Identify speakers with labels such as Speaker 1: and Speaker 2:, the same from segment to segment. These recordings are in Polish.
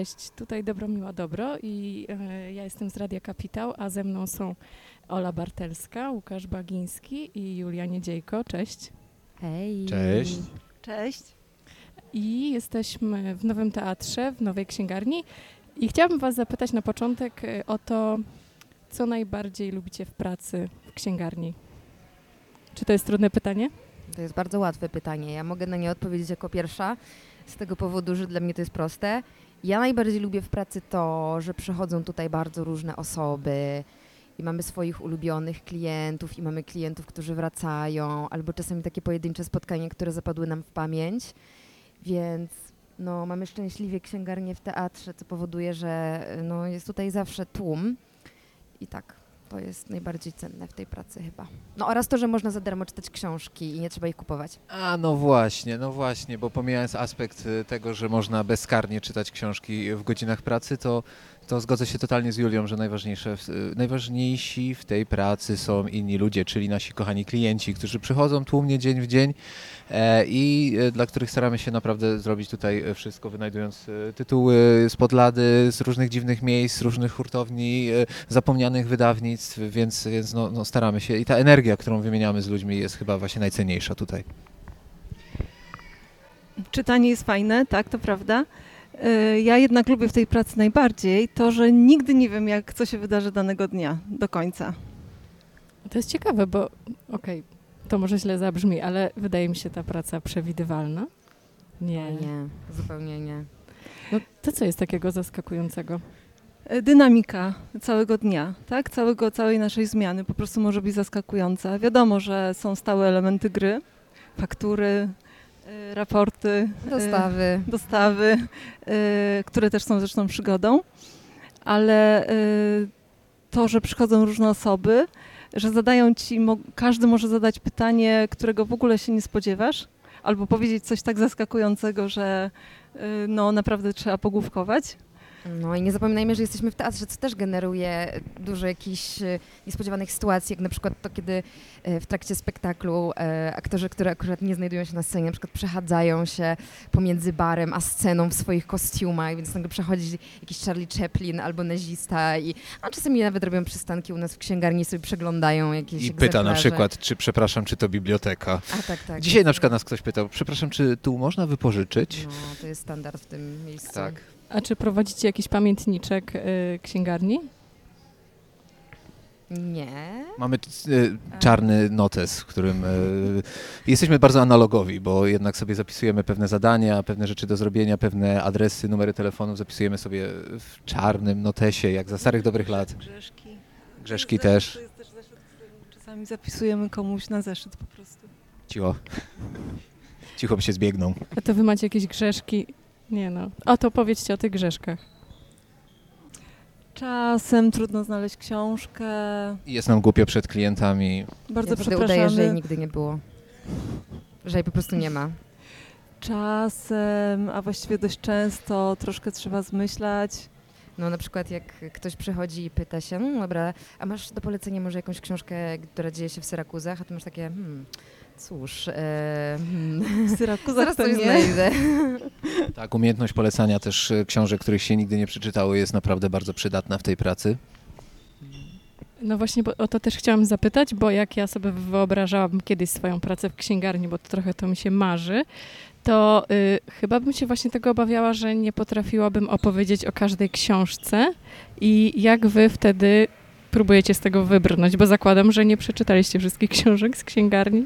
Speaker 1: Cześć, tutaj Dobromiła Dobro i e, ja jestem z Radia Kapitał, a ze mną są Ola Bartelska, Łukasz Bagiński i Julia Niedziejko. Cześć.
Speaker 2: Hej.
Speaker 3: Cześć.
Speaker 4: Cześć.
Speaker 1: I jesteśmy w Nowym Teatrze, w Nowej Księgarni i chciałabym Was zapytać na początek e, o to, co najbardziej lubicie w pracy w księgarni. Czy to jest trudne pytanie?
Speaker 2: To jest bardzo łatwe pytanie. Ja mogę na nie odpowiedzieć jako pierwsza, z tego powodu, że dla mnie to jest proste. Ja najbardziej lubię w pracy to, że przychodzą tutaj bardzo różne osoby i mamy swoich ulubionych klientów i mamy klientów, którzy wracają, albo czasami takie pojedyncze spotkania, które zapadły nam w pamięć. Więc no, mamy szczęśliwie księgarnię w teatrze, co powoduje, że no, jest tutaj zawsze tłum. I tak, to jest najbardziej cenne w tej pracy chyba. No oraz to, że można za darmo czytać książki i nie trzeba ich kupować.
Speaker 3: A no właśnie, no właśnie, bo pomijając aspekt y, tego, że można bezkarnie czytać książki w godzinach pracy, to, to zgodzę się totalnie z Julią, że najważniejsze, y, najważniejsi w tej pracy są inni ludzie, czyli nasi kochani klienci, którzy przychodzą tłumnie dzień w dzień e, i e, dla których staramy się naprawdę zrobić tutaj e, wszystko, wynajdując tytuły z podlady, z różnych dziwnych miejsc, z różnych hurtowni, zapomnianych wydawnictw, więc, więc no, no staramy się i ta energia, którą wymieniamy z ludźmi jest chyba właśnie najcenniejsza tutaj.
Speaker 4: Czytanie jest fajne, tak, to prawda. Y, Ja jednak lubię w tej pracy najbardziej to, że nigdy nie wiem, jak co się wydarzy danego dnia do końca.
Speaker 1: To jest ciekawe, bo okej, to może źle zabrzmi, ale wydaje mi się ta praca przewidywalna. Nie.
Speaker 2: Nie, zupełnie nie.
Speaker 1: No to co jest takiego zaskakującego?
Speaker 4: Y, Dynamika całego dnia, tak, całego, całej naszej zmiany po prostu może być zaskakująca. Wiadomo, że są stałe elementy gry, faktury, raporty, y,
Speaker 2: Dostawy.
Speaker 4: dostawy, y, które też są zresztą przygodą, ale y, to, że przychodzą różne osoby, że zadają ci, każdy może zadać pytanie, którego w ogóle się nie spodziewasz, albo powiedzieć coś tak zaskakującego, że y, no naprawdę trzeba pogłówkować.
Speaker 2: No i nie zapominajmy, że jesteśmy w teatrze, co też generuje dużo jakichś e, niespodziewanych sytuacji, jak na przykład to, kiedy e, w trakcie spektaklu e, aktorzy, którzy akurat nie znajdują się na scenie, na przykład przechadzają się pomiędzy barem a sceną w swoich kostiumach, więc nagle przechodzi jakiś Charlie Chaplin albo nazista i a czasami nawet robią przystanki u nas w księgarni i sobie przeglądają jakieś
Speaker 3: I pyta na przykład, czy przepraszam, czy to biblioteka.
Speaker 2: A tak, tak.
Speaker 3: Dzisiaj na przykład nas ktoś pytał, przepraszam, czy tu można wypożyczyć?
Speaker 2: No, to jest standard w tym miejscu.
Speaker 3: Tak.
Speaker 1: A czy prowadzicie jakiś pamiętniczek y, księgarni?
Speaker 2: Nie.
Speaker 3: Mamy y, czarny notes, w którym y, jesteśmy bardzo analogowi, bo jednak sobie zapisujemy pewne zadania, pewne rzeczy do zrobienia, pewne adresy, numery telefonów zapisujemy sobie w czarnym notesie, jak za starych dobrych lat.
Speaker 4: Grzeszki.
Speaker 3: Grzeszki
Speaker 4: To jest
Speaker 3: też.
Speaker 4: To jest też zeszyt, który czasami zapisujemy komuś na zeszyt po prostu.
Speaker 3: Cicho. Cicho, by się zbiegną.
Speaker 1: A to wy macie jakieś grzeszki? Nie no. O to powiedzcie o tych grzeszkach.
Speaker 4: Czasem trudno znaleźć książkę.
Speaker 3: Jest nam głupio przed klientami.
Speaker 4: Bardzo
Speaker 2: ja wtedy udaję, że jej
Speaker 4: przepraszamy.
Speaker 2: nigdy nie było. Że jej po prostu nie ma.
Speaker 4: Czasem, a właściwie dość często troszkę trzeba zmyślać.
Speaker 2: No na przykład jak ktoś przychodzi i pyta się, no dobra, a masz do polecenia może jakąś książkę, która dzieje się w Syrakuzach? A ty masz takie, hmm, cóż, e,
Speaker 4: W Syrakuzach
Speaker 2: zaraz
Speaker 4: to
Speaker 2: coś
Speaker 4: nie.
Speaker 2: znajdę.
Speaker 3: Tak, umiejętność polecania też y, książek, których się nigdy nie przeczytało, jest naprawdę bardzo przydatna w tej pracy.
Speaker 1: No właśnie, bo o to też chciałam zapytać, bo jak ja sobie wyobrażałam kiedyś swoją pracę w księgarni, bo to trochę to mi się marzy, to y, chyba bym się właśnie tego obawiała, że nie potrafiłabym opowiedzieć o każdej książce i jak wy wtedy próbujecie z tego wybrnąć, bo zakładam, że nie przeczytaliście wszystkich książek z księgarni.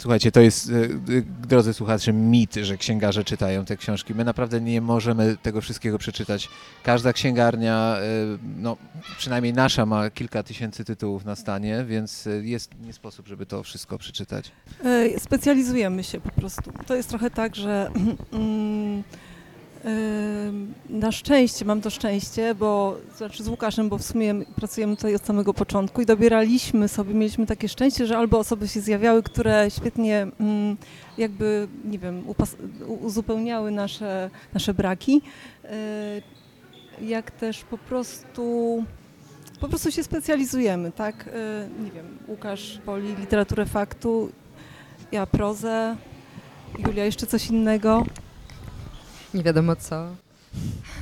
Speaker 3: Słuchajcie, to jest, y, y, drodzy słuchacze, mit, że księgarze czytają te książki. My naprawdę nie możemy tego wszystkiego przeczytać. Każda księgarnia, y, no przynajmniej nasza, ma kilka tysięcy tytułów na stanie, więc jest nie sposób, żeby to wszystko przeczytać.
Speaker 4: E, Specjalizujemy się po prostu. To jest trochę tak, że mm, e, na szczęście, mam to szczęście, bo znaczy z Łukaszem, bo w sumie pracujemy tutaj od samego początku i dobieraliśmy sobie, mieliśmy takie szczęście, że albo osoby się zjawiały, które świetnie mm, jakby, nie wiem, uzupełniały nasze, nasze braki, e, jak też po prostu po prostu się specjalizujemy, tak? E, Nie wiem, Łukasz woli literaturę faktu, ja prozę, Julia jeszcze coś innego.
Speaker 2: Nie wiadomo co.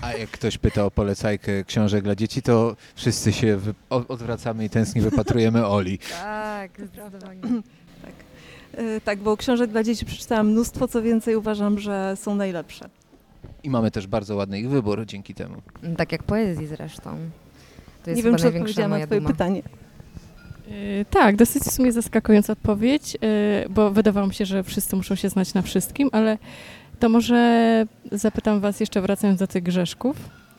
Speaker 3: A jak ktoś pyta o polecajkę książek dla dzieci, to wszyscy się odwracamy i tęsknie wypatrujemy Oli.
Speaker 2: Tak, zdecydowanie.
Speaker 4: E, Tak, bo książek dla dzieci przeczytałam mnóstwo, co więcej uważam, że są najlepsze.
Speaker 3: I mamy też bardzo ładny ich wybór dzięki temu.
Speaker 2: Tak jak poezji zresztą. To jest
Speaker 4: Nie wiem, czy odpowiedziałam na twoje
Speaker 2: duma.
Speaker 4: pytanie.
Speaker 1: Y, Tak, dosyć w sumie zaskakująca odpowiedź, y, bo wydawało mi się, że wszyscy muszą się znać na wszystkim, ale to może zapytam Was jeszcze wracając do tych grzeszków.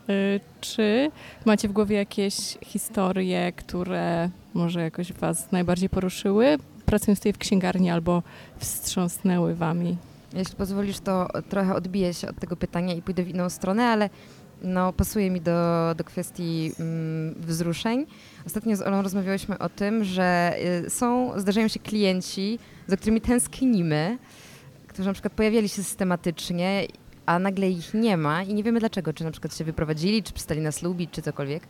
Speaker 1: y, Czy macie w głowie jakieś historie, które może jakoś Was najbardziej poruszyły, pracując tutaj w księgarni albo wstrząsnęły Wami?
Speaker 2: Jeśli pozwolisz, to trochę odbiję się od tego pytania i pójdę w inną stronę, ale no, pasuje mi do, do kwestii mm, wzruszeń. Ostatnio z Olą rozmawiałyśmy o tym, że y, są, zdarzają się klienci, za którymi tęsknimy, którzy na przykład pojawiali się systematycznie, a nagle ich nie ma i nie wiemy dlaczego, czy na przykład się wyprowadzili, czy przestali nas lubić, czy cokolwiek.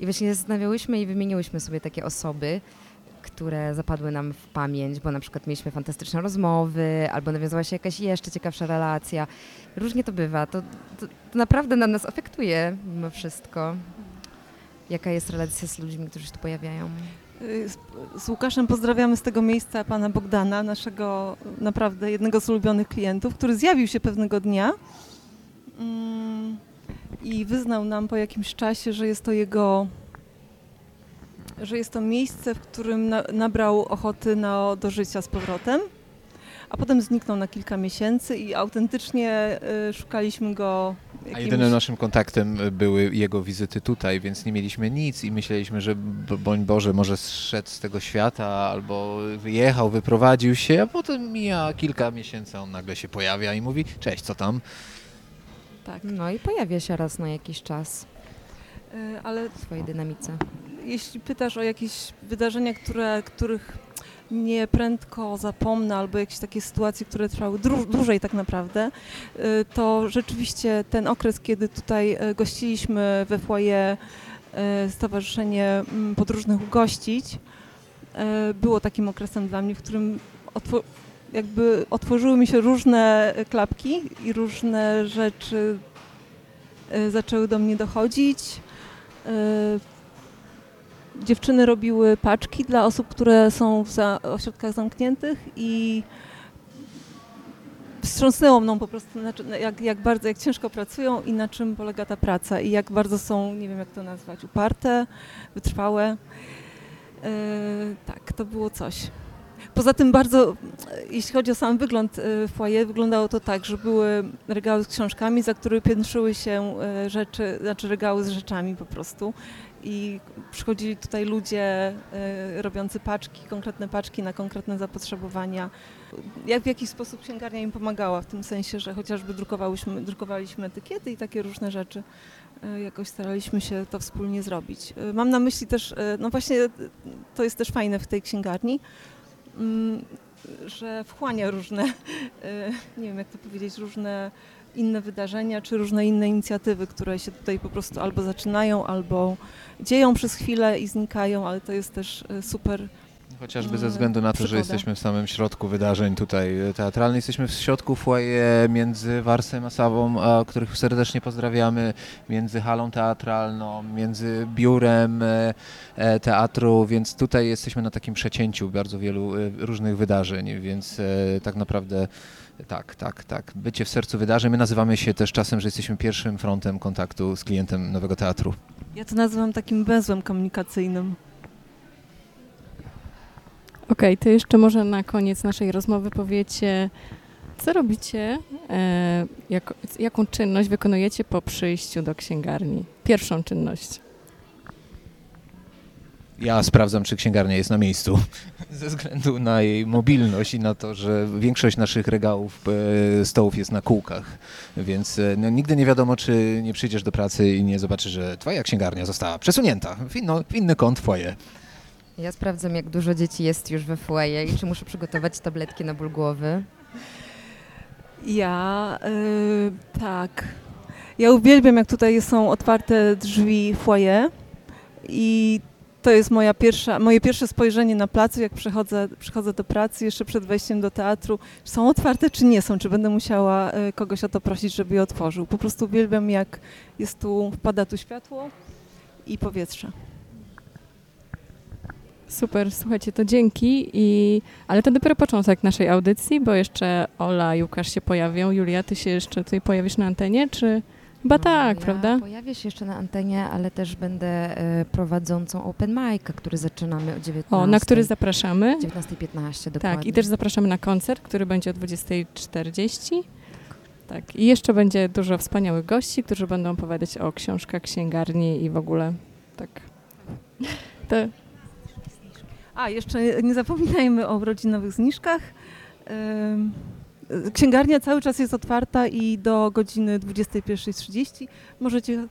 Speaker 2: I właśnie zastanawiałyśmy i wymieniłyśmy sobie takie osoby, które zapadły nam w pamięć, bo na przykład mieliśmy fantastyczne rozmowy, albo nawiązała się jakaś jeszcze ciekawsza relacja. Różnie to bywa. To, to, to naprawdę na nas afektuje mimo wszystko. Jaka jest relacja z ludźmi, którzy się tu pojawiają?
Speaker 4: Y, Z, Łukaszem pozdrawiamy z tego miejsca pana Bogdana, naszego naprawdę jednego z ulubionych klientów, który zjawił się pewnego dnia mm, i wyznał nam po jakimś czasie, że jest to jego, że jest to miejsce, w którym na, nabrał ochoty na, do życia z powrotem. A potem zniknął na kilka miesięcy i autentycznie y, szukaliśmy go.
Speaker 3: A
Speaker 4: jakimś-
Speaker 3: jedynym naszym kontaktem były jego wizyty tutaj, więc nie mieliśmy nic i myśleliśmy, że b- boń Boże, może zszedł z tego świata albo wyjechał, wyprowadził się, a potem mija kilka miesięcy, a on nagle się pojawia i mówi, cześć, co tam?
Speaker 4: Tak,
Speaker 2: No i pojawia się raz na jakiś czas
Speaker 4: y, ale
Speaker 2: w swojej dynamice.
Speaker 4: jeśli pytasz o jakieś wydarzenia, które, których nie prędko zapomnę, albo jakieś takie sytuacje, które trwały dłużej tak naprawdę, y, to rzeczywiście ten okres, kiedy tutaj y, gościliśmy we foyer y, Stowarzyszenie mm, Podróżnych Ugościć, było takim okresem dla mnie, w którym jakby otworzyły mi się różne klapki i różne rzeczy zaczęły do mnie dochodzić. Dziewczyny robiły paczki dla osób, które są w za- ośrodkach zamkniętych i wstrząsnęło mną po prostu, jak, jak bardzo, jak ciężko pracują i na czym polega ta praca i jak bardzo są, nie wiem jak to nazwać, uparte, wytrwałe. E, tak, to było coś. Poza tym bardzo, jeśli chodzi o sam wygląd e, foyer, wyglądało to tak, że były regały z książkami, za które piętrzyły się e, rzeczy, znaczy regały z rzeczami po prostu i przychodzili tutaj ludzie e, robiący paczki, konkretne paczki na konkretne zapotrzebowania. Jak w jakiś sposób księgarnia im pomagała, w tym sensie, że chociażby drukowałyśmy, drukowaliśmy etykiety i takie różne rzeczy. e, Jakoś staraliśmy się to wspólnie zrobić. E, Mam na myśli też, no właśnie to jest też fajne w tej księgarni, mm, że wchłania różne, nie wiem jak to powiedzieć, różne inne wydarzenia, czy różne inne inicjatywy, które się tutaj po prostu albo zaczynają, albo dzieją przez chwilę i znikają, ale to jest też e, super.
Speaker 3: Chociażby ze
Speaker 4: Mm,
Speaker 3: względu na to, że
Speaker 4: przygoda.
Speaker 3: jesteśmy w samym środku wydarzeń tutaj e, teatralnych. Jesteśmy w środku foyer między Warsem a Sawą, których serdecznie pozdrawiamy, między halą teatralną, między biurem e, e, teatru, więc tutaj jesteśmy na takim przecięciu bardzo wielu e, różnych wydarzeń, więc e, tak naprawdę tak, tak, tak. Bycie w sercu wydarzeń. My nazywamy się też czasem, że jesteśmy pierwszym frontem kontaktu z klientem nowego teatru.
Speaker 4: Ja to nazywam takim węzłem komunikacyjnym.
Speaker 1: Okej, to jeszcze może na koniec naszej rozmowy powiecie, co robicie, e, jako, jaką czynność wykonujecie po przyjściu do księgarni? Pierwszą czynność.
Speaker 3: Ja sprawdzam, czy księgarnia jest na miejscu, ze względu na jej mobilność i na to, że większość naszych regałów, e, stołów jest na kółkach, więc e, no, nigdy nie wiadomo, czy nie przyjdziesz do pracy i nie zobaczysz, że twoja księgarnia została przesunięta w, inno, w inny kąt foyer.
Speaker 2: Ja sprawdzam, jak dużo dzieci jest już we foyer i czy muszę przygotować tabletki na ból głowy.
Speaker 4: Ja y, tak. Ja uwielbiam, jak tutaj są otwarte drzwi foyer i to jest moja pierwsza, moje pierwsze spojrzenie na placu, jak przychodzę, przychodzę do pracy, jeszcze przed wejściem do teatru. Są otwarte, czy nie są? Czy będę musiała e, kogoś o to prosić, żeby je otworzył? Po prostu uwielbiam, jak jest tu, wpada tu światło i powietrze.
Speaker 1: Super, słuchajcie, to dzięki. I... Ale to dopiero początek naszej audycji, bo jeszcze Ola i Łukasz się pojawią. Julia, ty się jeszcze tutaj pojawisz na antenie, czy... Chyba tak,
Speaker 2: ja
Speaker 1: prawda?
Speaker 2: Pojawię się jeszcze na antenie, ale też będę e, prowadzącą open mic'a, który zaczynamy o 19.
Speaker 1: O, na który zapraszamy.
Speaker 2: 19.15 dokładnie.
Speaker 1: Tak, i też zapraszamy na koncert, który będzie o 20.40. Tak, i jeszcze będzie dużo wspaniałych gości, którzy będą opowiadać o książkach, księgarni i w ogóle tak. To,
Speaker 4: A, jeszcze nie zapominajmy o urodzinowych zniżkach. Ym, Księgarnia cały czas jest otwarta i do godziny 21.30 możecie e,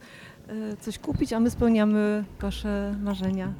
Speaker 4: coś kupić, a my spełniamy Wasze marzenia.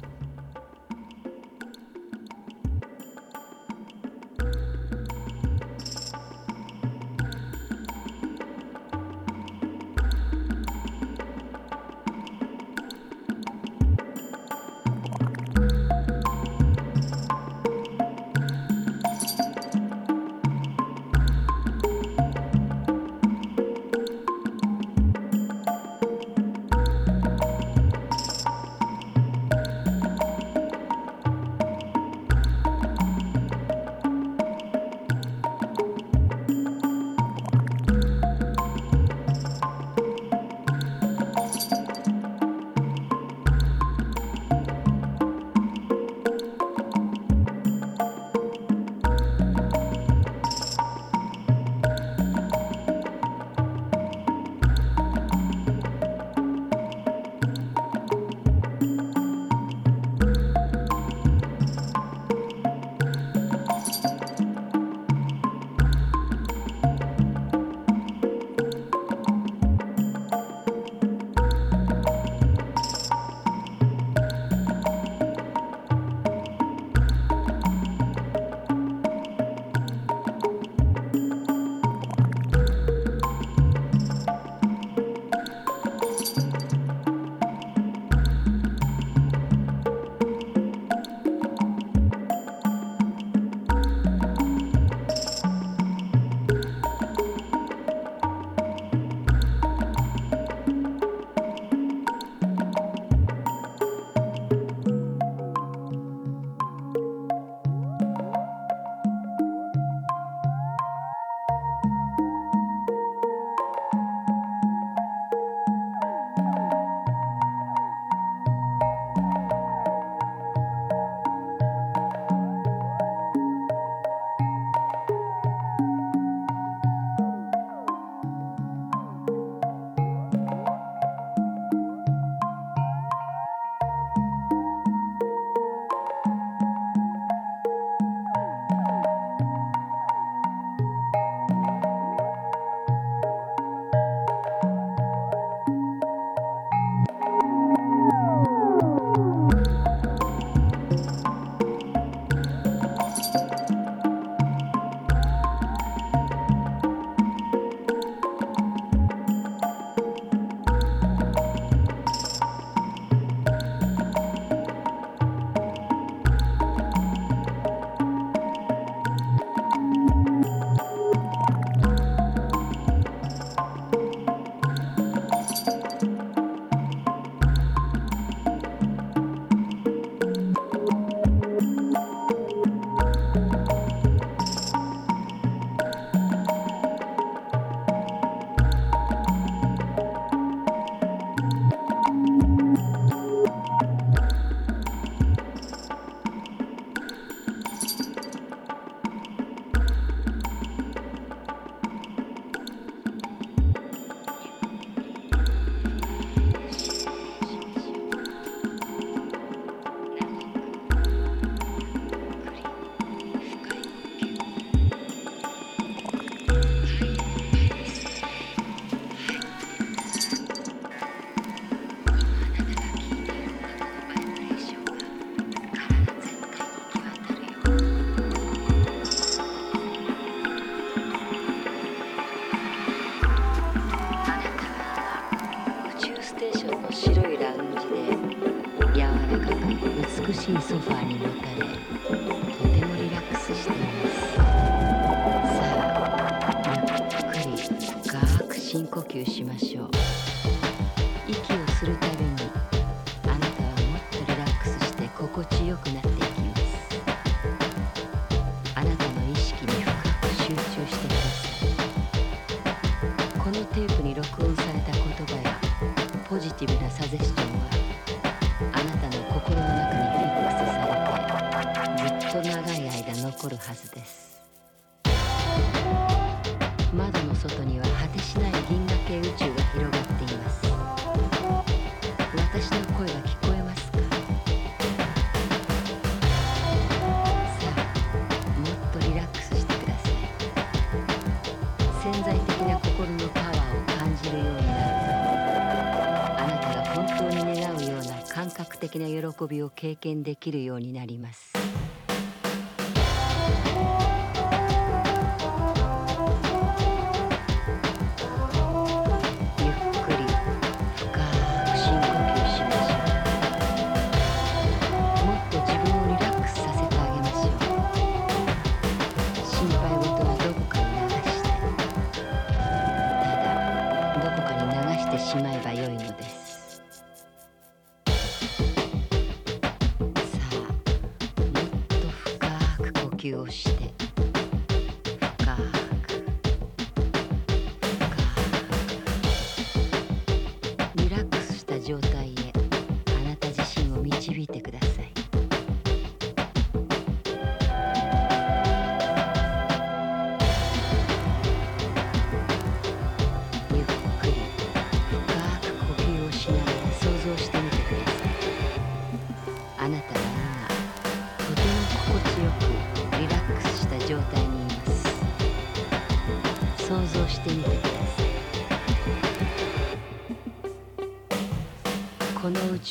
Speaker 5: 的な喜びを経験できるようになります。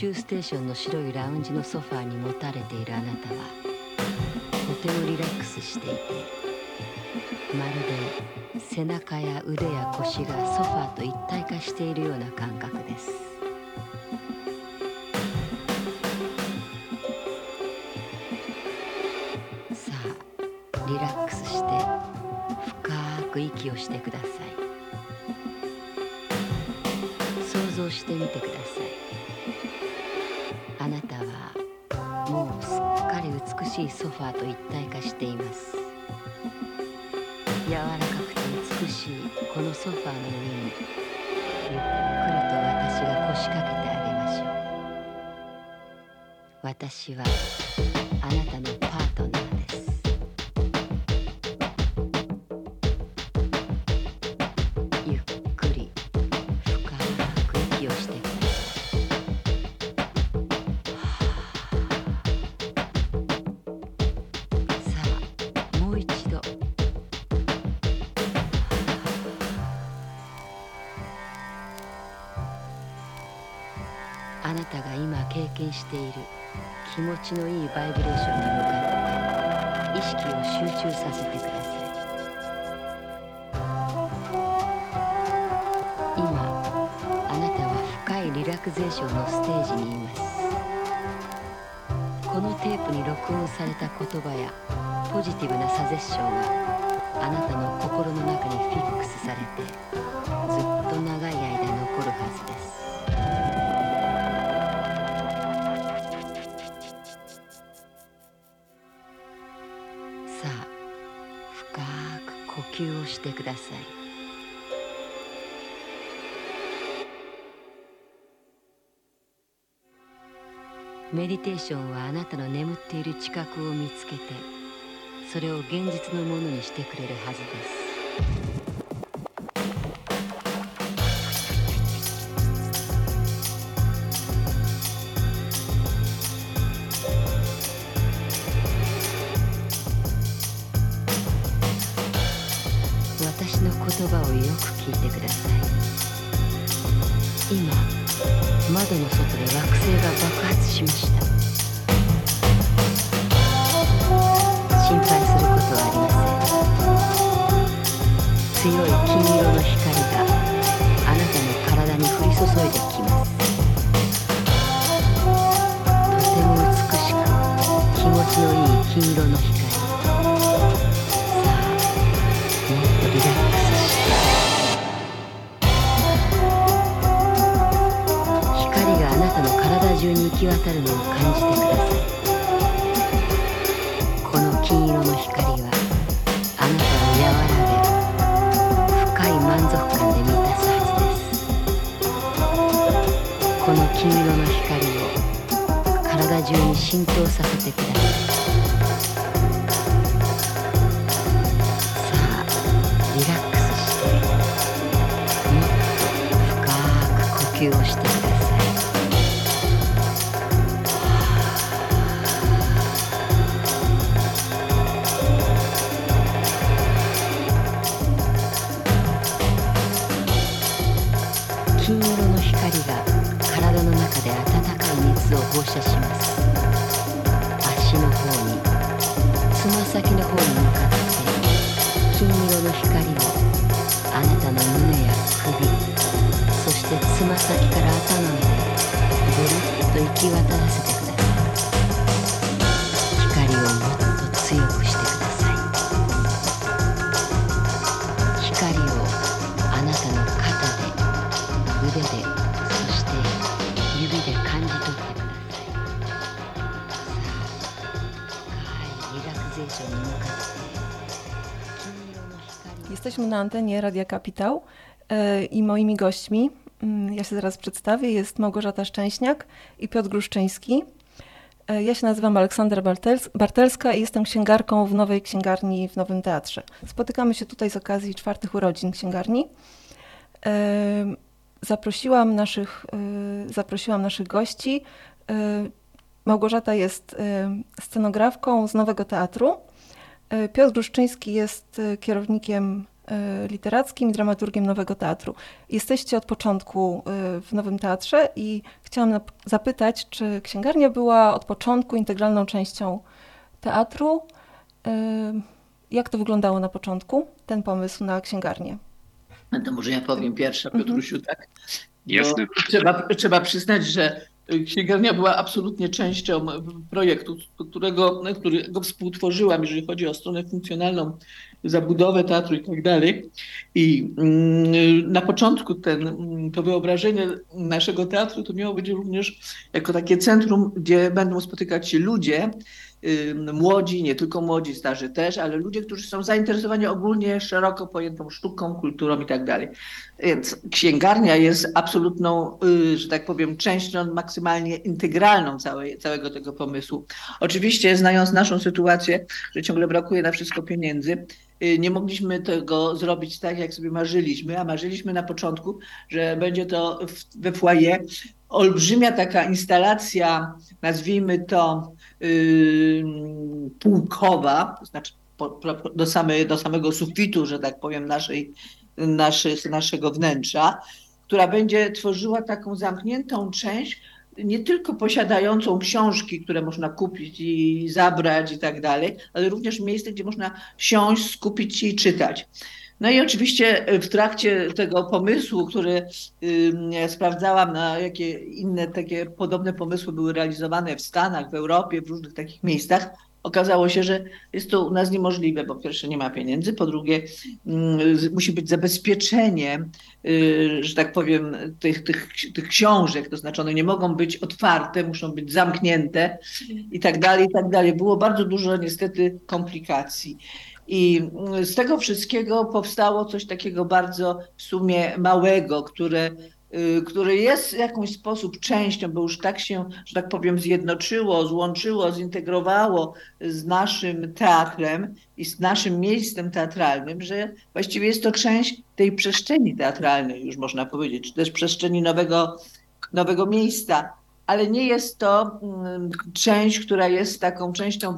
Speaker 5: 宙ステーションの白いラウンジのソファーにもたれているあなたはとてもリラックスしていてまるで背中や腕や腰がソファーと一体化しているような感覚です。さあリラックスして深く息をしてください。のいいバイブレーションに向かって意識を集中させてください今あなたは深いリラクゼーションのステージにいます。このテープに録音された言葉やポジティブなサジェッションがあなたの心の中にフィックスされてさあ深く呼吸をしてください。メディテーションはあなたの眠っている知覚を見つけてそれを現実のものにしてくれるはずです。
Speaker 6: Antenie Radia Kapitał e, i moimi gośćmi, mm, ja się zaraz przedstawię, jest Małgorzata Szczęśniak i Piotr Gruszczyński. E, Ja się nazywam Aleksandra Bartels- Bartelska i jestem księgarką w Nowej Księgarni w Nowym Teatrze. Spotykamy się tutaj z okazji czwartych urodzin księgarni. E, Zaprosiłam naszych, zaprosiłam naszych gości. Małgorzata jest scenografką z Nowego Teatru. Piotr Gruszczyński jest kierownikiem literackim i dramaturgiem Nowego Teatru. Jesteście od początku e, w Nowym Teatrze i chciałam zapytać, czy księgarnia była od początku integralną częścią teatru? E, Jak to wyglądało na początku, ten pomysł na księgarnię?
Speaker 7: No to może ja powiem pierwsza,
Speaker 6: Mhm.
Speaker 7: Piotrusiu, tak?
Speaker 8: Jasne.
Speaker 7: Trzeba, trzeba przyznać, że księgarnia była absolutnie częścią projektu, którego, którego współtworzyłam, jeżeli chodzi o stronę funkcjonalną, zabudowę teatru i tak dalej. I mm, na początku ten, mm, to wyobrażenie naszego teatru to miało być również jako takie centrum, gdzie będą spotykać się ludzie, młodzi, nie tylko młodzi, starzy też, ale ludzie, którzy są zainteresowani ogólnie szeroko pojętą sztuką, kulturą i tak dalej. Więc księgarnia jest absolutną, y, że tak powiem, częścią maksymalnie integralną całej, całego tego pomysłu. Oczywiście, znając naszą sytuację, że ciągle brakuje na wszystko pieniędzy, nie mogliśmy tego zrobić tak, jak sobie marzyliśmy, a marzyliśmy na początku, że będzie to we foyer. Olbrzymia taka instalacja, nazwijmy to yy, półkowa, to znaczy po, po, do, samej, do samego sufitu, że tak powiem, naszej, naszych, naszego wnętrza, która będzie tworzyła taką zamkniętą część, nie tylko posiadającą książki, które można kupić i zabrać i tak dalej, ale również miejsce, gdzie można siąść, skupić się i czytać. No i oczywiście w trakcie tego pomysłu, który sprawdzałam, na jakie inne takie podobne pomysły były realizowane w Stanach, w Europie, w różnych takich miejscach, okazało się, że jest to u nas niemożliwe, bo po pierwsze nie ma pieniędzy, po drugie y, musi być zabezpieczenie, y, że tak powiem, tych, tych, tych książek, to znaczy one nie mogą być otwarte, muszą być zamknięte i tak dalej, i tak dalej. Było bardzo dużo niestety komplikacji. I z tego wszystkiego powstało coś takiego bardzo w sumie małego, które, które jest w jakąś sposób częścią, bo już tak się, że tak powiem, zjednoczyło, złączyło, zintegrowało z naszym teatrem i z naszym miejscem teatralnym, że właściwie jest to część tej przestrzeni teatralnej, już można powiedzieć, czy też przestrzeni nowego, nowego miejsca ale nie jest to mm, część, która jest taką częścią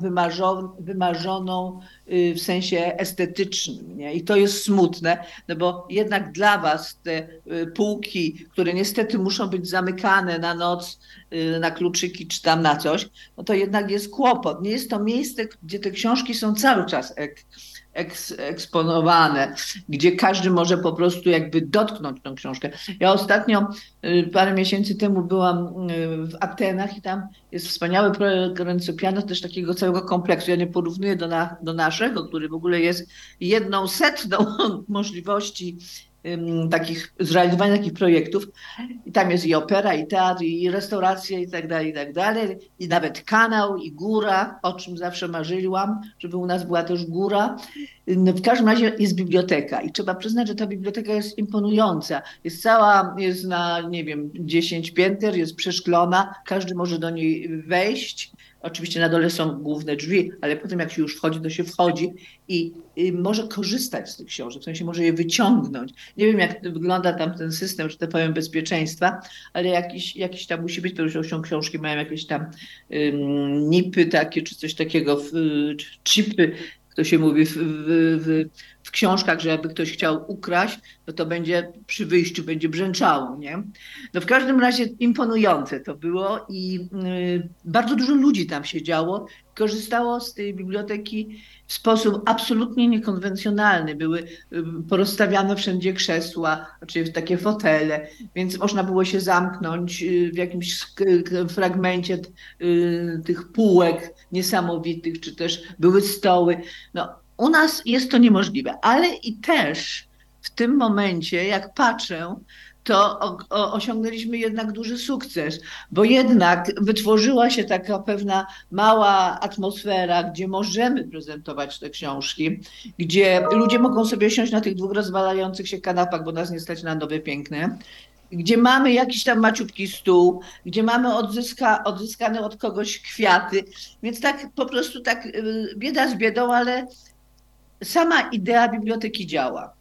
Speaker 7: wymarzoną, y, w sensie estetycznym. Nie? I to jest smutne, no bo jednak dla Was te y, półki, które niestety muszą być zamykane na noc y, na kluczyki czy tam na coś, no to jednak jest kłopot. Nie jest to miejsce, gdzie te książki są cały czas eks, eksponowane, gdzie każdy może po prostu jakby dotknąć tą książkę. Ja ostatnio, y, parę miesięcy temu byłam y, w Atenach i tam jest wspaniały projekt Rencypiana, też takiego całego kompleksu. Ja nie porównuję do, na, do naszego, który w ogóle jest jedną setną możliwości takich, zrealizowania takich projektów. I tam jest i opera, i teatr, i restauracja, i tak dalej, i tak dalej. I nawet kanał, i góra, o czym zawsze marzyłam, żeby u nas była też góra. W każdym razie jest biblioteka i trzeba przyznać, że ta biblioteka jest imponująca. Jest cała, jest na, nie wiem, 10 pięter, jest przeszklona, każdy może do niej wejść. Oczywiście na dole są główne drzwi, ale potem jak się już wchodzi, to się wchodzi i może korzystać z tych książek, w sensie może je wyciągnąć. Nie wiem, jak wygląda tam ten system, że tak powiem, bezpieczeństwa, ale jakiś, jakiś tam musi być, to są książki, mają jakieś tam um, nipy takie, czy coś takiego, chipy, to się mówi w, w, w, książkach, że jakby ktoś chciał ukraść, no to będzie przy wyjściu będzie brzęczało, nie? No w każdym razie imponujące to było i y, bardzo dużo ludzi tam siedziało, korzystało z tej biblioteki w sposób absolutnie niekonwencjonalny. Były porozstawiane wszędzie krzesła, czy takie fotele, więc można było się zamknąć y, w jakimś fragmencie y, tych półek niesamowitych, czy też były stoły. No, u nas jest to niemożliwe, ale i też w tym momencie, jak patrzę, to osiągnęliśmy jednak duży sukces, bo jednak wytworzyła się taka pewna mała atmosfera, gdzie możemy prezentować te książki, gdzie ludzie mogą sobie siąść na tych dwóch rozwalających się kanapach, bo nas nie stać na nowe piękne, gdzie mamy jakiś tam maciupki stół, gdzie mamy odzyska, odzyskane od kogoś kwiaty, więc tak po prostu tak y, bieda z biedą, ale sama idea biblioteki działa,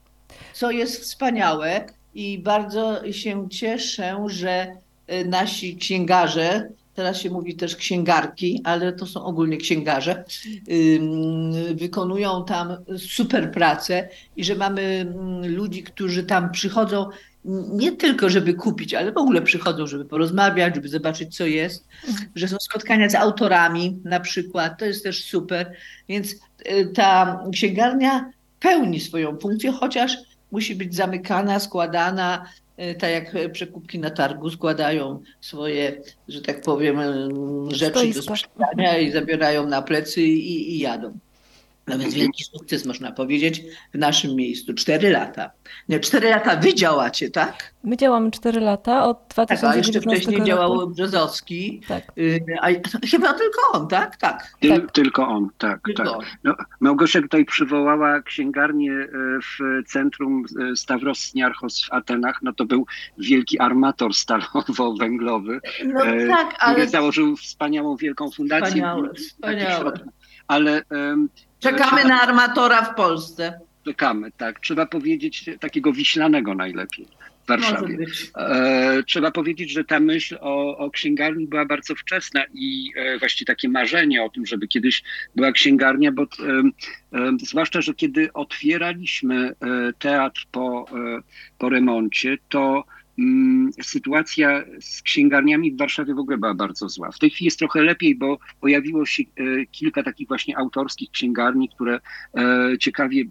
Speaker 7: co jest wspaniałe, i bardzo się cieszę, że e, nasi księgarze, teraz się mówi też księgarki, ale to są ogólnie księgarze, wykonują tam super pracę i że mamy mm, ludzi, którzy tam przychodzą nie tylko, żeby kupić, ale w ogóle przychodzą, żeby porozmawiać, żeby zobaczyć, co jest, że są spotkania z autorami na przykład, to jest też super, więc e, ta księgarnia pełni swoją funkcję, chociaż musi być zamykana, składana, e, tak jak przekupki na targu składają swoje, że tak powiem, e, rzeczy Stoiska. do sprzedania i zabierają na plecy i, i jadą. No więc wielki sukces można powiedzieć w naszym miejscu. Cztery lata. Nie, cztery lata wy działacie, tak?
Speaker 4: My działamy cztery lata od 2019 Tak, a
Speaker 7: jeszcze wcześniej
Speaker 4: roku.
Speaker 7: działał Brzozowski. Tak. Y, a, chyba tylko on, tak? Tak.
Speaker 8: Ty, tak. Tylko on, tak. Tylko tak. On. No, Małgosia tutaj przywołała księgarnię e, w centrum e, Stavros Sniarchos w Atenach. No to był wielki armator stalowo-węglowy, no, tak, ale... który założył wspaniałą wielką fundację.
Speaker 7: Wspaniałe, wspaniałe.
Speaker 8: Ale
Speaker 7: Czekamy na armatora w Polsce.
Speaker 8: Czekamy, tak. Trzeba powiedzieć takiego wiślanego najlepiej w Warszawie. E, trzeba powiedzieć, że ta myśl o, o księgarni była bardzo wczesna i e, właściwie takie marzenie o tym, żeby kiedyś była księgarnia, bo e, e zwłaszcza, że kiedy otwieraliśmy e, teatr po, e, po remoncie, to sytuacja z księgarniami w Warszawie w ogóle była bardzo zła. W tej chwili jest trochę lepiej, bo pojawiło się e, kilka takich właśnie autorskich księgarni, które e, ciekawie e,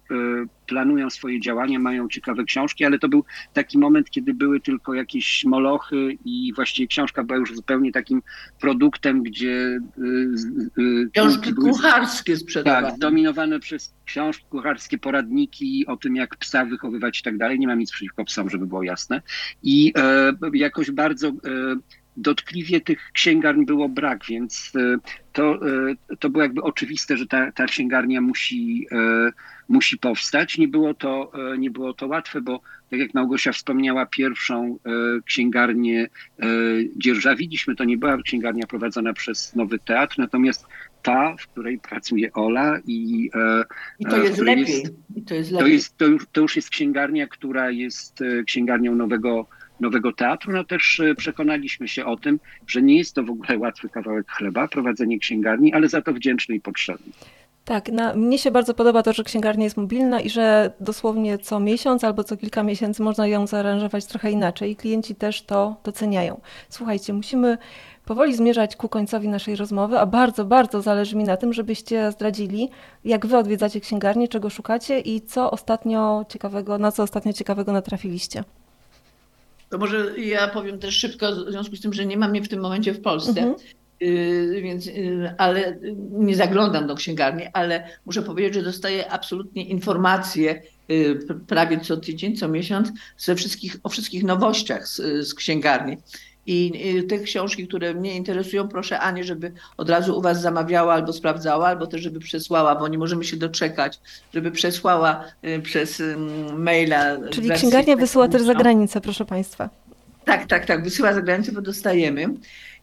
Speaker 8: planują swoje działania, mają ciekawe książki, ale to był taki moment, kiedy były tylko jakieś molochy i właściwie książka była już zupełnie takim produktem, gdzie...
Speaker 7: Książki kucharskie sprzedawane.
Speaker 8: Tak, zdominowane przez książki kucharskie, poradniki o tym, jak psa wychowywać i tak dalej. Nie mam nic przeciwko psom, żeby było jasne. I e, jakoś bardzo e, dotkliwie tych księgarni było brak, więc e, to, e, to było jakby oczywiste, że ta, ta księgarnia musi, e, musi powstać. Nie było, to, nie było to łatwe, bo tak jak Małgosia wspomniała, pierwszą księgarnię dzierżawiliśmy. To nie była księgarnia prowadzona przez Nowy Teatr, natomiast ta, w której pracuje Ola i,
Speaker 7: I to jest lepiej. Jest, I to, jest lepiej.
Speaker 8: To, jest, to, już, to już jest księgarnia, która jest księgarnią nowego nowego teatru, no też e, przekonaliśmy się o tym, że nie jest to w ogóle łatwy kawałek chleba, prowadzenie księgarni, ale za to wdzięczny i potrzebny.
Speaker 4: Tak, na, mnie się bardzo podoba to, że księgarnia jest mobilna i że dosłownie co miesiąc albo co kilka miesięcy można ją zaaranżować trochę inaczej i klienci też to doceniają. Słuchajcie, musimy powoli zmierzać ku końcowi naszej rozmowy, a bardzo, bardzo zależy mi na tym, żebyście zdradzili, jak wy odwiedzacie księgarnię, czego szukacie i co ostatnio ciekawego, na co ostatnio ciekawego natrafiliście.
Speaker 7: To może ja powiem też szybko, w związku z tym, że nie mam mnie w tym momencie w Polsce.
Speaker 4: Mhm.
Speaker 7: Y, więc, y, ale nie zaglądam do księgarni, ale muszę powiedzieć, że dostaję absolutnie informacje y, prawie co tydzień, co miesiąc ze wszystkich, o wszystkich nowościach z, z księgarni. I y, te książki, które mnie interesują, proszę Anię, żeby od razu u Was zamawiała albo sprawdzała, albo też żeby przesłała, bo nie możemy się doczekać, żeby przesłała y, przez maila.
Speaker 4: Czyli księgarnia wysyła też za granicę, proszę Państwa.
Speaker 7: Tak, tak, tak. Wysyła za granicę, bo dostajemy.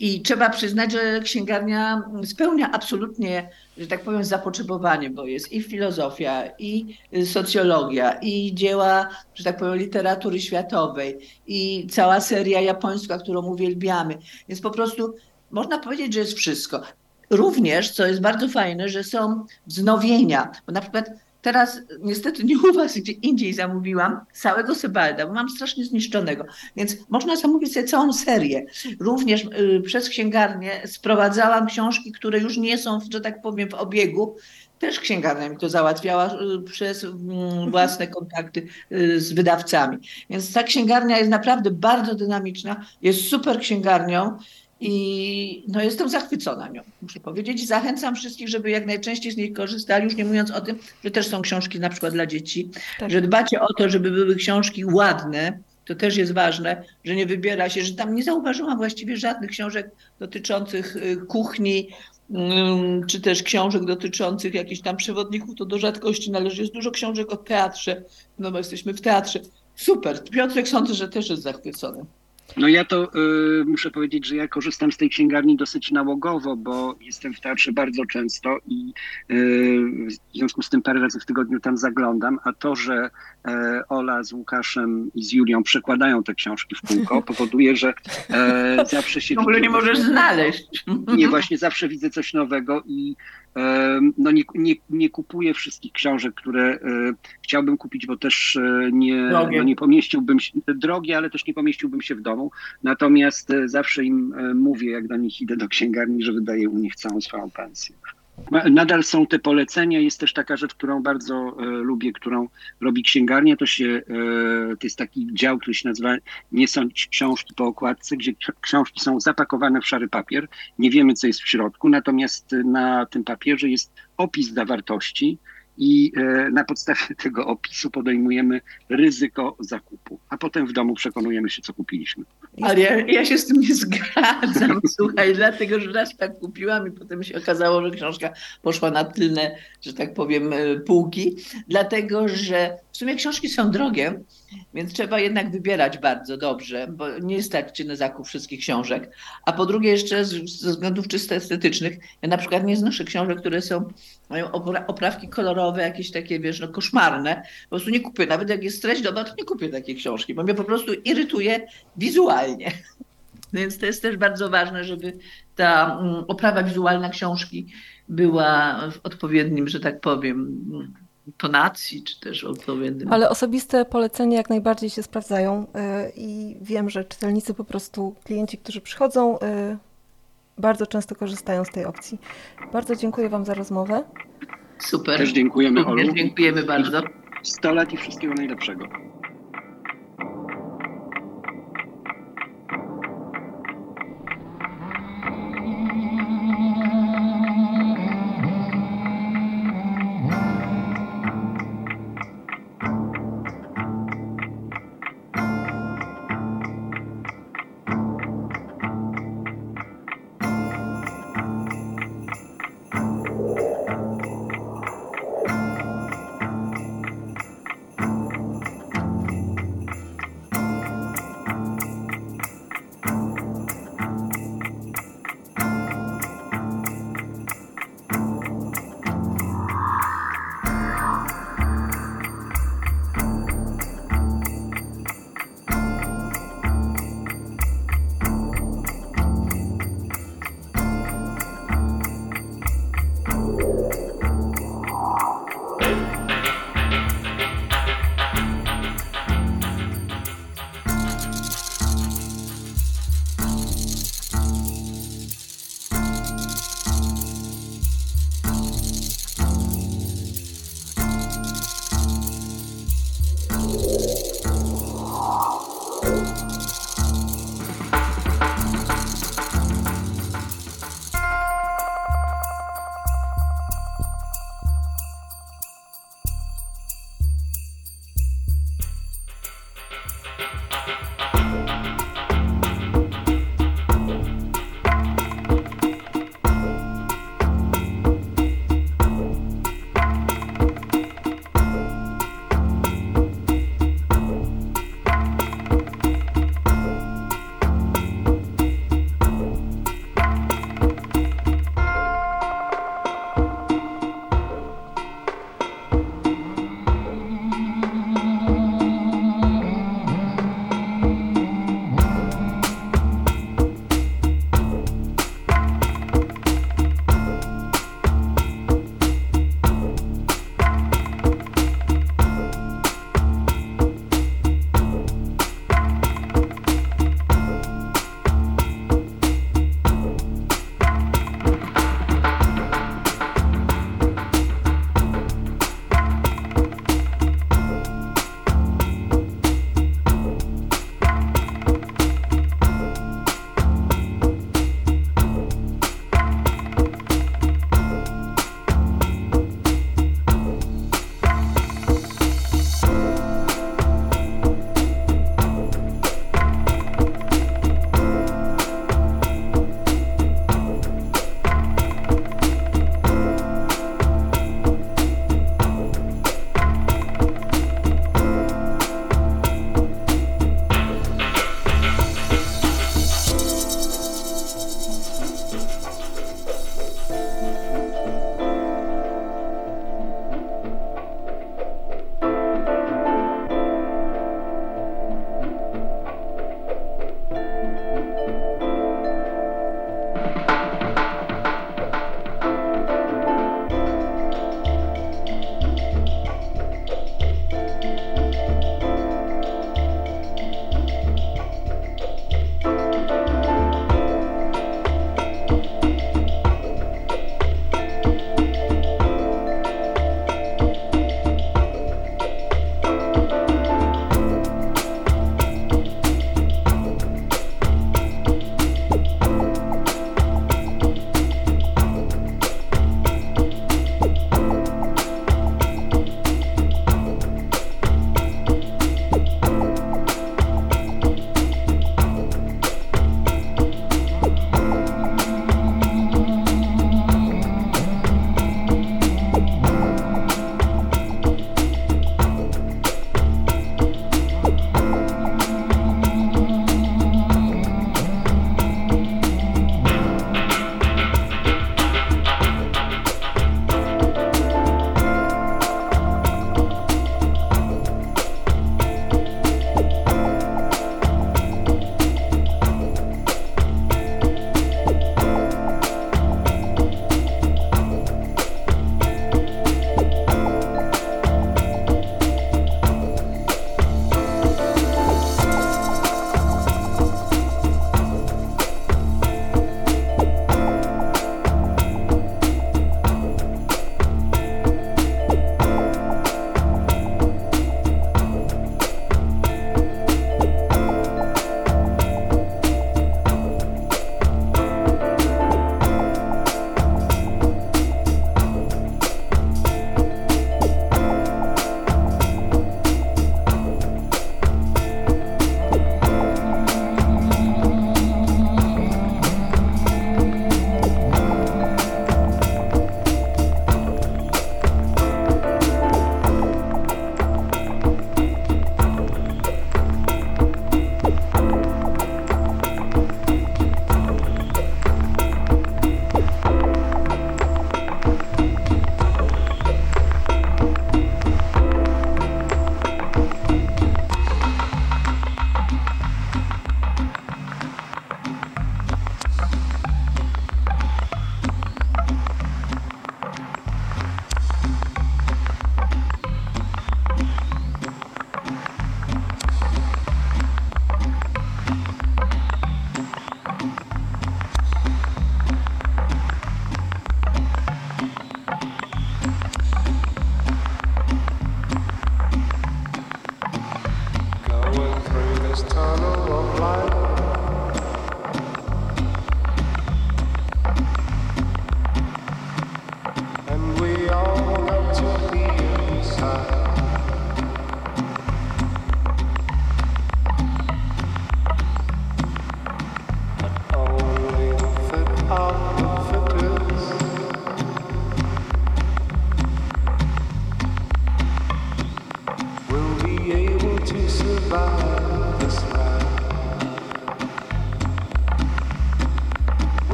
Speaker 7: I trzeba przyznać, że księgarnia spełnia absolutnie, że tak powiem, zapotrzebowanie, bo jest i filozofia, i socjologia, i dzieła, że tak powiem, literatury światowej, i cała seria japońska, którą uwielbiamy. Więc po prostu można powiedzieć, że jest wszystko. Również, co jest bardzo fajne, że są wznowienia, bo na przykład teraz niestety nie u was, gdzie indziej zamówiłam całego Sebalda, bo mam strasznie zniszczonego, więc można zamówić sobie całą serię. Również y, przez księgarnię sprowadzałam książki, które już nie są, że tak powiem, w obiegu. Też księgarnia mi to załatwiała y, przez mm, własne kontakty y, z wydawcami. Więc ta księgarnia jest naprawdę bardzo dynamiczna, jest super księgarnią i no, jestem zachwycona nią, muszę powiedzieć. Zachęcam wszystkich, żeby jak najczęściej z niej korzystali, już nie mówiąc o tym, że też są książki na przykład dla dzieci,
Speaker 4: Tak.
Speaker 7: że dbacie o to, żeby były książki ładne, to też jest ważne, że nie wybiera się, że tam nie zauważyłam właściwie żadnych książek dotyczących y, kuchni, ym, czy też książek dotyczących jakichś tam przewodników, to do rzadkości należy. Jest dużo książek o teatrze, no bo jesteśmy w teatrze. Super. Piotrek sądzę, że też jest zachwycony.
Speaker 8: No ja to y, muszę powiedzieć, że ja korzystam z tej księgarni dosyć nałogowo, bo jestem w teatrze bardzo często i y, w związku z tym parę razy w tygodniu tam zaglądam, a to, że e, Ola z Łukaszem i z Julią przekładają te książki w kółko, powoduje, że e, zawsze się
Speaker 7: W ogóle nie możesz znaleźć.
Speaker 8: Nie, właśnie zawsze widzę coś nowego i no nie, nie, nie kupuję wszystkich książek, które e, chciałbym kupić, bo też e, nie, no nie pomieściłbym się, drogie, ale też nie pomieściłbym się w domu. Natomiast e, zawsze im mówię, jak do nich idę do księgarni, że wydaję u nich całą swoją pensję. Nadal są te polecenia. Jest też taka rzecz, którą bardzo e, lubię, którą robi księgarnia. To się, e, to jest taki dział, który się nazywa Nie sądź książki po okładce, gdzie ksi- książki są zapakowane w szary papier. Nie wiemy, co jest w środku, natomiast na tym papierze jest opis zawartości i e, na podstawie tego opisu podejmujemy ryzyko zakupu, a potem w domu przekonujemy się, co kupiliśmy.
Speaker 7: Ale ja, ja się z tym nie zgadzam, słuchaj, dlatego, że raz tak kupiłam i potem się okazało, że książka poszła na tylne, że tak powiem, e, półki, dlatego, że w sumie książki są drogie, więc trzeba jednak wybierać bardzo dobrze, bo nie stać cię na zakup wszystkich książek. A po drugie jeszcze ze względów czysto estetycznych, ja na przykład nie znoszę książek, które są, mają opra- oprawki kolorowe, jakieś takie, wiesz, no koszmarne. Po prostu nie kupię, nawet jak jest treść dobra, to nie kupię takiej książki, bo mnie po prostu irytuje wizualnie. Więc to jest też bardzo ważne, żeby ta mm, oprawa wizualna książki była w odpowiednim, że tak powiem, tonacji, czy też odpowiednim.
Speaker 4: Ale osobiste polecenia jak najbardziej się sprawdzają y, i wiem, że czytelnicy po prostu, klienci, którzy przychodzą, y, bardzo często korzystają z tej opcji. Bardzo dziękuję Wam za rozmowę.
Speaker 7: Super.
Speaker 8: Też dziękujemy, Olu.
Speaker 7: dziękujemy bardzo.
Speaker 8: 100 lat i wszystkiego najlepszego.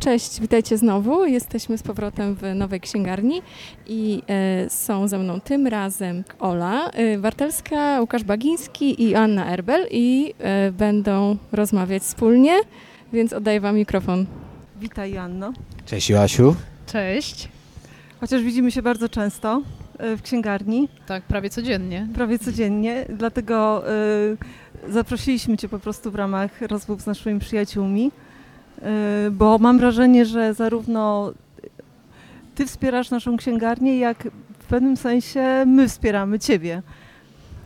Speaker 1: Cześć, witajcie znowu. Jesteśmy z powrotem w nowej księgarni i e, są ze mną tym razem Ola e, Wartelska, Łukasz Bagiński i Anna Erbel i e, będą rozmawiać wspólnie, więc oddaję Wam mikrofon.
Speaker 4: Witaj Janno.
Speaker 3: Cześć Joasiu.
Speaker 9: Cześć.
Speaker 4: Chociaż widzimy się bardzo często e, w księgarni,
Speaker 9: Tak, prawie codziennie.
Speaker 4: prawie codziennie, dlatego e, zaprosiliśmy Cię po prostu w ramach rozmów z naszymi przyjaciółmi, e, bo mam wrażenie, że zarówno Ty wspierasz naszą księgarnię, jak w pewnym sensie my wspieramy Ciebie.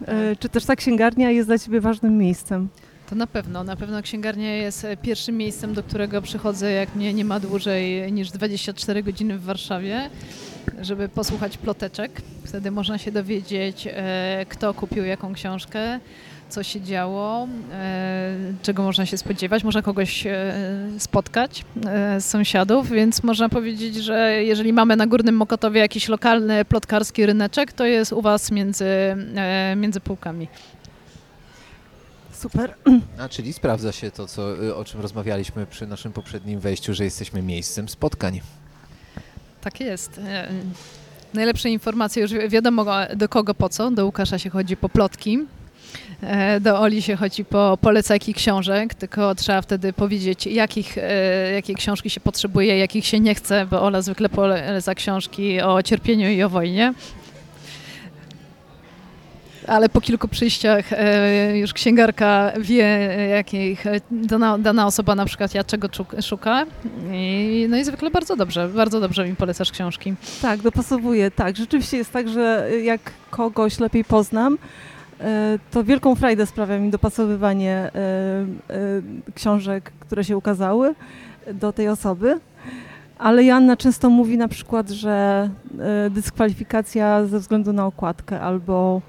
Speaker 4: E, Czy też ta księgarnia jest dla Ciebie ważnym miejscem?
Speaker 9: To na pewno. Na pewno księgarnia jest e, pierwszym miejscem, do którego przychodzę, jak mnie nie ma dłużej niż 24 godziny w Warszawie, żeby posłuchać ploteczek. Wtedy można się dowiedzieć, e, kto kupił jaką książkę, co się działo, e, czego można się spodziewać. Można kogoś e, spotkać e, z sąsiadów, więc można powiedzieć, że jeżeli mamy na Górnym Mokotowie jakiś lokalny plotkarski ryneczek, to jest u Was między, między półkami.
Speaker 4: Super.
Speaker 3: A czyli sprawdza się to, co, y, o czym rozmawialiśmy przy naszym poprzednim wejściu, że jesteśmy miejscem spotkań.
Speaker 9: Tak jest. Najlepsze informacje już wi- wiadomo do kogo po co. Do Łukasza się chodzi po plotki. E, Do Oli się chodzi po polecajki książek, tylko trzeba wtedy powiedzieć, jakich, e, jakie książki się potrzebuje, jakich się nie chce, bo Ola zwykle poleca książki o cierpieniu i o wojnie. Ale po kilku przyjściach e, już księgarka wie, jakich dana, dana osoba na przykład ja czego szuka. I, no i zwykle bardzo dobrze, bardzo dobrze mi polecasz książki.
Speaker 4: Tak, dopasowuję. Tak, rzeczywiście jest tak, że jak kogoś lepiej poznam, to wielką frajdę sprawia mi dopasowywanie e, e, książek, które się ukazały do tej osoby. Ale Joanna często mówi na przykład, że e, dyskwalifikacja ze względu na okładkę albo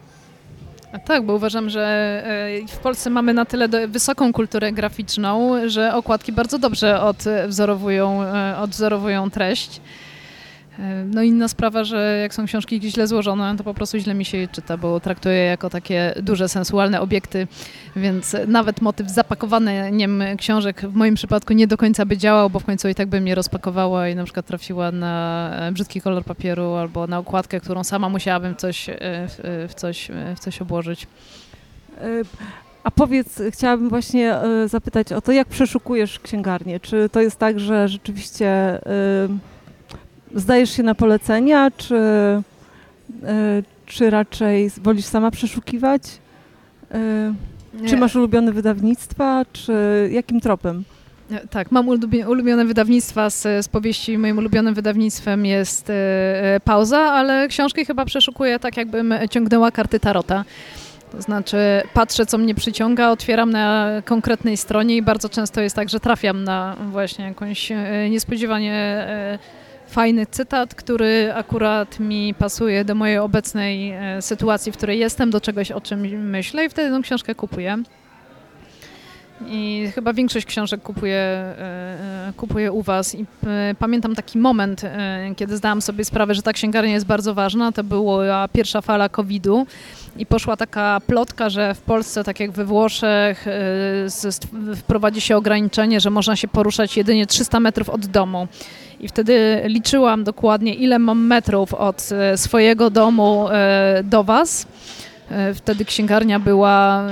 Speaker 9: A tak, bo uważam, że e, w Polsce mamy na tyle wysoką kulturę graficzną, że okładki bardzo dobrze odwzorowują, e, odwzorowują treść. E, No inna sprawa, że jak są książki źle złożone, to po prostu źle mi się je czyta, bo traktuję je jako takie duże, sensualne obiekty, więc nawet motyw zapakowaniem książek w moim przypadku nie do końca by działał, bo w końcu i tak by mnie rozpakowała i na przykład trafiła na e, brzydki kolor papieru albo na okładkę, którą sama musiałabym coś, e, w, w, coś, e, w coś obłożyć.
Speaker 4: E, A powiedz, chciałabym właśnie e, zapytać o to, jak przeszukujesz księgarnię? Czy to jest tak, że rzeczywiście e, zdajesz się na polecenia, czy, e, czy raczej wolisz sama przeszukiwać? E, Czy
Speaker 9: Nie.
Speaker 4: masz ulubione wydawnictwa, czy jakim tropem?
Speaker 9: E, Tak, mam ulubione wydawnictwa z, z powieści. Moim ulubionym wydawnictwem jest e, e, Pauza, ale książki chyba przeszukuję tak, jakbym ciągnęła karty Tarota. To znaczy patrzę, co mnie przyciąga, otwieram na konkretnej stronie i bardzo często jest tak, że trafiam na właśnie jakąś e, niespodziewanie e, fajny cytat, który akurat mi pasuje do mojej obecnej e, sytuacji, w której jestem, do czegoś, o czym myślę i wtedy tą książkę kupuję. I chyba większość książek kupuję, e, e, kupuję u Was. I pamiętam taki moment, kiedy zdałam sobie sprawę, że ta księgarnia jest bardzo ważna. To była pierwsza fala COVID-u i poszła taka plotka, że w Polsce, tak jak we Włoszech, stw- wprowadzi się ograniczenie, że można się poruszać jedynie 300 metrów od domu. I wtedy liczyłam dokładnie, ile mam metrów od e, swojego domu e, do Was. Wtedy księgarnia była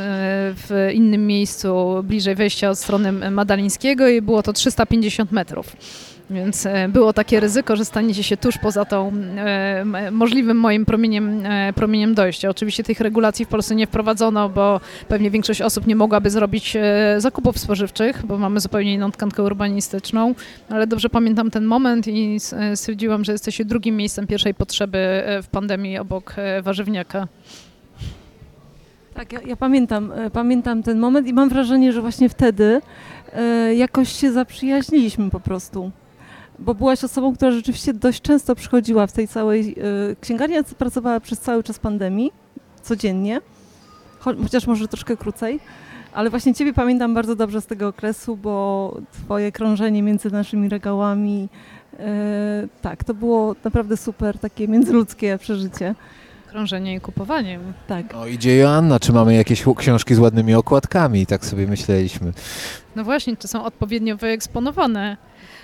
Speaker 9: w innym miejscu, bliżej wejścia od strony Madalińskiego i było to 350 metrów. Więc e, było takie ryzyko, że staniecie się tuż poza tą e, możliwym moim promieniem, e, promieniem dojścia. Oczywiście tych regulacji w Polsce nie wprowadzono, bo pewnie większość osób nie mogłaby zrobić e, zakupów spożywczych, bo mamy zupełnie inną tkankę urbanistyczną, ale dobrze pamiętam ten moment i e, stwierdziłam, że jesteście drugim miejscem pierwszej potrzeby e, w pandemii obok warzywniaka.
Speaker 4: Tak, ja, ja pamiętam, pamiętam ten moment i mam wrażenie, że właśnie wtedy jakoś się zaprzyjaźniliśmy po prostu. Bo byłaś osobą, która rzeczywiście dość często przychodziła w tej całej e, księgarni, pracowała przez cały czas pandemii, codziennie, cho- chociaż może troszkę krócej. Ale właśnie Ciebie pamiętam bardzo dobrze z tego okresu, bo Twoje krążenie między naszymi regałami, e, tak, to było naprawdę super, takie międzyludzkie przeżycie.
Speaker 9: Krążenie i kupowaniem.
Speaker 4: Tak.
Speaker 3: O, idzie Joanna, czy mamy jakieś książki z ładnymi okładkami? Tak sobie myśleliśmy.
Speaker 9: No właśnie, czy są odpowiednio wyeksponowane.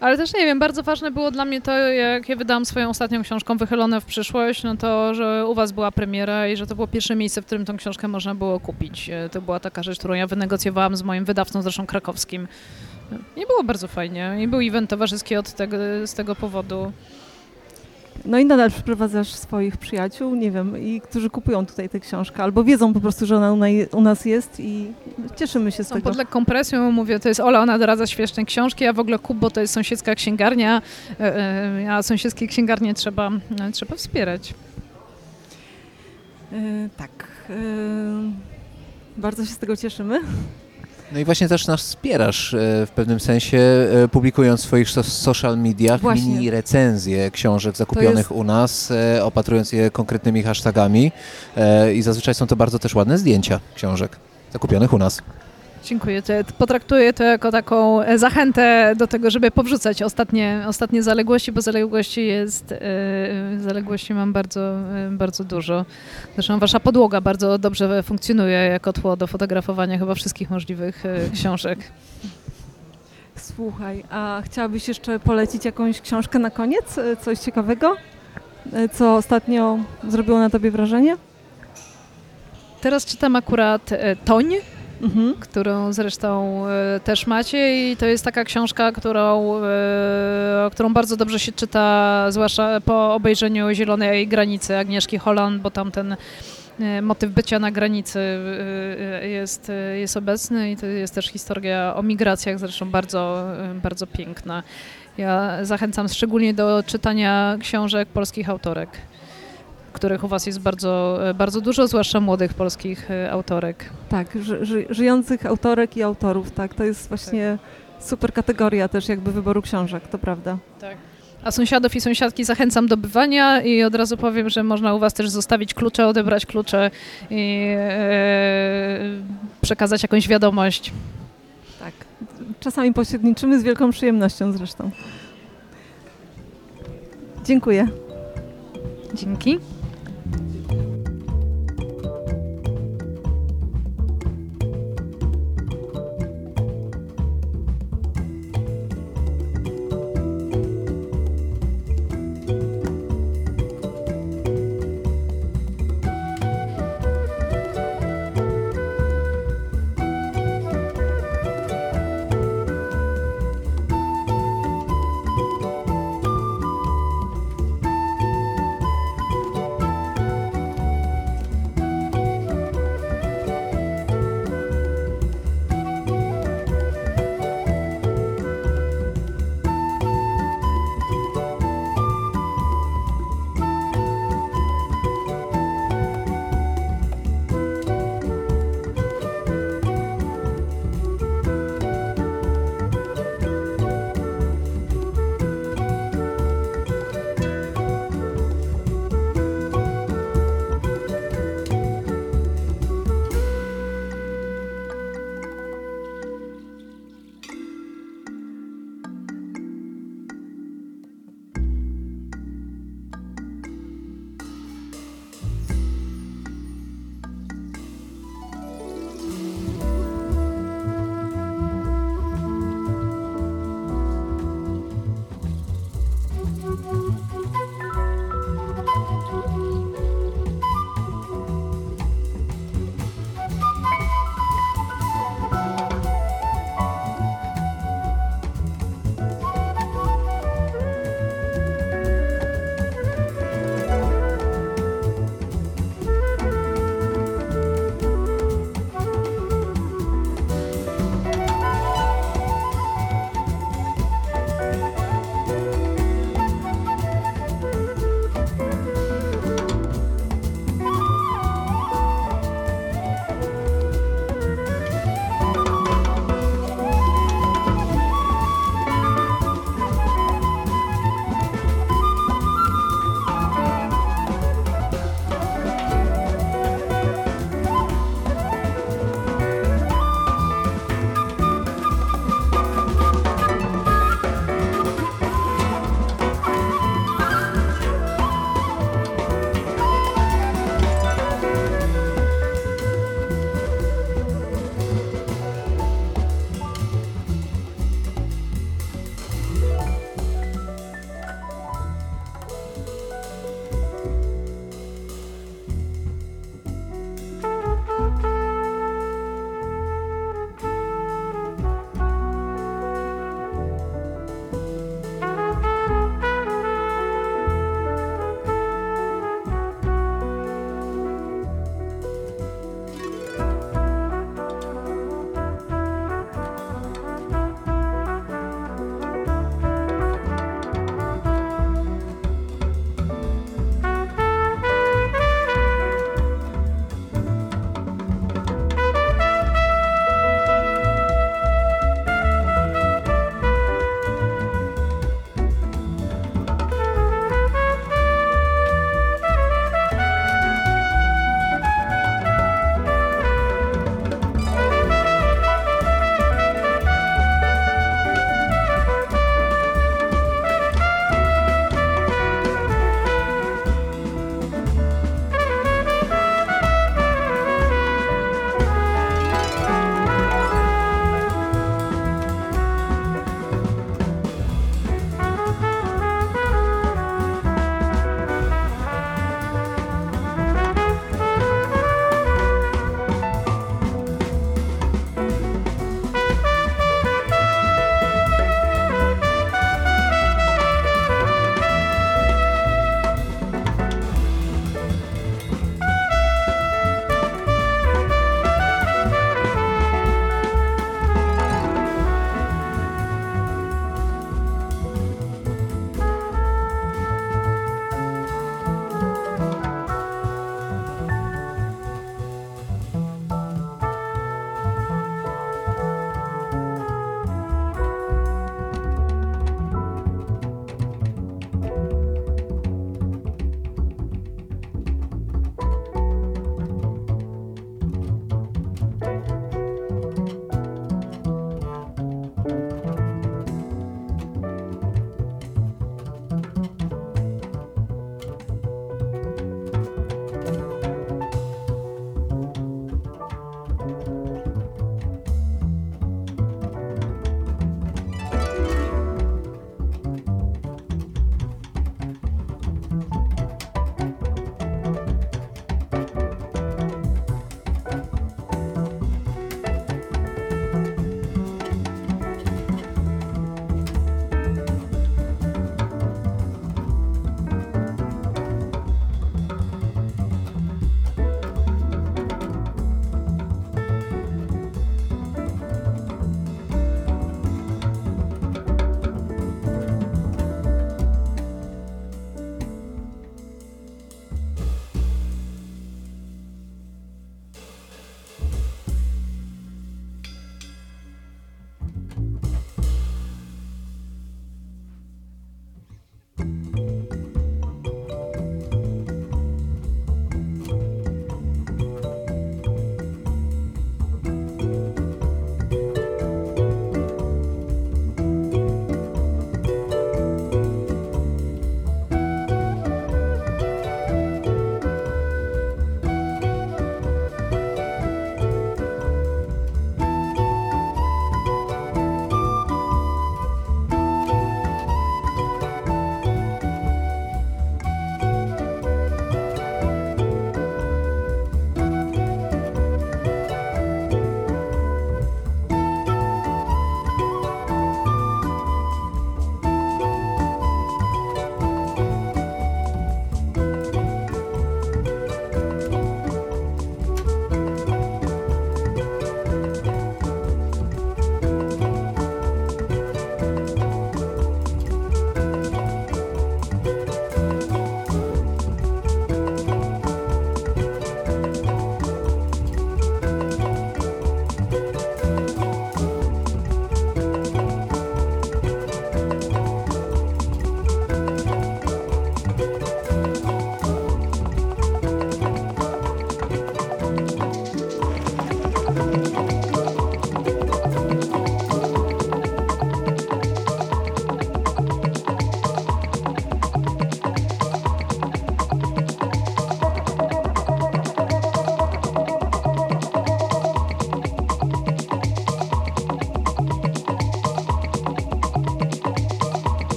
Speaker 9: Ale też nie wiem, bardzo ważne było dla mnie to, jak ja wydałam swoją ostatnią książką Wychylone w przyszłość, no to, że u Was była premiera i że to było pierwsze miejsce, w którym tą książkę można było kupić. E, To była taka rzecz, którą ja wynegocjowałam z moim wydawcą, zresztą krakowskim. I było bardzo fajnie. I był event towarzyski od tego, z tego powodu.
Speaker 4: No i nadal przyprowadzasz swoich przyjaciół, nie wiem, i którzy kupują tutaj tę książkę, albo wiedzą po prostu, że ona u nas jest i cieszymy się z
Speaker 9: Są
Speaker 4: tego.
Speaker 9: pod lekką presją, mówię, to jest Ola, ona doradza świetne książki, a w ogóle Kubo to jest sąsiedzka księgarnia, e, e, a sąsiedzkie księgarnie trzeba, e, trzeba wspierać.
Speaker 4: E, tak. e, bardzo się z tego cieszymy.
Speaker 3: No i właśnie też nas wspierasz e, w pewnym sensie, e, publikując w swoich so- social mediach
Speaker 4: Właśnie.
Speaker 3: mini recenzje książek zakupionych
Speaker 4: jest-
Speaker 3: u nas, e, opatrując je konkretnymi hashtagami i zazwyczaj są to bardzo też ładne zdjęcia książek zakupionych u nas.
Speaker 9: Dziękuję. Potraktuję to jako taką e, zachętę do tego, żeby powrzucać ostatnie, ostatnie zaległości, bo zaległości jest, e, zaległości mam bardzo, e, bardzo dużo. Zresztą wasza podłoga bardzo dobrze funkcjonuje jako tło do fotografowania chyba wszystkich możliwych e, książek.
Speaker 4: Słuchaj, a chciałabyś jeszcze polecić jakąś książkę na koniec? E, Coś ciekawego? E, Co ostatnio zrobiło na tobie wrażenie?
Speaker 9: Teraz czytam akurat e, Toń,
Speaker 4: Mhm.
Speaker 9: którą zresztą e, też macie i to jest taka książka, którą, e, którą bardzo dobrze się czyta, zwłaszcza po obejrzeniu Zielonej Granicy Agnieszki Holland, bo tam ten e, motyw bycia na granicy jest, jest obecny i to jest też historia o migracjach, zresztą bardzo, bardzo piękna. Ja zachęcam szczególnie do czytania książek polskich autorek, których u Was jest bardzo, e, bardzo dużo, zwłaszcza młodych polskich e, autorek.
Speaker 4: Tak, ży, ży, żyjących autorek i autorów, tak. To jest właśnie super kategoria też jakby wyboru książek, to prawda.
Speaker 9: A sąsiadów i sąsiadki zachęcam do bywania i od razu powiem, że można u Was też zostawić klucze, odebrać klucze i e, przekazać jakąś wiadomość.
Speaker 4: Tak. Czasami pośredniczymy z wielką przyjemnością zresztą. Dziękuję.
Speaker 9: Dzięki.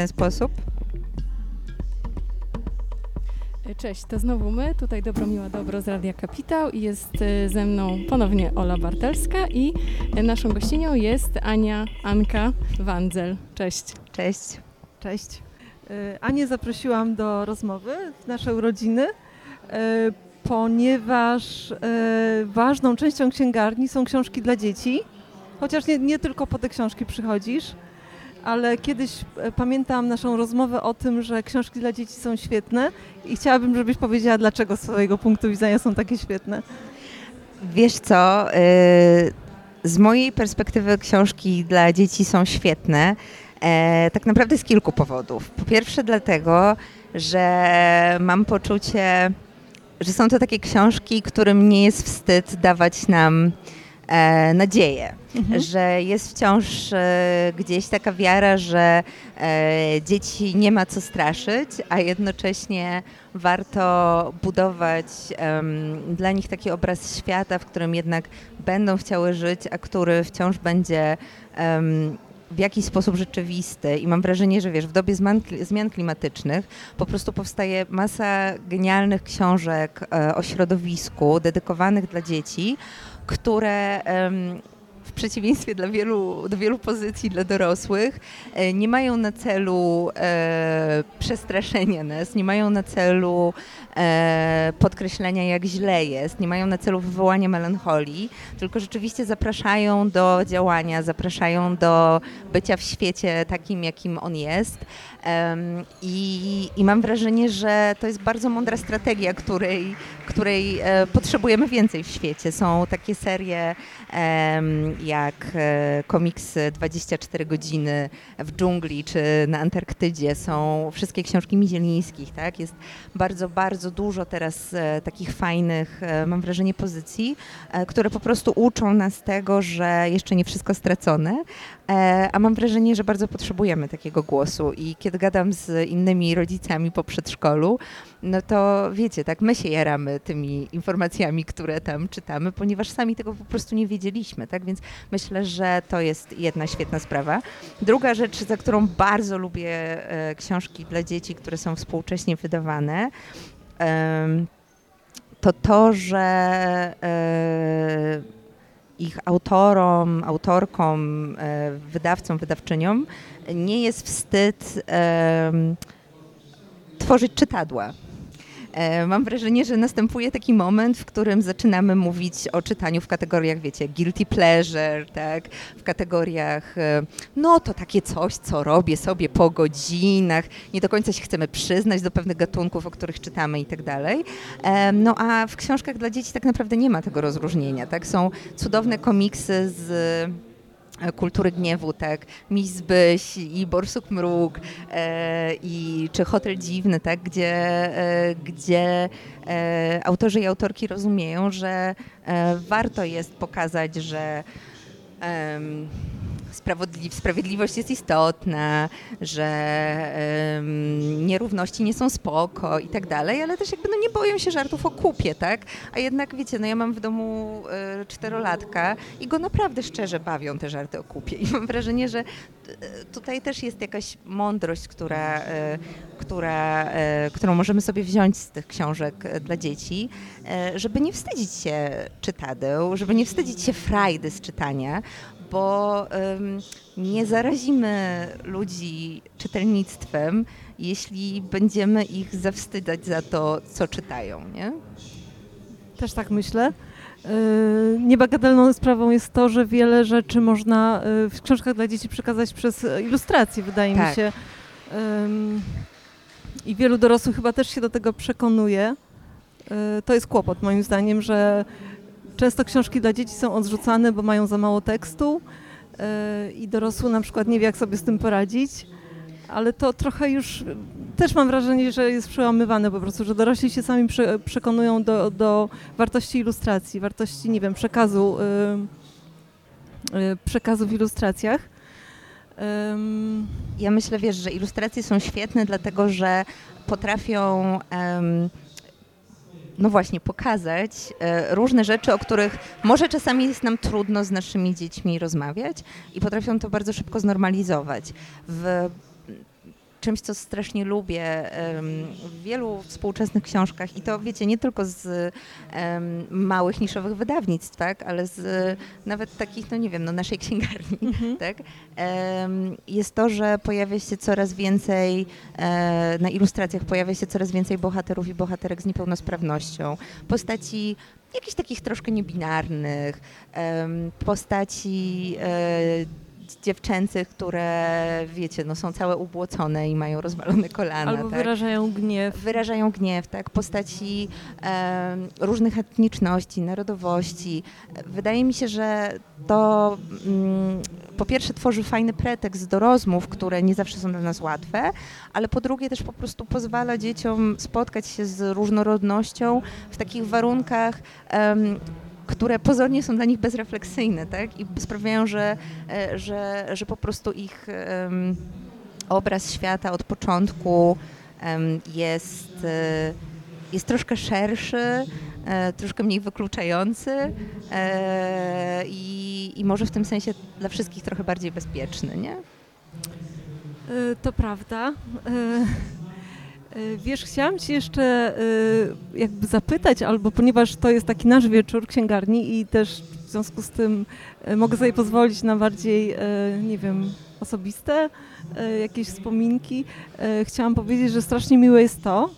Speaker 10: Ten sposób.
Speaker 1: Cześć, to znowu my, tutaj Dobromiła Dobro z Radia Kapitał i jest y, ze mną ponownie Ola Bartelska i y, naszą gościnią jest Ania Anka Wandzel. Cześć.
Speaker 10: Cześć.
Speaker 4: Cześć. Anię zaprosiłam do rozmowy w nasze urodziny, ponieważ ważną częścią księgarni są książki dla dzieci, chociaż nie, nie tylko po te książki przychodzisz, ale kiedyś e, pamiętam naszą rozmowę o tym, że książki dla dzieci są świetne i chciałabym, żebyś powiedziała, dlaczego z swojego punktu widzenia są takie świetne.
Speaker 10: Wiesz co, y, z mojej perspektywy książki dla dzieci są świetne. E, tak naprawdę z kilku powodów. Po pierwsze dlatego, że mam poczucie, że są to takie książki, którym nie jest wstyd dawać nam e, nadzieję.
Speaker 4: Mhm.
Speaker 10: Że jest wciąż e, gdzieś taka wiara, że e, dzieci nie ma co straszyć, a jednocześnie warto budować dla nich taki obraz świata, w którym jednak będą chciały żyć, a który wciąż będzie w jakiś sposób rzeczywisty i mam wrażenie, że wiesz, w dobie zmian, klimatycznych po prostu powstaje masa genialnych książek e, o środowisku dedykowanych dla dzieci, które w przeciwieństwie dla wielu, do wielu pozycji dla dorosłych e, nie mają na celu e, przestraszenia nas, nie mają na celu e, podkreślenia jak źle jest, nie mają na celu wywołania melancholii, tylko rzeczywiście zapraszają do działania, zapraszają do bycia w świecie takim, jakim on jest. I, I mam wrażenie, że to jest bardzo mądra strategia, której, której e, potrzebujemy więcej w świecie. Są takie serie jak e, komiksy 24 godziny w dżungli czy na Antarktydzie. Są wszystkie książki Mizielińskich, tak? Jest bardzo, bardzo dużo teraz e, takich fajnych, mam wrażenie, pozycji, które po prostu uczą nas tego, że jeszcze nie wszystko stracone, a mam wrażenie, że bardzo potrzebujemy takiego głosu i kiedy gadam z innymi rodzicami po przedszkolu, no to wiecie, tak my się jaramy tymi informacjami, które tam czytamy, ponieważ sami tego po prostu nie wiedzieliśmy, tak? Więc myślę, że to jest jedna świetna sprawa. Druga rzecz, za którą bardzo lubię e, książki dla dzieci, które są współcześnie wydawane, to to, że e, ich autorom, autorkom, e, wydawcom, wydawczyniom nie jest wstyd tworzyć czytadła. E, Mam wrażenie, że następuje taki moment, w którym zaczynamy mówić o czytaniu w kategoriach, wiecie, guilty pleasure, tak? W kategoriach, e, no to takie coś, co robię sobie po godzinach, nie do końca się chcemy przyznać do pewnych gatunków, o których czytamy i tak dalej. E, No a w książkach dla dzieci tak naprawdę nie ma tego rozróżnienia, tak? Są cudowne komiksy z kultury gniewu, tak, Miś Zbyś i Borsuk Mruk e, i czy Hotel Dziwny, tak, gdzie, e, gdzie e, autorzy i autorki rozumieją, że e, warto jest pokazać, że sprawiedli- sprawiedliwość jest istotna, że em, nierówności nie są spoko i tak dalej, ale też jakby no nie boją się żartów o kupie, tak? A jednak wiecie, no ja mam w domu e, czterolatka i go naprawdę szczerze bawią te żarty o kupie i mam wrażenie, że e, tutaj też jest jakaś mądrość, która, e, która, e, którą możemy sobie wziąć z tych książek dla dzieci, żeby nie wstydzić się czytadeł, żeby nie wstydzić się frajdy z czytania, bo nie zarazimy ludzi czytelnictwem, jeśli będziemy ich zawstydzać za to, co czytają, nie?
Speaker 4: Też tak myślę. Yy, Niebagatelną sprawą jest to, że wiele rzeczy można yy, w książkach dla dzieci przekazać przez e, ilustracje, wydaje mi
Speaker 10: Tak.
Speaker 4: się. Ym, I wielu dorosłych chyba też się do tego przekonuje. Yy, To jest kłopot moim zdaniem, że często książki dla dzieci są odrzucane, bo mają za mało tekstu yy, i dorosły na przykład nie wie, jak sobie z tym poradzić. Ale to trochę już też mam wrażenie, że jest przełamywane po prostu, że dorośli się sami prze, przekonują do, do wartości ilustracji, wartości, nie wiem, przekazu, y, y, przekazu w ilustracjach.
Speaker 10: Ja myślę, wiesz, że ilustracje są świetne, dlatego że potrafią em, no właśnie pokazać e, różne rzeczy, o których może czasami jest nam trudno z naszymi dziećmi rozmawiać i potrafią to bardzo szybko znormalizować. W czymś, co strasznie lubię w wielu współczesnych książkach i to wiecie, nie tylko z małych, niszowych wydawnictw, tak, ale z nawet takich, no nie wiem, no naszej księgarni,
Speaker 4: Mhm.
Speaker 10: tak, jest to, że pojawia się coraz więcej, e, na ilustracjach pojawia się coraz więcej bohaterów i bohaterek z niepełnosprawnością, postaci jakichś takich troszkę niebinarnych, postaci e, dziewczęcych, które wiecie, no są całe ubłocone i mają rozwalone kolana.
Speaker 4: Albo
Speaker 10: tak?
Speaker 4: wyrażają gniew.
Speaker 10: wyrażają gniew, tak? Postaci em, różnych etniczności, narodowości. Wydaje mi się, że to mm, po pierwsze tworzy fajny pretekst do rozmów, które nie zawsze są dla nas łatwe, ale po drugie też po prostu pozwala dzieciom spotkać się z różnorodnością w takich warunkach. em, które pozornie są dla nich bezrefleksyjne, tak? I sprawiają, że, e, że, że po prostu ich em, obraz świata od początku em, jest, e, jest troszkę szerszy, e, troszkę mniej wykluczający i, i może w tym sensie dla wszystkich trochę bardziej bezpieczny, nie?
Speaker 4: To prawda. Y, Wiesz, chciałam Cię jeszcze y, jakby zapytać, albo ponieważ to jest taki nasz wieczór księgarni i też w związku z tym y, mogę sobie pozwolić na bardziej, nie wiem, osobiste jakieś wspominki, chciałam powiedzieć, że strasznie miłe jest to,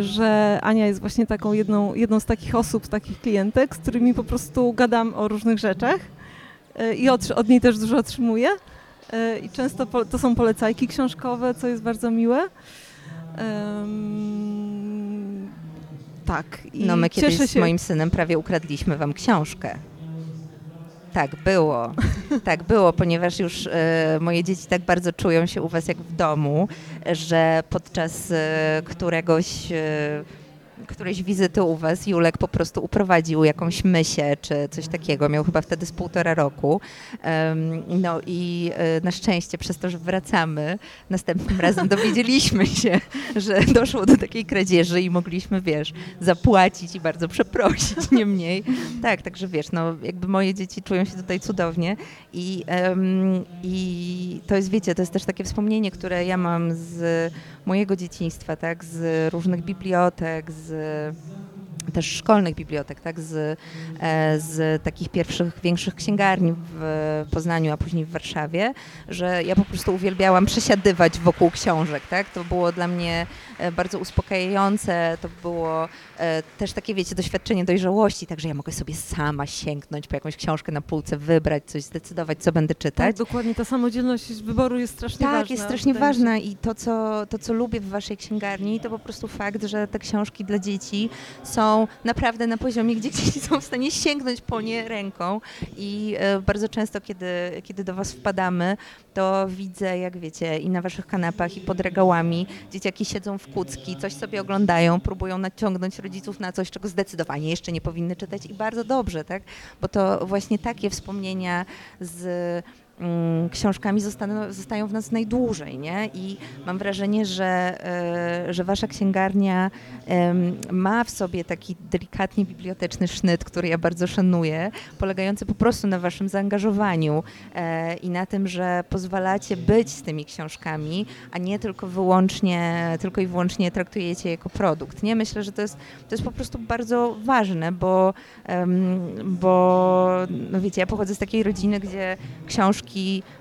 Speaker 4: że Ania jest właśnie taką jedną, jedną z takich osób, takich klientek, z którymi po prostu gadam o różnych rzeczach i od, od niej też dużo otrzymuję. I często to są polecajki książkowe, co jest bardzo miłe. Tak. I
Speaker 10: No my kiedyś
Speaker 4: cieszę
Speaker 10: z
Speaker 4: się.
Speaker 10: moim synem prawie ukradliśmy wam książkę. Tak, było. Tak, było, ponieważ już e, moje dzieci tak bardzo czują się u was jak w domu, że podczas e, któregoś e, którejś wizyty u was Julek po prostu uprowadził jakąś mysię czy coś takiego. Miał chyba wtedy z półtora roku. No i e, na szczęście przez to, że wracamy, następnym razem dowiedzieliśmy się, że doszło do takiej kradzieży i mogliśmy, wiesz, zapłacić i bardzo przeprosić, nie mniej. Tak, także wiesz, no jakby moje dzieci czują się tutaj cudownie i, i to jest, wiecie, to jest też takie wspomnienie, które ja mam z mojego dzieciństwa, tak, z różnych bibliotek, z też szkolnych bibliotek, tak, z, e, z takich pierwszych większych księgarni w Poznaniu, a później w Warszawie, że ja po prostu uwielbiałam przesiadywać wokół książek, tak, to było dla mnie bardzo uspokajające, to było e, też takie, wiecie, doświadczenie dojrzałości, także ja mogę sobie sama sięgnąć po jakąś książkę na półce, wybrać coś, zdecydować, co będę
Speaker 4: Tak,
Speaker 10: czytać.
Speaker 4: dokładnie, ta samodzielność wyboru jest strasznie
Speaker 10: Tak,
Speaker 4: ważna.
Speaker 10: jest strasznie ważna i to co, to, co lubię w waszej księgarni, to po prostu fakt, że te książki dla dzieci są naprawdę na poziomie, gdzie dzieci są w stanie sięgnąć po nie ręką i e, bardzo często, kiedy, kiedy do was wpadamy, to widzę, jak wiecie, i na waszych kanapach, i pod regałami dzieciaki siedzą w kucki, coś sobie oglądają, próbują naciągnąć rodziców na coś, czego zdecydowanie jeszcze nie powinny czytać i bardzo dobrze, tak? Bo to właśnie takie wspomnienia z książkami zostaną, zostają w nas najdłużej, nie? I mam wrażenie, że, e, że wasza księgarnia ma w sobie taki delikatnie biblioteczny sznyt, który ja bardzo szanuję, polegający po prostu na waszym zaangażowaniu e, i na tym, że pozwalacie być z tymi książkami, a nie tylko wyłącznie, tylko i wyłącznie traktujecie je jako produkt, nie? Myślę, że to jest, to jest po prostu bardzo ważne, bo, bo no wiecie, ja pochodzę z takiej rodziny, gdzie książki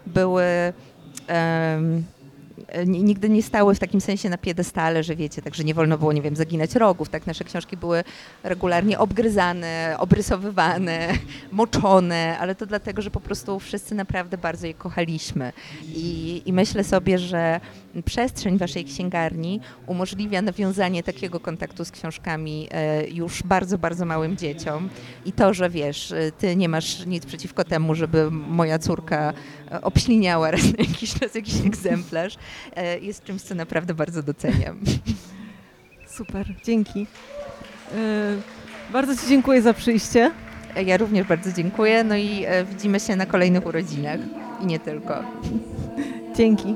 Speaker 10: były em, ni- nigdy nie stały w takim sensie na piedestale, że wiecie, także nie wolno było, nie wiem, zaginać rogów, tak? Nasze książki były regularnie obgryzane, obrysowywane, moczone, ale to dlatego, że po prostu wszyscy naprawdę bardzo je kochaliśmy. I, i myślę sobie, że przestrzeń waszej księgarni umożliwia nawiązanie takiego kontaktu z książkami e, już bardzo, bardzo małym dzieciom. I to, że wiesz, e, ty nie masz nic przeciwko temu, żeby moja córka e, obśliniała raz na jakiś czas jakiś egzemplarz, jest czymś, co naprawdę bardzo doceniam.
Speaker 4: Super, dzięki. Bardzo Ci dziękuję za przyjście.
Speaker 10: Ja również bardzo dziękuję, no i widzimy się na kolejnych urodzinach i nie tylko.
Speaker 4: Dzięki.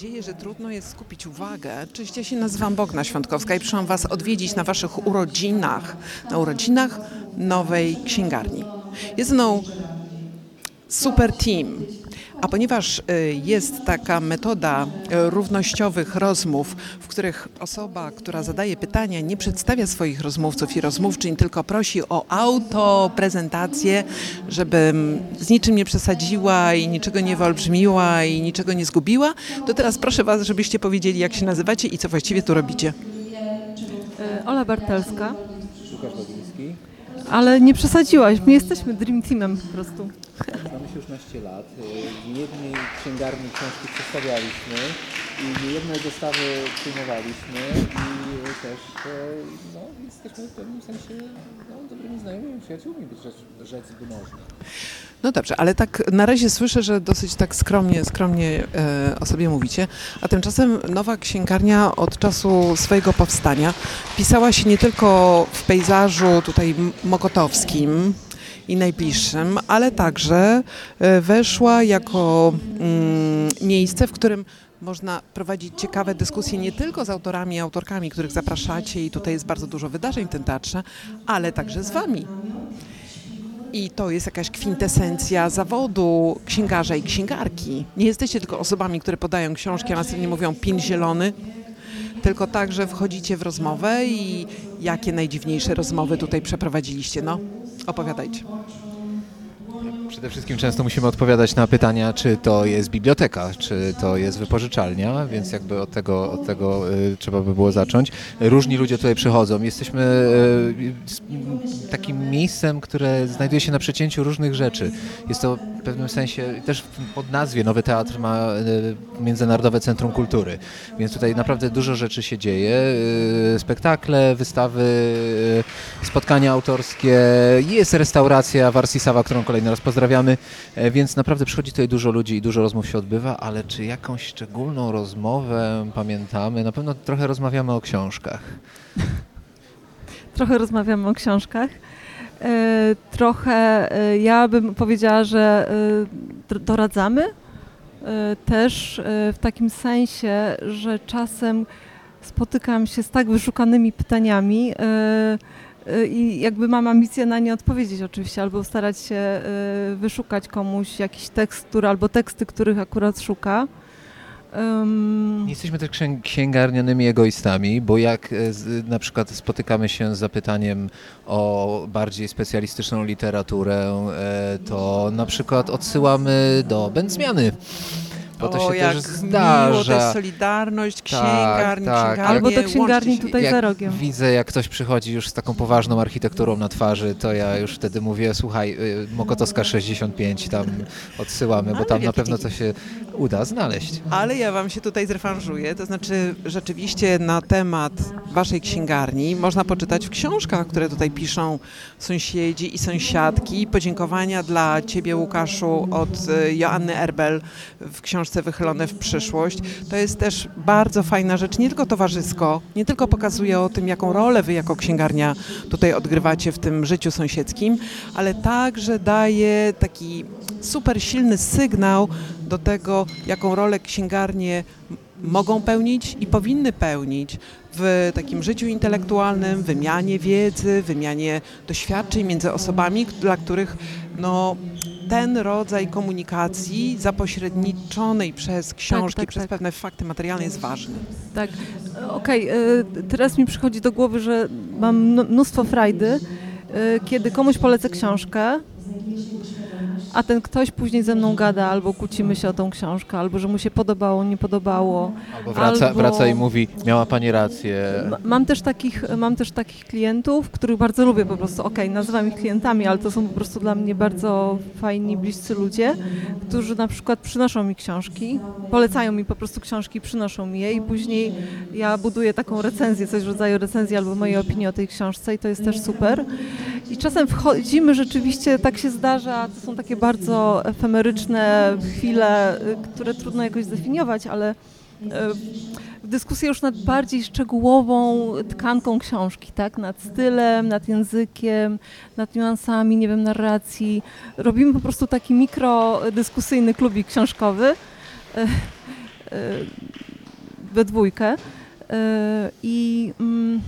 Speaker 11: Dzieje, że trudno jest skupić uwagę. Cześć, ja się nazywam Bogna Świątkowska i przyszłam Was odwiedzić na Waszych urodzinach, na urodzinach nowej księgarni. Jest mną super team. A ponieważ y, jest taka metoda y, równościowych rozmów, których osoba, która zadaje pytania, nie przedstawia swoich rozmówców i rozmówczyń, tylko prosi o autoprezentację, żeby z niczym nie przesadziła i niczego nie wyolbrzymiła i niczego nie zgubiła, to teraz proszę Was, żebyście powiedzieli, jak się nazywacie i co właściwie tu robicie.
Speaker 4: E, Ola Bartelska,
Speaker 3: Łukasz Bagiński.
Speaker 4: ale nie przesadziłaś, my jesteśmy Dream Teamem po prostu.
Speaker 3: Znamy się już naście lat. W jednej księgarni książki przedstawialiśmy i niejedne dostawy przyjmowaliśmy i też e, no, jesteśmy w pewnym sensie no, dobrymi znajomymi, przyjaciółmi, rzec, rzec by można.
Speaker 11: No dobrze, ale tak na razie słyszę, że dosyć tak skromnie, skromnie e, o sobie mówicie, a tymczasem nowa księgarnia od czasu swojego powstania pisała się nie tylko w pejzażu tutaj mokotowskim i najbliższym, ale także e, weszła jako mm, miejsce, w którym można prowadzić ciekawe dyskusje nie tylko z autorami i autorkami, których zapraszacie i tutaj jest bardzo dużo wydarzeń w tym teatrze, ale także z wami. I to jest jakaś kwintesencja zawodu księgarza i księgarki. Nie jesteście tylko osobami, które podają książki, a następnie mówią pin zielony, tylko także wchodzicie w rozmowę i jakie najdziwniejsze rozmowy tutaj przeprowadziliście. No, opowiadajcie.
Speaker 3: Przede wszystkim często musimy odpowiadać na pytania, czy to jest biblioteka, czy to jest wypożyczalnia, więc jakby od tego, od tego y, trzeba by było zacząć. Różni ludzie tutaj przychodzą. Jesteśmy y, takim miejscem, które znajduje się na przecięciu różnych rzeczy. Jest to w pewnym sensie, też pod nazwie Nowy Teatr ma y, Międzynarodowe Centrum Kultury, więc tutaj naprawdę dużo rzeczy się dzieje. Spektakle, wystawy, spotkania autorskie, jest restauracja Warsisawa, którą kolejny raz pozdrawiamy, e, więc naprawdę przychodzi tutaj dużo ludzi i dużo rozmów się odbywa, ale czy jakąś szczególną rozmowę pamiętamy? Na pewno trochę rozmawiamy o książkach.
Speaker 4: Trochę rozmawiamy o książkach. E, trochę e, ja bym powiedziała, że doradzamy też w takim sensie, że czasem spotykam się z tak wyszukanymi pytaniami i jakby mam ambicję na nie odpowiedzieć oczywiście, albo starać się e, wyszukać komuś jakiś tekst, który, albo teksty, których akurat szuka. Em,
Speaker 3: Nie jesteśmy też księ- księgarnianymi egoistami, bo jak e, z, na przykład spotykamy się z zapytaniem o bardziej specjalistyczną literaturę, to na przykład odsyłamy do Będzmiany. Bo to
Speaker 11: o,
Speaker 3: się
Speaker 11: jak
Speaker 3: też
Speaker 11: miło, to
Speaker 3: zdarza.
Speaker 11: jest solidarność, księgarni,
Speaker 3: tak.
Speaker 11: księgarnie,
Speaker 4: Albo do księgarni tutaj
Speaker 3: jak
Speaker 4: za rogiem.
Speaker 3: widzę, jak ktoś przychodzi już z taką poważną architekturą na twarzy, to ja już wtedy mówię, słuchaj, y, Mokotowska 65, tam odsyłamy, bo tam na pewno coś się uda znaleźć.
Speaker 11: Ale ja Wam się tutaj zrewanżuję, to znaczy rzeczywiście na temat Waszej księgarni można poczytać w książkach, które tutaj piszą sąsiedzi i sąsiadki. Podziękowania dla Ciebie, Łukaszu, od e, Joanny Erbel w książce Wychylone w przyszłość. To jest też bardzo fajna rzecz, nie tylko towarzysko, nie tylko pokazuje o tym, jaką rolę Wy jako księgarnia tutaj odgrywacie w tym życiu sąsiedzkim, ale także daje taki super silny sygnał do tego, jaką rolę księgarnie mogą pełnić i powinny pełnić w takim życiu intelektualnym, wymianie wiedzy, wymianie doświadczeń między osobami, dla których no, ten rodzaj komunikacji zapośredniczonej przez książki,
Speaker 4: tak,
Speaker 11: przez
Speaker 4: tak.
Speaker 11: pewne fakty materialne jest ważny.
Speaker 4: Tak, okej, e, teraz mi przychodzi do głowy, że mam mn- mnóstwo frajdy, e, kiedy komuś polecę książkę, a ten ktoś później ze mną gada, albo kłócimy się o tą książkę, albo że mu się podobało, nie podobało.
Speaker 3: Albo wraca,
Speaker 4: Albo-
Speaker 3: wraca i mówi, miała pani rację.
Speaker 4: Ma- Mam też takich, mam też takich klientów, których bardzo lubię po prostu. Okej, nazywam ich klientami, ale to są po prostu dla mnie bardzo fajni, bliscy ludzie, którzy na przykład przynoszą mi książki, polecają mi po prostu książki, przynoszą mi je i później ja buduję taką recenzję, coś w rodzaju recenzji albo mojej opinii o tej książce i to jest też super. I czasem wchodzimy rzeczywiście, tak się zdarza, to są takie bardzo efemeryczne chwile, które trudno jakoś zdefiniować, ale w dyskusję już nad bardziej szczegółową tkanką książki, tak? Nad stylem, nad językiem, nad niuansami, nie wiem, narracji. Robimy po prostu taki mikrodyskusyjny klubik książkowy. E, we dwójkę. I mm,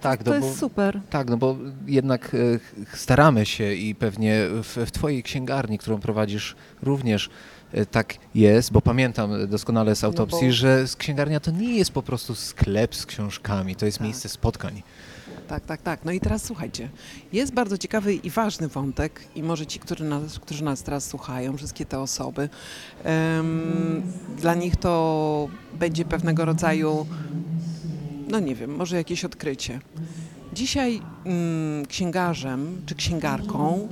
Speaker 3: Tak,
Speaker 4: to
Speaker 3: no
Speaker 4: jest
Speaker 3: bo,
Speaker 4: super.
Speaker 3: tak, no bo jednak e, staramy się i pewnie w, w Twojej księgarni, którą prowadzisz również e, tak jest, bo pamiętam doskonale z autopsji,
Speaker 11: bo-
Speaker 3: że księgarnia to nie jest po prostu sklep z książkami, to jest
Speaker 11: Tak.
Speaker 3: miejsce spotkań.
Speaker 11: Tak, tak, tak. No i teraz słuchajcie, jest bardzo ciekawy i ważny wątek i może ci, którzy nas, którzy nas teraz słuchają, wszystkie te osoby, em, dla nich to będzie pewnego rodzaju, no nie wiem, może jakieś odkrycie. Dzisiaj mm, księgarzem czy księgarką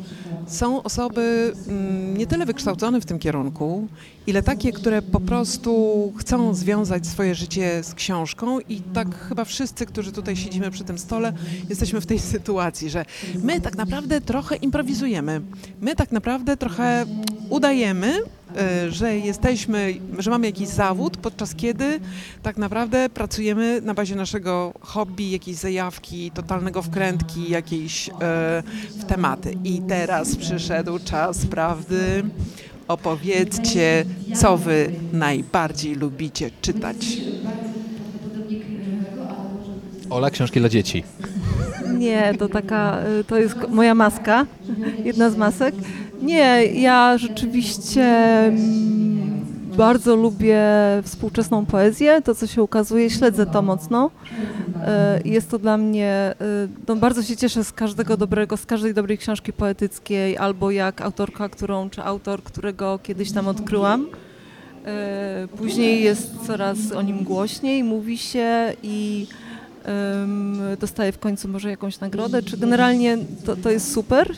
Speaker 11: są osoby mm, nie tyle wykształcone w tym kierunku, ile takie, które po prostu chcą związać swoje życie z książką i tak chyba wszyscy, którzy tutaj siedzimy przy tym stole, jesteśmy w tej sytuacji, że my tak naprawdę trochę improwizujemy. My tak naprawdę trochę udajemy, że jesteśmy, że mamy jakiś zawód, podczas kiedy tak naprawdę pracujemy na bazie naszego hobby, jakiejś zajawki, totalnego wkrętki jakiejś e, w tematy. I teraz przyszedł czas prawdy. Opowiedzcie, co wy najbardziej lubicie czytać.
Speaker 3: Ola, książki dla dzieci.
Speaker 4: Nie, to taka, y, to jest moja maska, jedna z masek. Nie, ja rzeczywiście mm, bardzo lubię współczesną poezję, to co się ukazuje, śledzę to mocno. Y, Jest to dla mnie, y, no bardzo się cieszę z każdego dobrego, z każdej dobrej książki poetyckiej, albo jak autorka, którą, czy autor, którego kiedyś tam odkryłam. Y, Później jest coraz o nim głośniej, mówi się i dostaje w końcu może jakąś nagrodę, czy generalnie to, to jest super.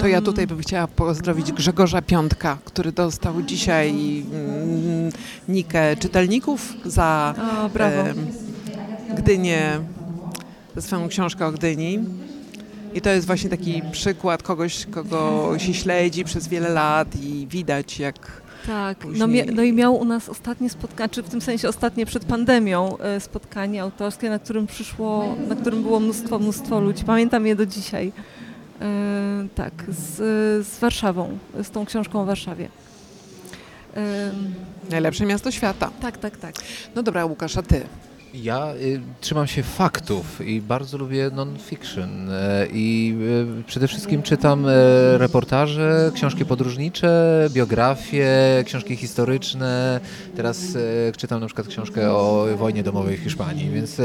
Speaker 11: To ja tutaj bym chciała pozdrowić Grzegorza Piątka, który dostał dzisiaj mm, nikę czytelników za
Speaker 4: O, brawo.
Speaker 11: Gdynię, za swoją książkę o Gdyni. I to jest właśnie taki przykład kogoś, kogo się śledzi przez wiele lat i widać jak
Speaker 4: Tak, no, no i miał u nas ostatnie spotkanie, czy w tym sensie ostatnie przed pandemią e, spotkanie autorskie, na którym przyszło, na którym było mnóstwo, mnóstwo ludzi. Pamiętam je do dzisiaj. E, tak, z, z Warszawą, z tą książką o Warszawie. E,
Speaker 11: najlepsze miasto świata.
Speaker 4: tak, tak, tak.
Speaker 11: No dobra, Łukasz, a ty?
Speaker 3: Ja y, trzymam się faktów i bardzo lubię non-fiction e, i y, przede wszystkim czytam e, reportaże, książki podróżnicze, biografie, książki historyczne. Teraz e, czytam na przykład książkę o wojnie domowej w Hiszpanii, więc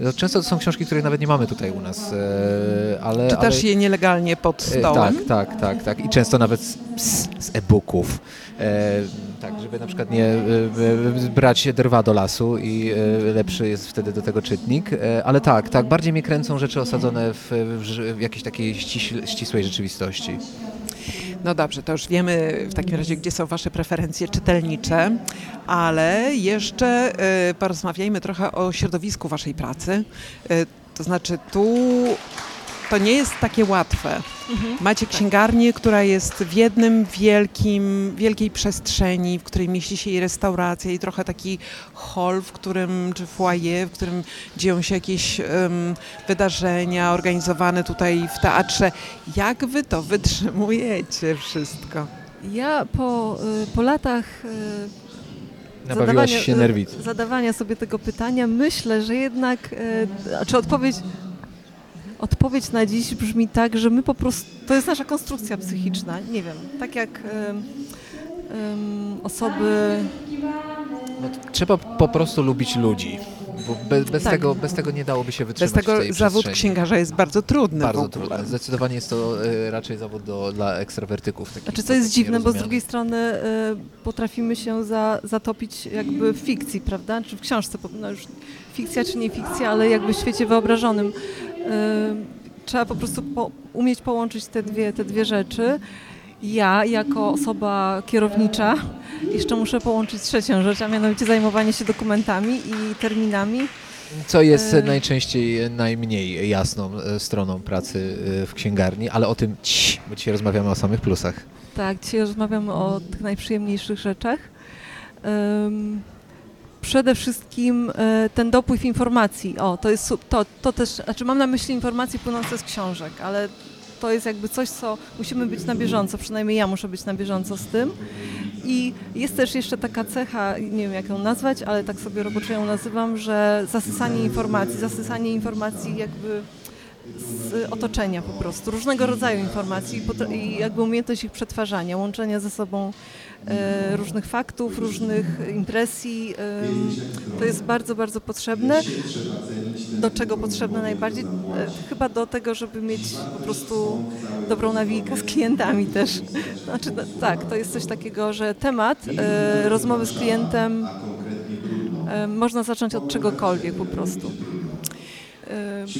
Speaker 3: no, często to są książki, których nawet nie mamy tutaj u nas, e, ale...
Speaker 11: Czytasz
Speaker 3: ale...
Speaker 11: je nielegalnie pod
Speaker 3: E,
Speaker 11: stołem?
Speaker 3: Tak, tak, tak, tak. I często nawet z, z, z e-booków. E, tak, żeby na przykład nie e, e, brać drwa do lasu i lepszy jest wtedy do tego czytnik. Ale tak, tak, bardziej mnie kręcą rzeczy osadzone w, w, jakiejś takiej ścisłej rzeczywistości.
Speaker 11: No dobrze, to już wiemy w takim razie, gdzie są Wasze preferencje czytelnicze, ale jeszcze porozmawiajmy trochę o środowisku Waszej pracy. To znaczy tu to nie jest takie łatwe. Macie księgarnię, która jest w jednym wielkim, wielkiej przestrzeni, w której mieści się i restauracja, i trochę taki hall, w którym, czy foyer, w którym dzieją się jakieś em, wydarzenia organizowane tutaj w teatrze. Jak wy to wytrzymujecie wszystko?
Speaker 4: Ja po, y, po latach y,
Speaker 3: Nabawiłaś
Speaker 4: zadawania-
Speaker 3: się.
Speaker 4: Zadawania sobie tego pytania, myślę, że jednak, y, czy odpowiedź, odpowiedź na dziś brzmi tak, że my po prostu, to jest nasza konstrukcja psychiczna, nie wiem, tak jak y, ym, osoby,
Speaker 3: No, trzeba po prostu lubić ludzi. Bo bez, bez,
Speaker 4: Tak.
Speaker 3: tego, bez tego nie dałoby się wytrzymać
Speaker 11: Bez tego zawód księgarza jest bardzo trudny.
Speaker 3: Bardzo trudne. Zdecydowanie jest to e, raczej zawód do, dla ekstrawertyków. takich
Speaker 4: Znaczy, co jest dziwne, bo z drugiej strony y, potrafimy się za, zatopić jakby w fikcji, prawda? Czy w książce, no już fikcja czy nie fikcja, ale jakby w świecie wyobrażonym. Trzeba po prostu po, umieć połączyć te dwie, te dwie rzeczy. Ja, jako osoba kierownicza, jeszcze muszę połączyć trzecią rzecz, a mianowicie zajmowanie się dokumentami i terminami.
Speaker 3: Co jest
Speaker 4: E,
Speaker 3: najczęściej najmniej jasną e, stroną pracy e, w księgarni, ale o tym cii, bo dzisiaj rozmawiamy o samych plusach.
Speaker 4: Tak, dzisiaj rozmawiamy o tych najprzyjemniejszych rzeczach. Przede wszystkim e, ten dopływ informacji. O, to jest to, to też, znaczy mam na myśli informacje płynące z książek, ale to jest jakby coś, co musimy być na bieżąco, przynajmniej ja muszę być na bieżąco z tym. I jest też jeszcze taka cecha, nie wiem jak ją nazwać, ale tak sobie roboczo ją nazywam, że zasysanie informacji, zasysanie informacji jakby z otoczenia po prostu, różnego rodzaju informacji i jakby umiejętność ich przetwarzania, łączenia ze sobą różnych faktów, różnych impresji. E, to jest bardzo, bardzo potrzebne. Do czego potrzebne najbardziej? E, chyba do tego, żeby mieć po prostu dobrą nawijkę z klientami też. Znaczy, no, tak, to jest coś takiego, że temat rozmowy z klientem można zacząć od czegokolwiek po prostu.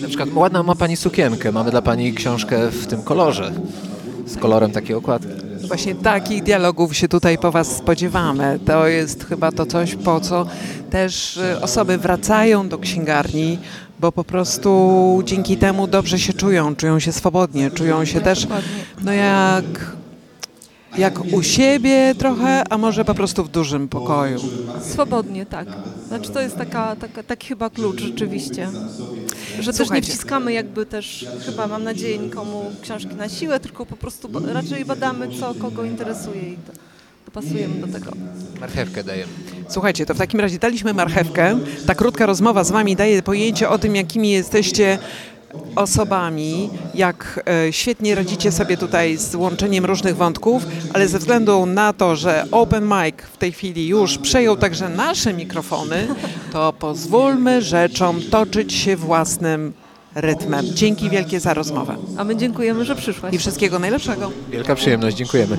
Speaker 3: Na przykład ładna ma Pani sukienkę, mamy dla Pani książkę w tym kolorze, z kolorem takiej okładki.
Speaker 11: Właśnie takich dialogów się tutaj po Was spodziewamy. To jest chyba to coś, po co też y, osoby wracają do księgarni, bo po prostu dzięki temu dobrze się czują, czują się swobodnie, czują się też no jak jak u siebie trochę, a może po prostu w dużym pokoju.
Speaker 4: Swobodnie, tak. Znaczy to jest taka, taka, taki chyba klucz rzeczywiście. Że też nie wciskamy jakby też, chyba mam nadzieję, nikomu książki na siłę, tylko po prostu raczej badamy, co kogo interesuje i to dopasujemy do tego.
Speaker 3: Marchewkę dajemy.
Speaker 11: Słuchajcie, to w takim razie daliśmy marchewkę. Ta krótka rozmowa z Wami daje pojęcie o tym, jakimi jesteście osobami, jak e, świetnie radzicie sobie tutaj z łączeniem różnych wątków, ale ze względu na to, że Open Mic w tej chwili już przejął także nasze mikrofony, to pozwólmy rzeczom toczyć się własnym rytmem. Dzięki wielkie za rozmowę.
Speaker 4: A my dziękujemy, że przyszłaś.
Speaker 11: I wszystkiego najlepszego.
Speaker 3: Wielka przyjemność, dziękujemy.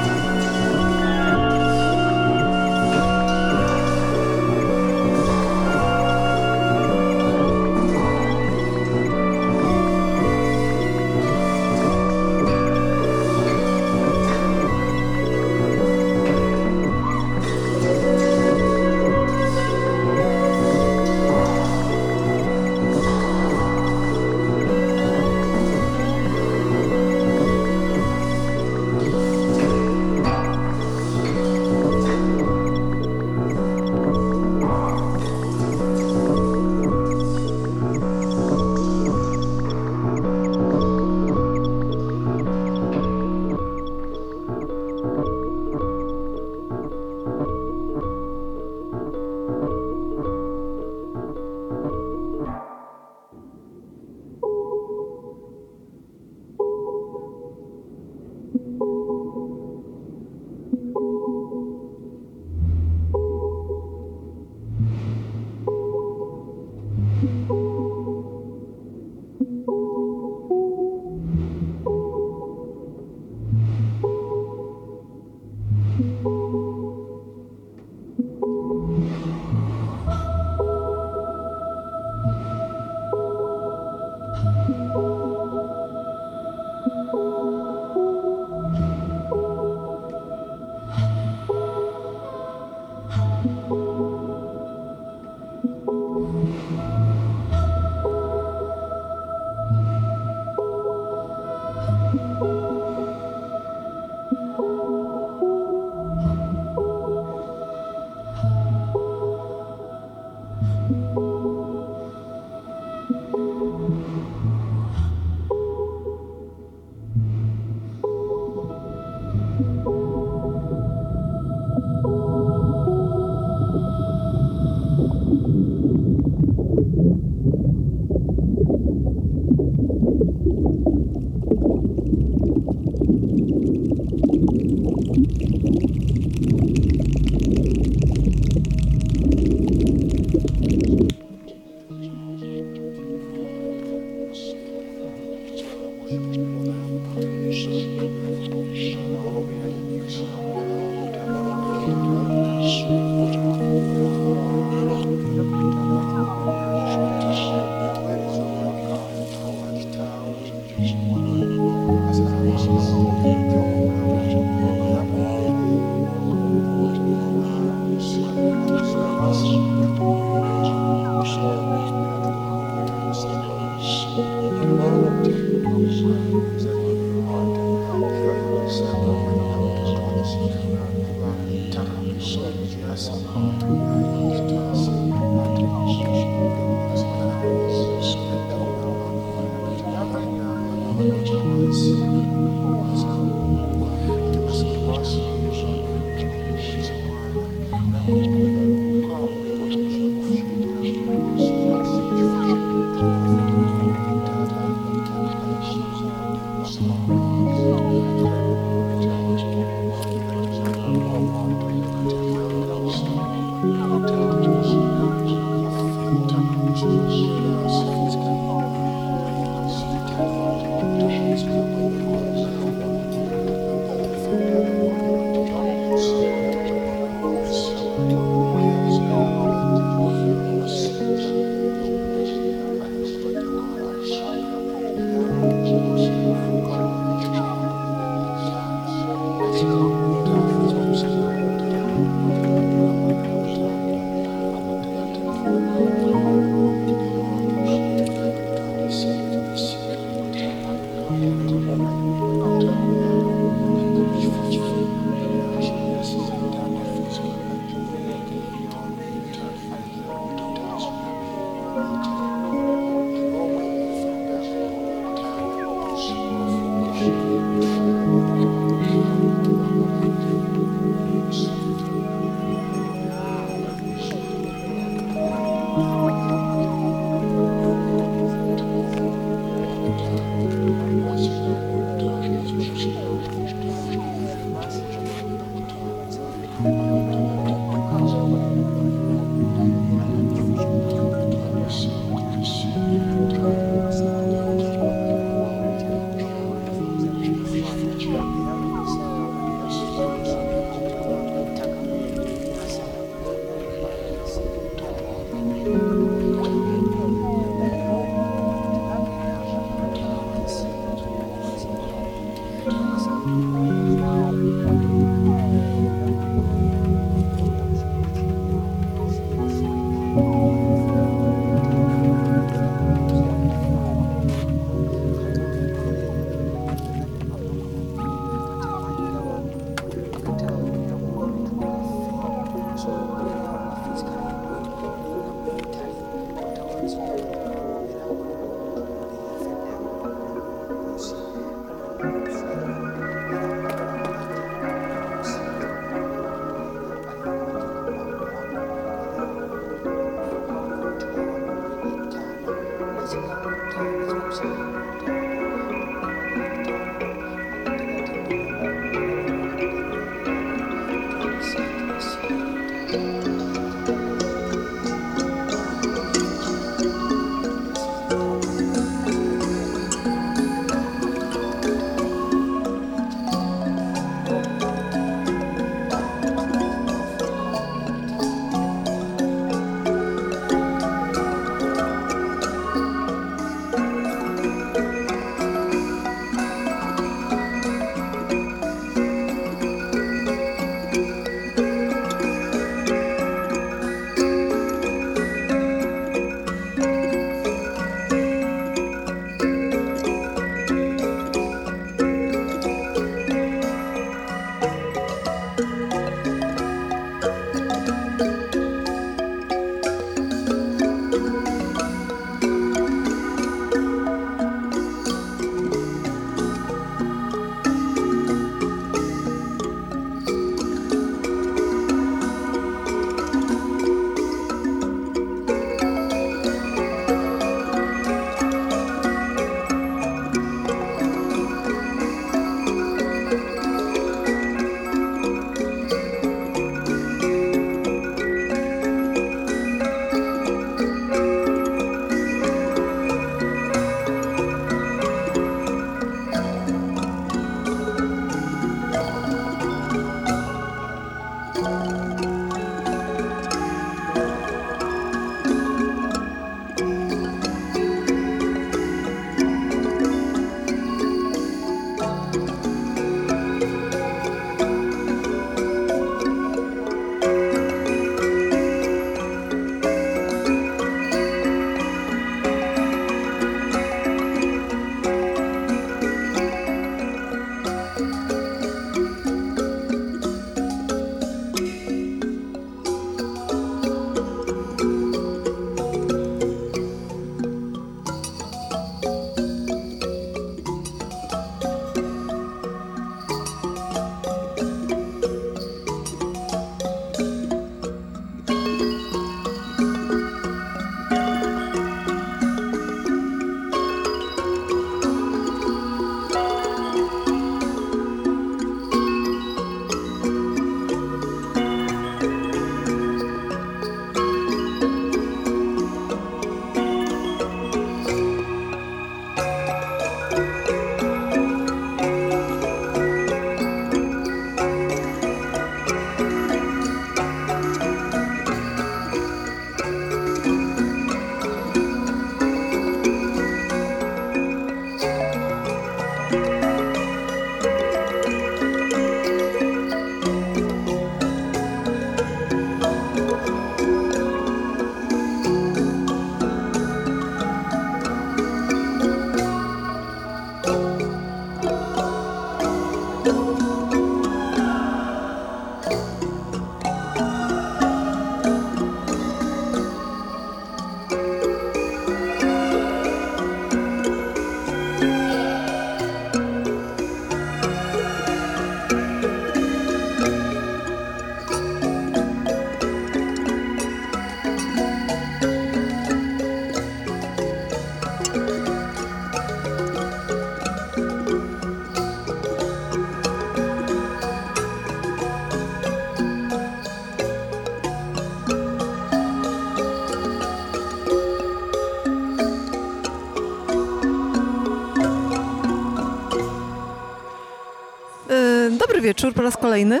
Speaker 4: Wieczór po raz kolejny.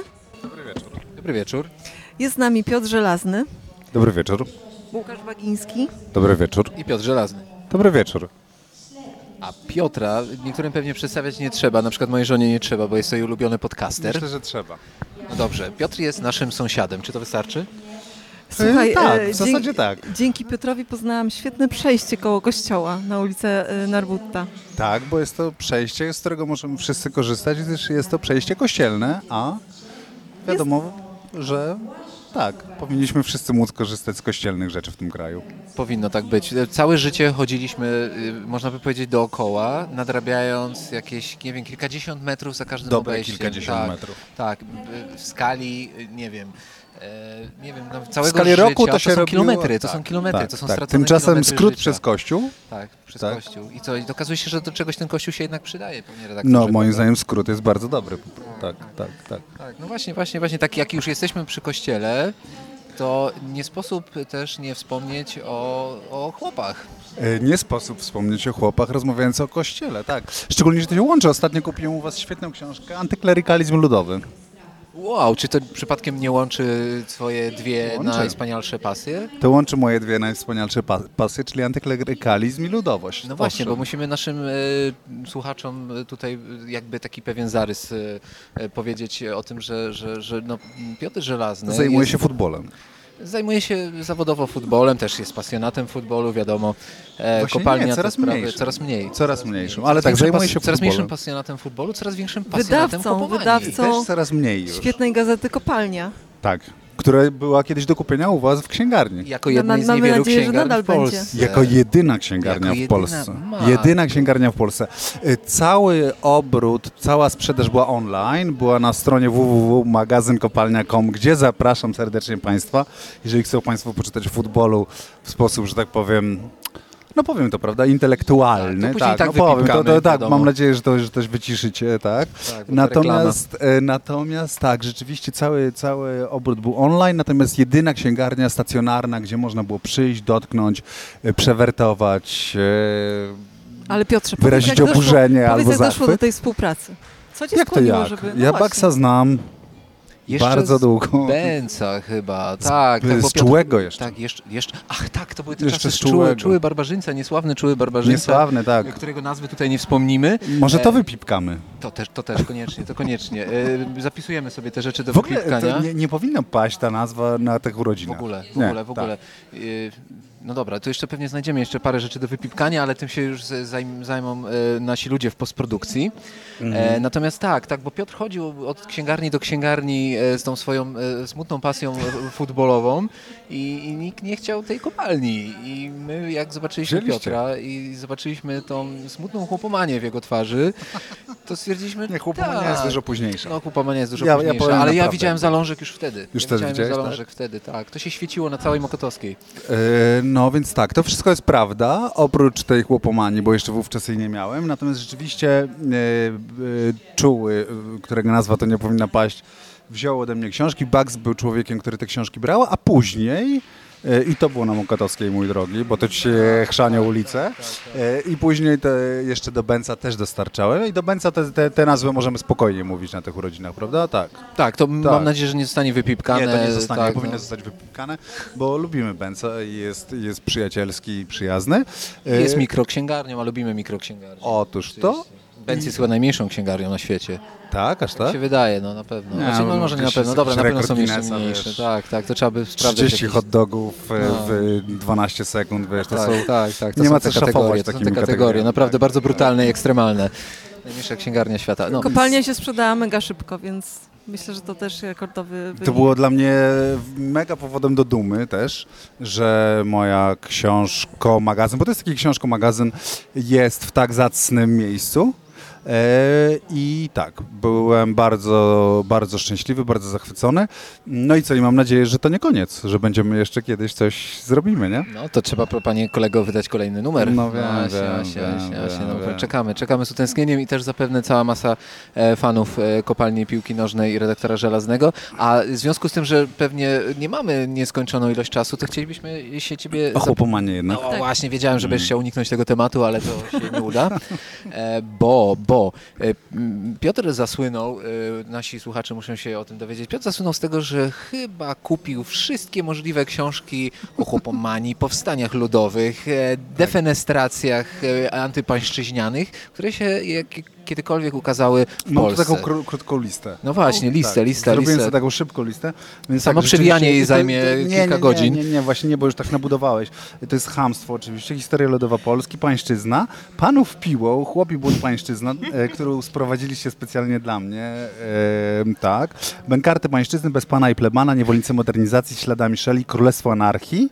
Speaker 3: Dobry wieczór.
Speaker 4: Jest z nami Piotr Żelazny,
Speaker 12: Dobry wieczór.
Speaker 4: Łukasz Bagiński.
Speaker 12: Dobry wieczór.
Speaker 3: I Piotr Żelazny.
Speaker 12: Dobry wieczór.
Speaker 3: A Piotra niektórym pewnie przedstawiać nie trzeba, na przykład mojej żonie nie trzeba, bo jest to jej ulubiony podcaster.
Speaker 12: Myślę, że trzeba.
Speaker 3: No dobrze, Piotr jest naszym sąsiadem, czy to wystarczy?
Speaker 4: Słuchaj,
Speaker 12: tak,
Speaker 4: e,
Speaker 12: w zasadzie
Speaker 4: dzięki,
Speaker 12: tak.
Speaker 4: dzięki Piotrowi poznałam świetne przejście koło kościoła na ulicę e, Narbutta.
Speaker 12: Tak, bo jest to przejście, z którego możemy wszyscy korzystać, gdyż jest to przejście kościelne, a wiadomo, że tak, powinniśmy wszyscy móc korzystać z kościelnych rzeczy w tym kraju.
Speaker 3: Powinno tak być. Całe życie chodziliśmy, y, można by powiedzieć, dookoła, nadrabiając jakieś, nie wiem, kilkadziesiąt metrów za każdym
Speaker 12: Dobre
Speaker 3: obejściem.
Speaker 12: kilkadziesiąt
Speaker 3: tak,
Speaker 12: metrów.
Speaker 3: Tak, y, w skali, y, nie wiem, nie wiem, no, całego
Speaker 12: w skali
Speaker 3: życia,
Speaker 12: roku to się
Speaker 3: są
Speaker 12: robiło-
Speaker 3: kilometry, to
Speaker 12: tak,
Speaker 3: są kilometry,
Speaker 12: tak,
Speaker 3: to są
Speaker 12: tak.
Speaker 3: stracone
Speaker 12: Tymczasem skrót
Speaker 3: życia.
Speaker 12: przez Kościół.
Speaker 3: Tak, przez
Speaker 12: Tak.
Speaker 3: Kościół. I co, i okazuje się, że do czegoś ten Kościół się jednak przydaje, panie redaktorze.
Speaker 12: No, moim
Speaker 3: prawda?
Speaker 12: zdaniem skrót jest bardzo dobry. Tak, tak, tak.
Speaker 3: Tak, no właśnie, właśnie, właśnie, tak jak już jesteśmy przy kościele, to nie sposób też nie wspomnieć o, o chłopach.
Speaker 12: E, Nie sposób wspomnieć o chłopach rozmawiając o kościele, tak. Szczególnie, że to się łączy. Ostatnio kupiłem u was świetną książkę Antyklerykalizm ludowy.
Speaker 3: Wow, czy to przypadkiem nie łączy twoje dwie
Speaker 12: Łączy.
Speaker 3: najwspanialsze pasje?
Speaker 12: To łączy moje dwie najwspanialsze pa- pasje, czyli antyklerykalizm i ludowość.
Speaker 3: No właśnie,
Speaker 12: Owszem.
Speaker 3: bo musimy naszym e, słuchaczom tutaj jakby taki pewien zarys e, e, powiedzieć o tym, że, że, że no, Piotr Żelazny
Speaker 12: Zajmuje
Speaker 3: jest,
Speaker 12: się futbolem.
Speaker 3: Zajmuje się zawodowo futbolem, też jest pasjonatem futbolu, wiadomo. E, kopalnia
Speaker 12: nie,
Speaker 3: te
Speaker 12: coraz
Speaker 3: sprawy,
Speaker 12: mniejszym.
Speaker 3: coraz mniej.
Speaker 12: Coraz mniejszym, ale tak, zajmuje się
Speaker 3: Coraz mniejszym pasjonatem futbolu, coraz większym pasjonatem
Speaker 4: Wydawcą, wydawcą
Speaker 12: Też coraz mniej już.
Speaker 4: świetnej gazety Kopalnia.
Speaker 12: Tak. Która była kiedyś do kupienia u was w księgarni.
Speaker 3: Jako
Speaker 4: No,
Speaker 3: jednej
Speaker 4: ma-
Speaker 3: z niewielu
Speaker 4: nadzieję,
Speaker 3: księgarni
Speaker 4: nadal
Speaker 3: w Polsce.
Speaker 4: będzie.
Speaker 12: Jako jedyna księgarnia
Speaker 3: Jako
Speaker 12: w
Speaker 3: jedyna-
Speaker 12: Polsce.
Speaker 3: matko.
Speaker 12: Jedyna księgarnia w Polsce. Y, Cały obrót, cała sprzedaż była online, była na stronie www.magazynkopalnia.com, gdzie zapraszam serdecznie Państwa, jeżeli chcą Państwo poczytać o futbolu w sposób, że tak powiem, no powiem to, prawda, intelektualny.
Speaker 3: Tak, to później tak
Speaker 12: no powiem, to, to, tak, mam nadzieję, że to, że wyciszycie, tak.
Speaker 3: Tak,
Speaker 12: Natomiast, e, natomiast tak, rzeczywiście cały, cały obrót był online, natomiast jedyna księgarnia stacjonarna, gdzie można było przyjść, dotknąć, e, przewertować, e,
Speaker 4: Ale Piotrze,
Speaker 12: wyrazić
Speaker 4: powiedz, jak doszło,
Speaker 12: oburzenie
Speaker 4: powiedz,
Speaker 12: albo
Speaker 4: jak doszło do
Speaker 12: zachwyt.
Speaker 4: tej współpracy. Co cię
Speaker 12: Jak to
Speaker 4: skłoniło,
Speaker 12: jak?
Speaker 4: żeby...
Speaker 12: ja
Speaker 4: no
Speaker 12: Baksa znam
Speaker 3: Jeszcze
Speaker 12: bardzo
Speaker 3: z
Speaker 12: długo.
Speaker 3: Bęca chyba, tak.
Speaker 12: z
Speaker 3: tak Piotr-
Speaker 12: Czułego jeszcze.
Speaker 3: Tak, jeszcze, jeszcze. Ach tak, to były te
Speaker 12: Jeszcze
Speaker 3: czasy
Speaker 12: z
Speaker 3: z czuły, czuły barbarzyńca, niesławny czuły barbarzyńca.
Speaker 12: Niesławny, tak.
Speaker 3: Którego nazwy tutaj nie wspomnimy.
Speaker 12: Może to
Speaker 3: E,
Speaker 12: wypipkamy.
Speaker 3: To też, to też koniecznie, to koniecznie. E, zapisujemy sobie te rzeczy do
Speaker 12: W ogóle
Speaker 3: wypipkania.
Speaker 12: nie, nie powinna paść ta nazwa na tych
Speaker 3: W
Speaker 12: urodzinach.
Speaker 3: ogóle, w
Speaker 12: Nie,
Speaker 3: ogóle, w
Speaker 12: tak.
Speaker 3: ogóle. Y, No dobra, to jeszcze pewnie znajdziemy jeszcze parę rzeczy do wypipkania, ale tym się już zajm, zajmą e, nasi ludzie w postprodukcji.
Speaker 12: Mhm.
Speaker 3: E, natomiast tak, tak, bo Piotr chodził od księgarni do księgarni e, z tą swoją smutną pasją futbolową i, i nikt nie chciał tej kopalni. I my jak zobaczyliśmy
Speaker 12: Wzięliście.
Speaker 3: Piotra i zobaczyliśmy tą smutną chłopomanię w jego twarzy, to stwierdziliśmy,
Speaker 12: Nie, chłopomania
Speaker 3: tak.
Speaker 12: jest dużo późniejsza.
Speaker 3: No, chłopomania jest dużo
Speaker 12: Ja- ja
Speaker 3: późniejsza,
Speaker 12: powiem
Speaker 3: ale ja
Speaker 12: naprawdę.
Speaker 3: widziałem zalążek już wtedy.
Speaker 12: Już
Speaker 3: ja
Speaker 12: wtedy
Speaker 3: widziałem zalążek wtedy, tak. To się świeciło na całej Mokotowskiej.
Speaker 12: No więc tak, to wszystko jest prawda, oprócz tej chłopomanii, bo jeszcze wówczas jej nie miałem. Natomiast rzeczywiście e, e, Czuły, e, którego nazwa to nie powinna paść, wziął ode mnie książki. Bugs był człowiekiem, który te książki brał, a później, i to było na Mokotowskiej, mój drogi, bo to ci się chrzania ulice, e, i później te jeszcze do Benca też dostarczałem. I do Benca te, te, te nazwy możemy spokojnie mówić na tych urodzinach, prawda? Tak.
Speaker 3: Tak, to mam nadzieję, że nie zostanie wypipkane.
Speaker 12: Nie, to nie zostanie,
Speaker 3: tak,
Speaker 12: nie powinno
Speaker 3: no.
Speaker 12: zostać wypikane, bo lubimy Benca i jest, jest przyjacielski i przyjazny.
Speaker 3: Jest
Speaker 12: E,
Speaker 3: mikroksięgarnią, a lubimy mikroksięgarnię.
Speaker 12: Otóż to.
Speaker 3: Benz jest chyba najmniejszą księgarnią na świecie.
Speaker 12: Tak, aż
Speaker 3: Tak
Speaker 12: tak?
Speaker 3: się wydaje, no na pewno. Znaczy, no
Speaker 12: no,
Speaker 3: może nie na pewno,
Speaker 12: jest
Speaker 3: dobra, na pewno są
Speaker 12: rekord
Speaker 3: mniejsze,
Speaker 12: wiesz.
Speaker 3: Tak, tak, to trzeba by sprawdzić.
Speaker 12: 30
Speaker 3: jakieś-
Speaker 12: hot dogów e,
Speaker 3: No.
Speaker 12: w 12 sekund, wiesz, to
Speaker 3: tak,
Speaker 12: są...
Speaker 3: tak, tak, to
Speaker 12: nie
Speaker 3: są
Speaker 12: ma co szafować
Speaker 3: kategorie, to są te kategorie,
Speaker 12: kategoriami.
Speaker 3: naprawdę
Speaker 12: Tak,
Speaker 3: bardzo
Speaker 12: tak.
Speaker 3: brutalne i ekstremalne. Najmniejsza księgarnia świata. No.
Speaker 4: Kopalnia się sprzedała mega szybko, więc myślę, że to też rekordowy wynik.
Speaker 12: To było dla mnie mega powodem do dumy też, że moja książko-magazyn, bo to jest taki książko-magazyn, jest w tak zacnym miejscu. E, I tak, byłem bardzo, bardzo szczęśliwy, bardzo zachwycony. No i co, i mam nadzieję, że to nie koniec, że będziemy jeszcze kiedyś coś zrobimy, nie?
Speaker 3: No to trzeba, panie kolego, wydać kolejny numer.
Speaker 12: No wiem,
Speaker 3: właśnie,
Speaker 12: wiem,
Speaker 3: właśnie,
Speaker 12: wiem,
Speaker 3: właśnie, właśnie,
Speaker 12: wiem,
Speaker 3: no,
Speaker 12: wiem.
Speaker 3: Czekamy, czekamy z utęsknieniem i też zapewne cała masa e, fanów e, kopalni piłki nożnej i redaktora żelaznego. A w związku z tym, że pewnie nie mamy nieskończoną ilość czasu, to chcielibyśmy się ciebie...
Speaker 12: O chłopomanie jednak.
Speaker 3: No właśnie, wiedziałem, że będziesz chciał uniknąć tego tematu, ale to się nie uda. Bo, bo bo e, Piotr zasłynął, e, nasi słuchacze muszą się o tym dowiedzieć, Piotr zasłynął z tego, że chyba kupił wszystkie możliwe książki o chłopomanii, powstaniach ludowych, e, defenestracjach antypańszczyźnianych, które się jak, kiedykolwiek ukazały w
Speaker 12: Mam tu
Speaker 3: Polsce.
Speaker 12: taką kró- krótką listę.
Speaker 3: No właśnie, listę,
Speaker 12: tak,
Speaker 3: listę,
Speaker 12: Zrobiłem
Speaker 3: listę.
Speaker 12: sobie taką szybką listę. Więc
Speaker 3: Samo
Speaker 12: tak,
Speaker 3: przewijanie jej zajmie
Speaker 12: to- nie,
Speaker 3: kilka
Speaker 12: nie,
Speaker 3: godzin.
Speaker 12: Nie, nie, nie, właśnie nie, bo już tak nabudowałeś. To jest chamstwo oczywiście. Historia lodowa Polski, pańszczyzna. Panów piłą, chłopi błąd pańszczyzna, e, którą sprowadziliście specjalnie dla mnie. E, tak. Bękarty pańszczyzny bez pana i plebana, niewolnicy modernizacji, śladami Szeli, królestwo anarchii.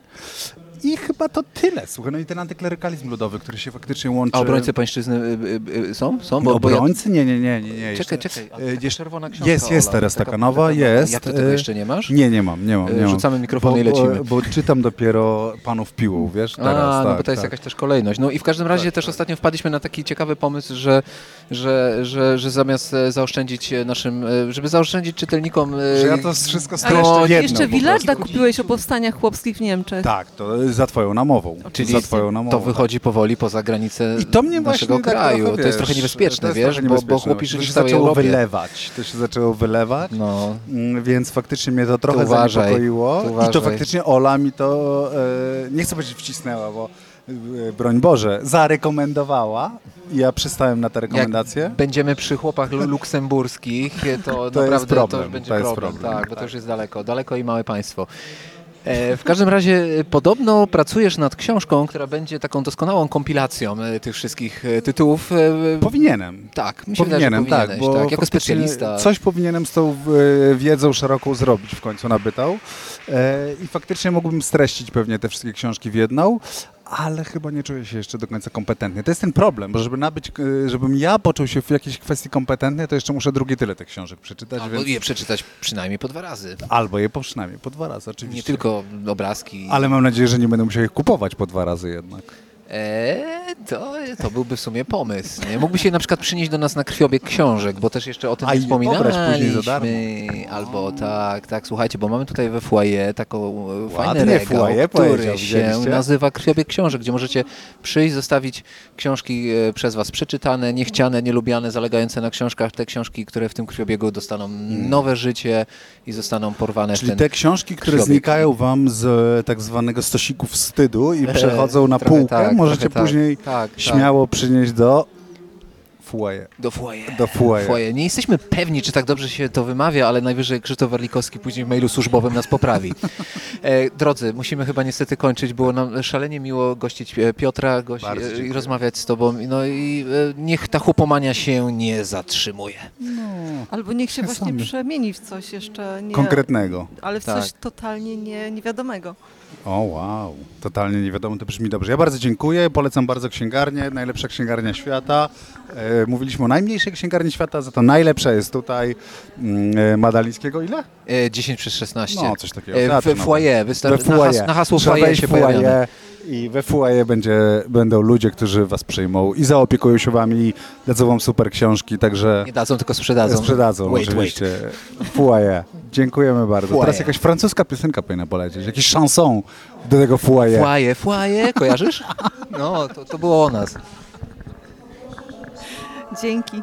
Speaker 12: I chyba to tyle. Słuchaj, no i ten antyklerykalizm ludowy, który się faktycznie łączy.
Speaker 3: A obrońcy pańszczyzny y, y, y, są? są?
Speaker 12: No,
Speaker 3: bo
Speaker 12: obrońcy? Nie, nie, nie, nie. nie.
Speaker 3: Czekaj, czekaj.
Speaker 12: jeszcze-
Speaker 3: czerwona książka,
Speaker 12: Jest, jest
Speaker 3: Ola,
Speaker 12: teraz
Speaker 3: taka-
Speaker 12: taka nowa,
Speaker 3: taka-
Speaker 12: jest.
Speaker 3: Jak ty tego jeszcze nie masz?
Speaker 12: Nie, nie mam, nie mam. Nie mam.
Speaker 3: rzucamy mikrofon
Speaker 12: bo,
Speaker 3: i lecimy.
Speaker 12: Bo, bo czytam dopiero Panów Piłą, wiesz, teraz.
Speaker 3: A, no
Speaker 12: tak,
Speaker 3: bo to jest
Speaker 12: tak.
Speaker 3: jakaś też kolejność. No i w każdym razie też ostatnio wpadliśmy na taki ciekawy pomysł, że, że, że, że zamiast e, zaoszczędzić e, naszym, e, żeby zaoszczędzić czytelnikom...
Speaker 12: Że ja to wszystko streszczę jedną
Speaker 4: jeszcze Wilarda
Speaker 12: prostu.
Speaker 4: kupiłeś o powstaniach chłopskich w Niemczech.
Speaker 12: Tak, to za twoją namową.
Speaker 3: Czyli
Speaker 12: za twoją namową.
Speaker 3: to wychodzi powoli poza granicę
Speaker 12: I to mnie
Speaker 3: naszego
Speaker 12: właśnie tak
Speaker 3: kraju.
Speaker 12: trochę,
Speaker 3: to jest
Speaker 12: wiesz,
Speaker 3: trochę niebezpieczne,
Speaker 12: to jest
Speaker 3: wiesz,
Speaker 12: trochę
Speaker 3: bo, bo
Speaker 12: niebezpieczne
Speaker 3: chłopi żyli
Speaker 12: to
Speaker 3: w
Speaker 12: się
Speaker 3: całej
Speaker 12: zaczęło
Speaker 3: Europie.
Speaker 12: wylewać. To się zaczęło wylewać,
Speaker 3: No.
Speaker 12: mm, więc faktycznie mnie to trochę
Speaker 3: uważaj,
Speaker 12: zaniepokoiło. I to faktycznie Ola mi to, e, nie chcę powiedzieć wcisnęła, bo e, broń Boże, zarekomendowała i ja przystałem na te rekomendacje.
Speaker 3: Będziemy przy chłopach lu- luksemburskich, to,
Speaker 12: To jest
Speaker 3: naprawdę to
Speaker 12: problem,
Speaker 3: już będzie
Speaker 12: to jest
Speaker 3: problem.
Speaker 12: problem,
Speaker 3: Tak, bo to
Speaker 12: tak.
Speaker 3: już jest daleko, daleko i małe państwo. E, W każdym razie e, podobno pracujesz nad książką, która będzie taką doskonałą kompilacją e, tych wszystkich tytułów.
Speaker 12: Powinienem.
Speaker 3: Tak, mi się wydaje,
Speaker 12: Powinienem, tak, bo
Speaker 3: tak, jako specjalista.
Speaker 12: Coś powinienem z tą wiedzą szeroką zrobić w końcu nabytą. E, I faktycznie mógłbym streścić pewnie te wszystkie książki w jedną, ale chyba nie czuję się jeszcze do końca kompetentny. To jest ten problem, bo żeby nabyć, e, żebym ja poczuł się w jakiejś kwestii kompetentny, to jeszcze muszę drugie tyle tych książek przeczytać.
Speaker 3: Albo
Speaker 12: więc...
Speaker 3: je przeczytać przynajmniej po dwa razy.
Speaker 12: Albo je po przynajmniej po dwa razy, oczywiście.
Speaker 3: Nie tylko obrazki.
Speaker 12: Ale mam nadzieję, że nie będę musiał ich kupować po dwa razy jednak.
Speaker 3: Eee, to, to byłby w sumie pomysł. Nie? Mógłby się na przykład przynieść do nas na krwiobieg książek, bo też jeszcze o tym
Speaker 12: A
Speaker 3: nie wspominaliśmy. Albo tak, tak, słuchajcie, bo mamy tutaj we foyer taką e, fajny
Speaker 12: Ładnie
Speaker 3: regał,
Speaker 12: foyer
Speaker 3: który się nazywa krwiobieg książek, gdzie możecie przyjść, zostawić książki e, przez was przeczytane, niechciane, nielubiane, zalegające na książkach, te książki, które w tym krwiobiegu dostaną nowe życie i zostaną porwane.
Speaker 12: Czyli
Speaker 3: w ten
Speaker 12: te książki, które
Speaker 3: krwiobieg.
Speaker 12: znikają wam z e, tak zwanego stosiku wstydu i przechodzą na półkę,
Speaker 3: tak,
Speaker 12: możecie
Speaker 3: tak.
Speaker 12: później
Speaker 3: Tak, tak.
Speaker 12: śmiało przynieść do foyer.
Speaker 3: Do foyer.
Speaker 12: Do foyer.
Speaker 3: foyer. Nie jesteśmy pewni, czy tak dobrze się to wymawia, ale najwyżej Krzysztof Warlikowski później w mailu służbowym nas poprawi. E, drodzy, musimy chyba niestety kończyć. Było nam szalenie miło gościć e, Piotra gości, e, i rozmawiać z tobą. No i e, niech ta chłopomania się nie zatrzymuje.
Speaker 4: Albo niech się właśnie
Speaker 12: Czasami.
Speaker 4: przemieni w coś jeszcze nie...
Speaker 12: Konkretnego.
Speaker 4: Ale w
Speaker 3: Tak.
Speaker 4: coś totalnie nie, niewiadomego.
Speaker 12: O wow, totalnie nie wiadomo, to brzmi dobrze. Ja bardzo dziękuję, polecam bardzo księgarnię, najlepsza księgarnia świata. E, mówiliśmy o najmniejszej księgarni świata, za to najlepsza jest tutaj mm, e, Madalińskiego. Ile?
Speaker 3: E, 10 przez 16.
Speaker 12: No, coś takiego.
Speaker 3: E, w foyer. Wystar-
Speaker 12: we foyer.
Speaker 3: Na, has, na hasło
Speaker 12: Trzeba
Speaker 3: foyer się
Speaker 12: foyer. I we foyer będzie, będą ludzie, którzy was przyjmą i zaopiekują się wami i dadzą wam super książki, także
Speaker 3: Nie dadzą, tylko sprzedadzą.
Speaker 12: sprzedadzą
Speaker 3: Wait,
Speaker 12: oczywiście. Foyer. Dziękujemy bardzo.
Speaker 3: Foyer.
Speaker 12: Teraz jakaś francuska piosenka powinna polecieć, jakiś chanson do tego foyer.
Speaker 3: Foyer, foyer, kojarzysz? No, to, to było o nas.
Speaker 4: Dzięki.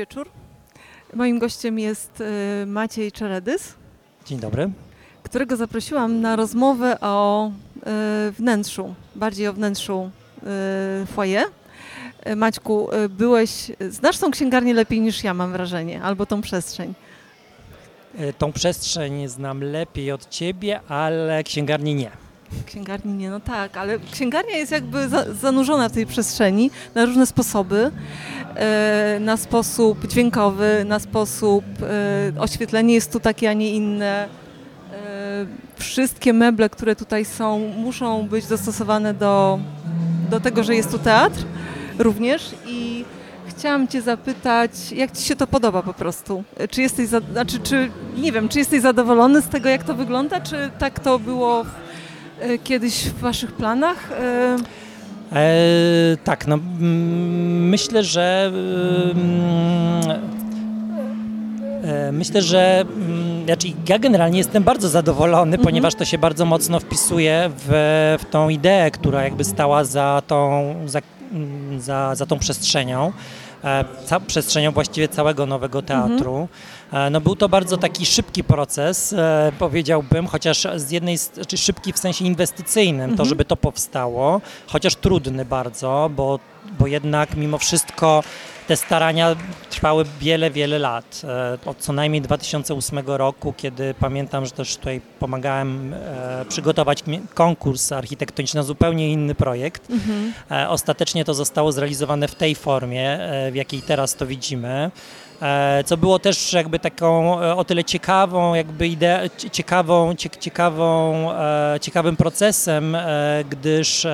Speaker 4: Wieczór. Moim gościem jest e, Maciej Czeredys,
Speaker 13: Dzień dobry.
Speaker 4: którego zaprosiłam na rozmowę o e, wnętrzu, bardziej o wnętrzu e, foyer. Maćku, byłeś, znasz tą księgarnię lepiej niż ja, mam wrażenie, albo tą przestrzeń.
Speaker 13: Tą przestrzeń znam lepiej od ciebie, ale księgarni nie.
Speaker 4: Księgarni nie, no tak, ale księgarnia jest jakby za, zanurzona w tej przestrzeni na różne sposoby. E, na sposób dźwiękowy, na sposób e, oświetlenie jest tu takie, a nie inne. E, wszystkie meble, które tutaj są, muszą być dostosowane do, do tego, że jest tu teatr również i chciałam Cię zapytać, jak Ci się to podoba po prostu? Czy jesteś, znaczy, czy, nie wiem, czy jesteś zadowolony z tego, jak to wygląda, czy tak to było kiedyś w Waszych planach? E,
Speaker 13: E, tak, no mm, myślę, że mm, e, myślę, że mm, znaczy ja generalnie jestem bardzo zadowolony, ponieważ to się bardzo mocno wpisuje w, w tą ideę, która jakby stała za tą, za, za, za tą przestrzenią. E, przestrzenią właściwie całego nowego teatru. E, No był to bardzo taki szybki proces, e, powiedziałbym, chociaż z jednej, s- czy szybki w sensie inwestycyjnym, to
Speaker 14: Mhm.
Speaker 13: żeby to powstało, chociaż trudny bardzo, bo, bo jednak mimo wszystko te starania trwały wiele, wiele lat. E, Od co najmniej 2008 roku, kiedy pamiętam, że też tutaj pomagałem e, przygotować konkurs architektoniczny na zupełnie inny projekt.
Speaker 4: Mhm.
Speaker 13: E, Ostatecznie to zostało zrealizowane w tej formie, e, w jakiej teraz to widzimy. E, Co było też jakby taką e, o tyle ciekawą, jakby ide- cie- ciekawą, cie- ciekawą, e, ciekawym procesem, gdyż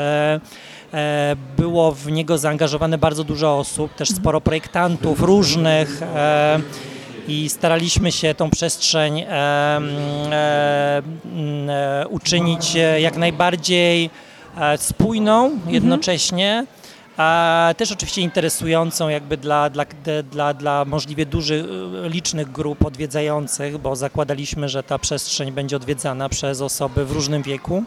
Speaker 13: było w niego zaangażowane bardzo dużo osób, też sporo projektantów różnych i staraliśmy się tą przestrzeń e, mm, e, mm, e, uczynić jak najbardziej spójną jednocześnie. A też oczywiście interesującą jakby dla, dla, dla, dla możliwie dużych, e, licznych grup odwiedzających, bo zakładaliśmy, że ta przestrzeń będzie odwiedzana przez osoby w różnym wieku.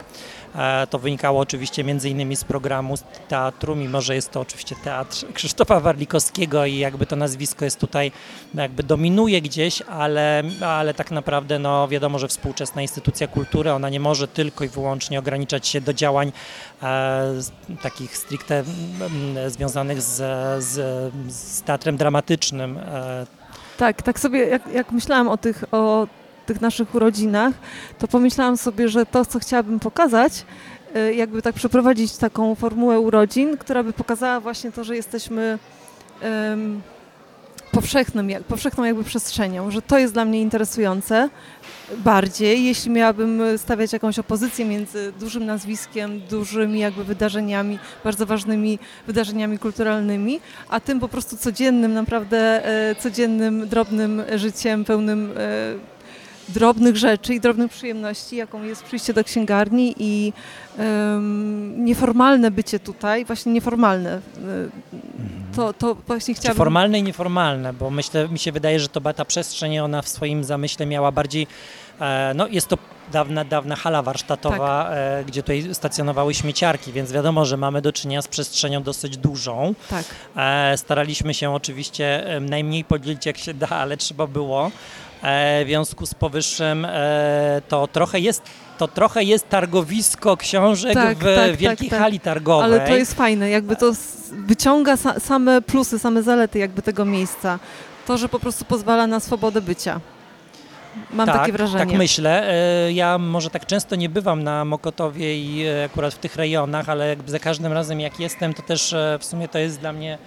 Speaker 13: E, To wynikało oczywiście między innymi z programu teatru, mimo że jest to oczywiście teatr Krzysztofa Warlikowskiego i jakby to nazwisko jest tutaj, jakby dominuje gdzieś, ale, ale tak naprawdę no wiadomo, że współczesna instytucja kultury, ona nie może tylko i wyłącznie ograniczać się do działań e, takich stricte mm, związanych z, z, z teatrem dramatycznym. E,
Speaker 4: Tak, tak sobie jak, jak myślałam o tych, o tych naszych urodzinach, to pomyślałam sobie, że to, co chciałabym pokazać, y, jakby tak przeprowadzić taką formułę urodzin, która by pokazała właśnie to, że jesteśmy em, powszechnym, powszechną jakby przestrzenią, że to jest dla mnie interesujące bardziej, jeśli miałabym stawiać jakąś opozycję między dużym nazwiskiem, dużymi jakby wydarzeniami, bardzo ważnymi wydarzeniami kulturalnymi, a tym po prostu codziennym, naprawdę e, codziennym, drobnym życiem, pełnym e, drobnych rzeczy i drobnych przyjemności, jaką jest przyjście do księgarni i em, nieformalne bycie tutaj, właśnie nieformalne. e, To, to właśnie
Speaker 13: Czy
Speaker 4: chciałabym...
Speaker 13: formalne i nieformalne, bo myślę, mi się wydaje, że to ta przestrzeń, ona w swoim zamyśle miała bardziej, e, no jest to dawna, dawna hala warsztatowa,
Speaker 4: Tak.
Speaker 13: e, gdzie tutaj stacjonowały śmieciarki, więc wiadomo, że mamy do czynienia z przestrzenią dosyć dużą.
Speaker 4: Tak.
Speaker 13: Staraliśmy się oczywiście najmniej podzielić jak się da, ale trzeba było. E, w związku z powyższym e, to trochę jest to trochę jest targowisko książek
Speaker 4: Tak,
Speaker 13: w
Speaker 4: tak,
Speaker 13: wielkiej
Speaker 4: tak, tak.
Speaker 13: hali targowej.
Speaker 4: Ale to jest fajne, jakby to wyciąga sa same plusy, same zalety jakby tego miejsca. To, że po prostu pozwala na swobodę bycia. Mam
Speaker 13: tak,
Speaker 4: takie wrażenie.
Speaker 13: Tak myślę. E, Ja może tak często nie bywam na Mokotowie i akurat w tych rejonach, ale jakby za każdym razem jak jestem, to też w sumie to jest dla mnie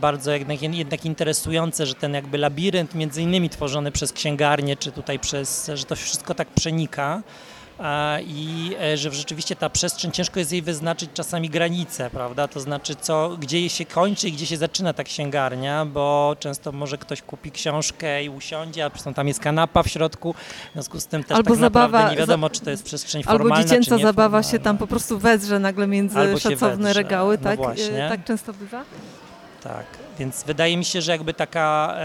Speaker 13: bardzo jednak, jednak interesujące, że ten jakby labirynt między innymi tworzony przez księgarnię, czy tutaj przez, że to wszystko tak przenika. i e, że rzeczywiście ta przestrzeń, ciężko jest jej wyznaczyć czasami granice, prawda? To znaczy, co, gdzie się kończy i gdzie się zaczyna ta księgarnia, bo często może ktoś kupi książkę i usiądzie, a zresztą tam jest kanapa w środku, w związku z tym też
Speaker 4: Albo
Speaker 13: tak naprawdę
Speaker 4: zabawa,
Speaker 13: nie wiadomo, czy to jest przestrzeń
Speaker 4: Albo
Speaker 13: formalna,
Speaker 4: dziecięca
Speaker 13: czy
Speaker 4: zabawa się tam po prostu wezrze nagle między
Speaker 13: Albo
Speaker 4: szacowne regały,
Speaker 13: no
Speaker 4: tak?
Speaker 13: właśnie.
Speaker 4: Y, Tak często bywa?
Speaker 13: Tak, więc wydaje mi się, że jakby taka,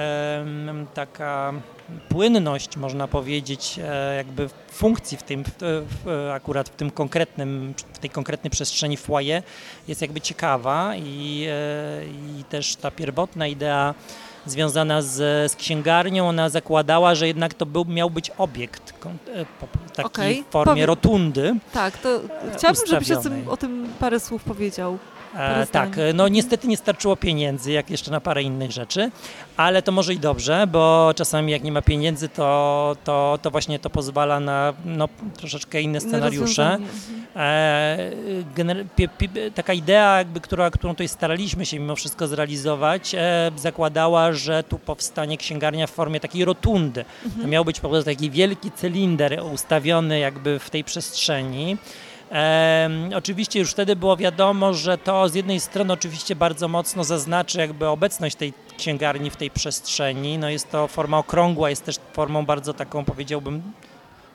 Speaker 13: taka płynność, można powiedzieć, e, jakby funkcji w tym, w, akurat w tym konkretnym, w tej konkretnej przestrzeni foyer jest jakby ciekawa i, e, i też ta pierwotna idea związana z, z księgarnią, ona zakładała, że jednak to był, miał być obiekt e, taki
Speaker 4: Okej,
Speaker 13: w formie
Speaker 4: powie-
Speaker 13: rotundy.
Speaker 4: Tak, to chciałabym, żebyś o tym, o tym parę słów powiedział.
Speaker 13: E, tak,
Speaker 4: zdań.
Speaker 13: no niestety nie starczyło pieniędzy, jak jeszcze na parę innych rzeczy, ale to może i dobrze, bo czasami jak nie ma pieniędzy, to, to, to właśnie to pozwala na no, troszeczkę inne scenariusze. E, gener- pie, pie, taka idea, jakby, która, którą tutaj staraliśmy się mimo wszystko zrealizować, e, zakładała, że tu powstanie księgarnia w formie takiej rotundy. To miał być po prostu taki wielki cylinder ustawiony jakby w tej przestrzeni. Em, oczywiście już wtedy było wiadomo, że to z jednej strony oczywiście bardzo mocno zaznaczy jakby obecność tej księgarni w tej przestrzeni. No jest to forma okrągła, jest też formą bardzo taką powiedziałbym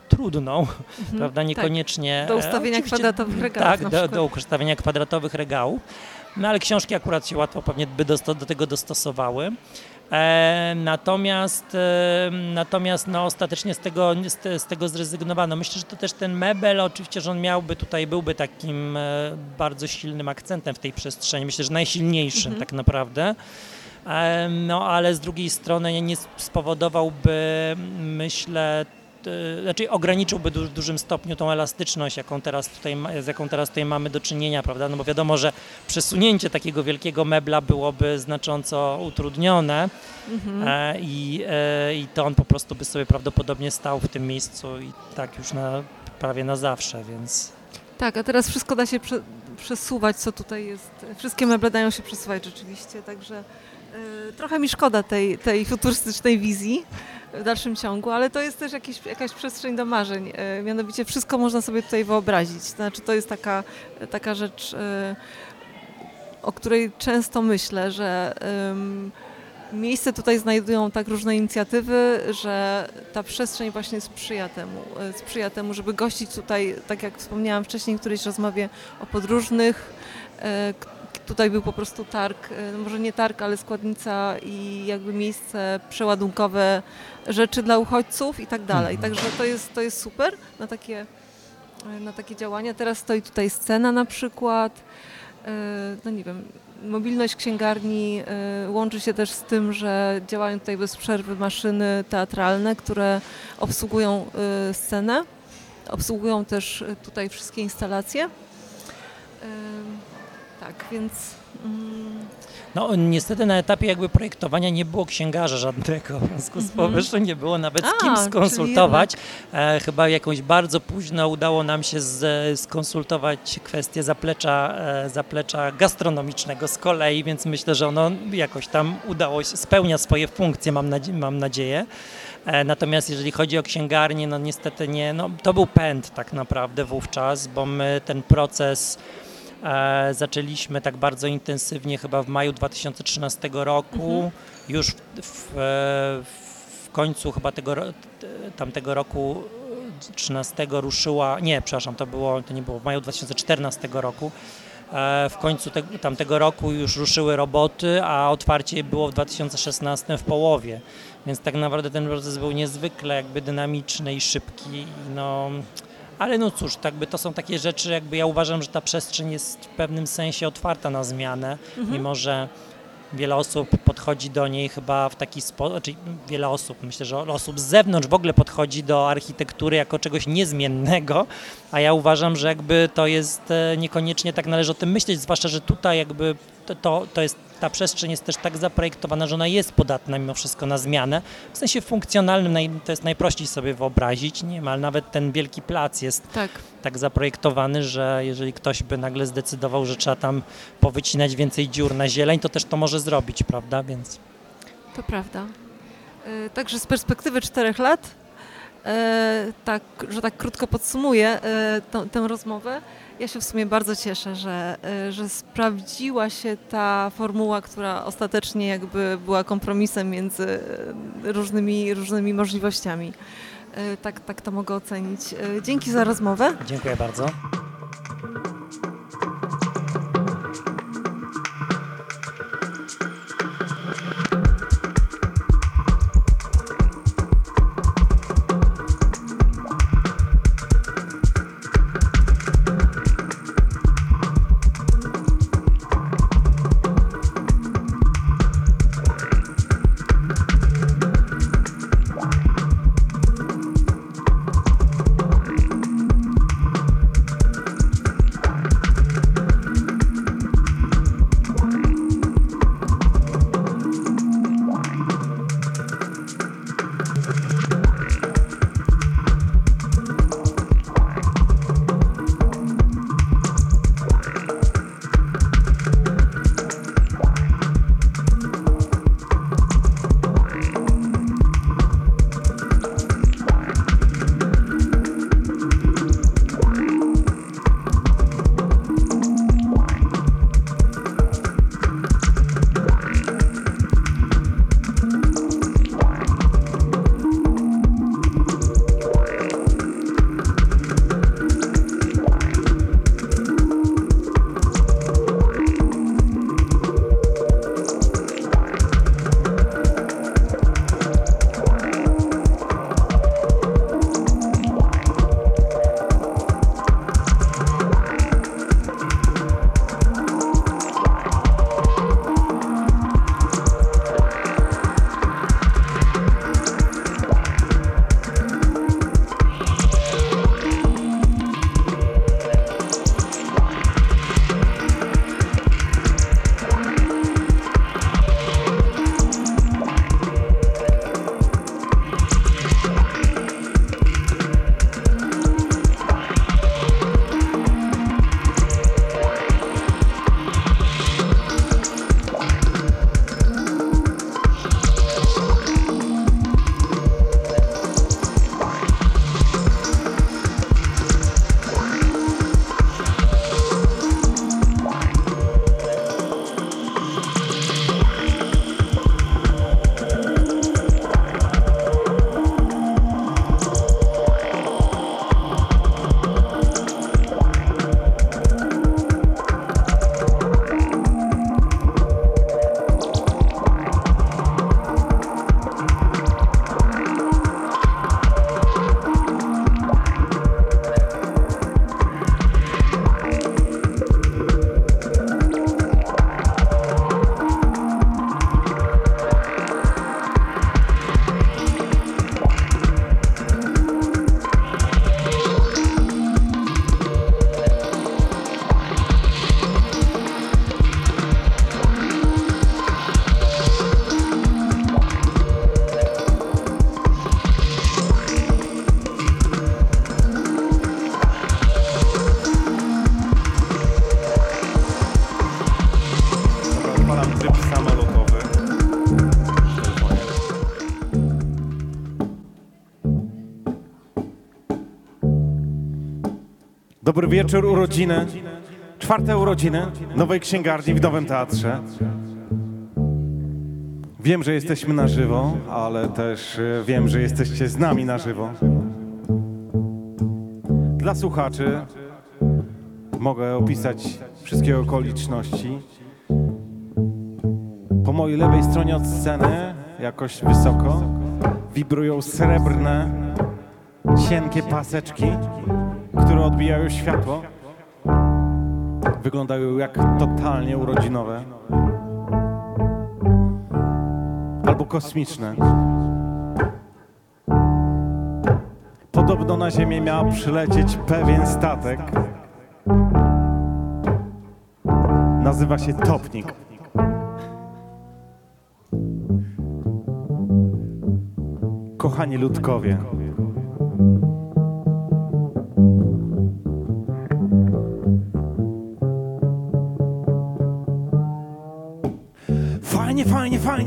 Speaker 13: trudną, prawda, niekoniecznie...
Speaker 4: Tak. Do
Speaker 13: e,
Speaker 4: ustawienia kwadratowych regałów
Speaker 13: Tak, do, do ustawienia kwadratowych regałów. No ale książki akurat się łatwo pewnie by dosto, do tego dostosowały. E, natomiast e, natomiast no, ostatecznie z tego, z, te- z tego zrezygnowano. Myślę, że to też ten mebel, oczywiście, że on miałby tutaj, byłby takim e, bardzo silnym akcentem w tej przestrzeni. Myślę, że najsilniejszym
Speaker 4: Mhm.
Speaker 13: tak naprawdę. No ale z drugiej strony nie spowodowałby, myślę, t- znaczy ograniczyłby w dużym stopniu tą elastyczność, jaką teraz tutaj, z jaką teraz tutaj mamy do czynienia, prawda? No bo wiadomo, że przesunięcie takiego wielkiego mebla byłoby znacząco utrudnione
Speaker 4: Mhm.
Speaker 13: e, i, e, i to on po prostu by sobie prawdopodobnie stał w tym miejscu i tak już na, prawie na zawsze, więc...
Speaker 4: Tak, a teraz wszystko da się prze, przesuwać, co tutaj jest. Wszystkie meble dają się przesuwać rzeczywiście, także e, trochę mi szkoda tej, tej futurystycznej wizji w dalszym ciągu, ale to jest też jakiś, jakaś przestrzeń do marzeń. E, mianowicie wszystko można sobie tutaj wyobrazić. Znaczy to jest taka, taka rzecz, e, o której często myślę, że miejsce tutaj znajdują tak różne inicjatywy, że ta przestrzeń właśnie sprzyja temu, e, sprzyja temu, żeby gościć tutaj, tak jak wspomniałam wcześniej w którejś rozmowie o podróżnych. Tutaj był po prostu targ, e, może nie targ, ale składnica i jakby miejsce przeładunkowe rzeczy dla uchodźców i tak dalej.
Speaker 13: Mhm.
Speaker 4: Także to jest, to jest super na takie, e, na takie działania. Teraz stoi tutaj scena na przykład. E, No nie wiem, mobilność księgarni łączy się też z tym, że działają tutaj bez przerwy maszyny teatralne, które obsługują scenę. Obsługują też tutaj wszystkie instalacje. Tak, więc mm,
Speaker 13: No niestety na etapie jakby projektowania nie było księgarza żadnego, w związku z
Speaker 4: Mhm.
Speaker 13: powyższym nie było nawet z kim skonsultować. E, chyba jakąś bardzo późno udało nam się z, skonsultować kwestię zaplecza, e, zaplecza gastronomicznego z kolei, więc myślę, że ono jakoś tam udało się, spełnia swoje funkcje, mam, nadzie- mam nadzieję. E, Natomiast jeżeli chodzi o księgarnię, no niestety nie, no to był pęd tak naprawdę wówczas, bo my ten proces zaczęliśmy tak bardzo intensywnie chyba w maju 2013 roku.
Speaker 4: Mhm.
Speaker 13: Już w, w, e, w końcu chyba tego, tamtego roku e, 13 ruszyła, nie, przepraszam, to było, to nie było w maju 2014 roku. E, W końcu te, tamtego roku już ruszyły roboty, a otwarcie było w 2016 w połowie. Więc tak naprawdę ten proces był niezwykle jakby dynamiczny i szybki. No, ale no cóż, tak by to są takie rzeczy, jakby ja uważam, że ta przestrzeń jest w pewnym sensie otwarta na zmianę,
Speaker 4: Mhm.
Speaker 13: mimo że wiele osób podchodzi do niej chyba w taki sposób, znaczy wiele osób, myślę, że osób z zewnątrz w ogóle podchodzi do architektury jako czegoś niezmiennego, a ja uważam, że jakby to jest e, niekoniecznie tak należy o tym myśleć, zwłaszcza, że tutaj jakby to, to, to jest, ta przestrzeń jest też tak zaprojektowana, że ona jest podatna mimo wszystko na zmianę. W sensie funkcjonalnym to jest najprościej sobie wyobrazić, niemal nawet ten wielki plac jest
Speaker 4: tak.
Speaker 13: tak zaprojektowany, że jeżeli ktoś by nagle zdecydował, że trzeba tam powycinać więcej dziur na zieleń, to też to może zrobić, prawda? Więc
Speaker 4: To prawda. E, Także z perspektywy czterech lat, tak, że tak krótko podsumuję e, tą, tę rozmowę, ja się w sumie bardzo cieszę, że, e, że sprawdziła się ta formuła, która ostatecznie jakby była kompromisem między e, różnymi, różnymi możliwościami. E, Tak, tak to mogę ocenić. E, Dzięki za rozmowę.
Speaker 13: dziękuję bardzo.
Speaker 14: Dobry wieczór, urodziny. Czwarte urodziny nowej księgarni w Nowym Teatrze. Wiem, że jesteśmy na żywo, ale też e, wiem, że jesteście z nami na żywo. Dla słuchaczy mogę opisać wszystkie okoliczności. Po mojej lewej stronie od sceny, jakoś wysoko, wibrują srebrne, cienkie paseczki, odbijają światło. Wyglądają jak totalnie urodzinowe. Albo kosmiczne. Podobno na Ziemię miał przylecieć pewien statek. Nazywa się Topnik. Kochani ludkowie,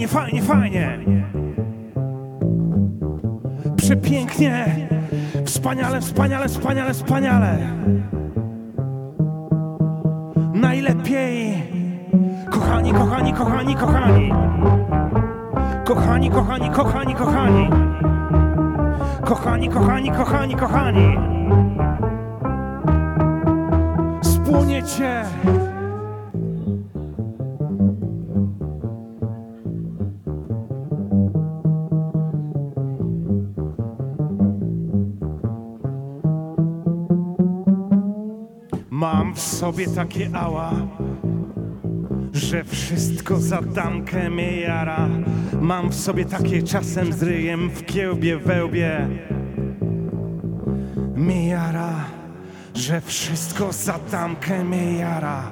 Speaker 14: fajnie, fajnie, fajnie. Przepięknie. Wspaniale, wspaniale, wspaniale, wspaniale. Najlepiej. Kochani, kochani, kochani, kochani. Kochani, kochani, kochani, kochani. Kochani, kochani, kochani, kochani. Spłoniecie. Takie ała, że wszystko za damkę mnie jara. Mam w sobie takie czasem z ryjem w kiełbie, wełbie. Mnie jara, że wszystko za damkę mnie jara.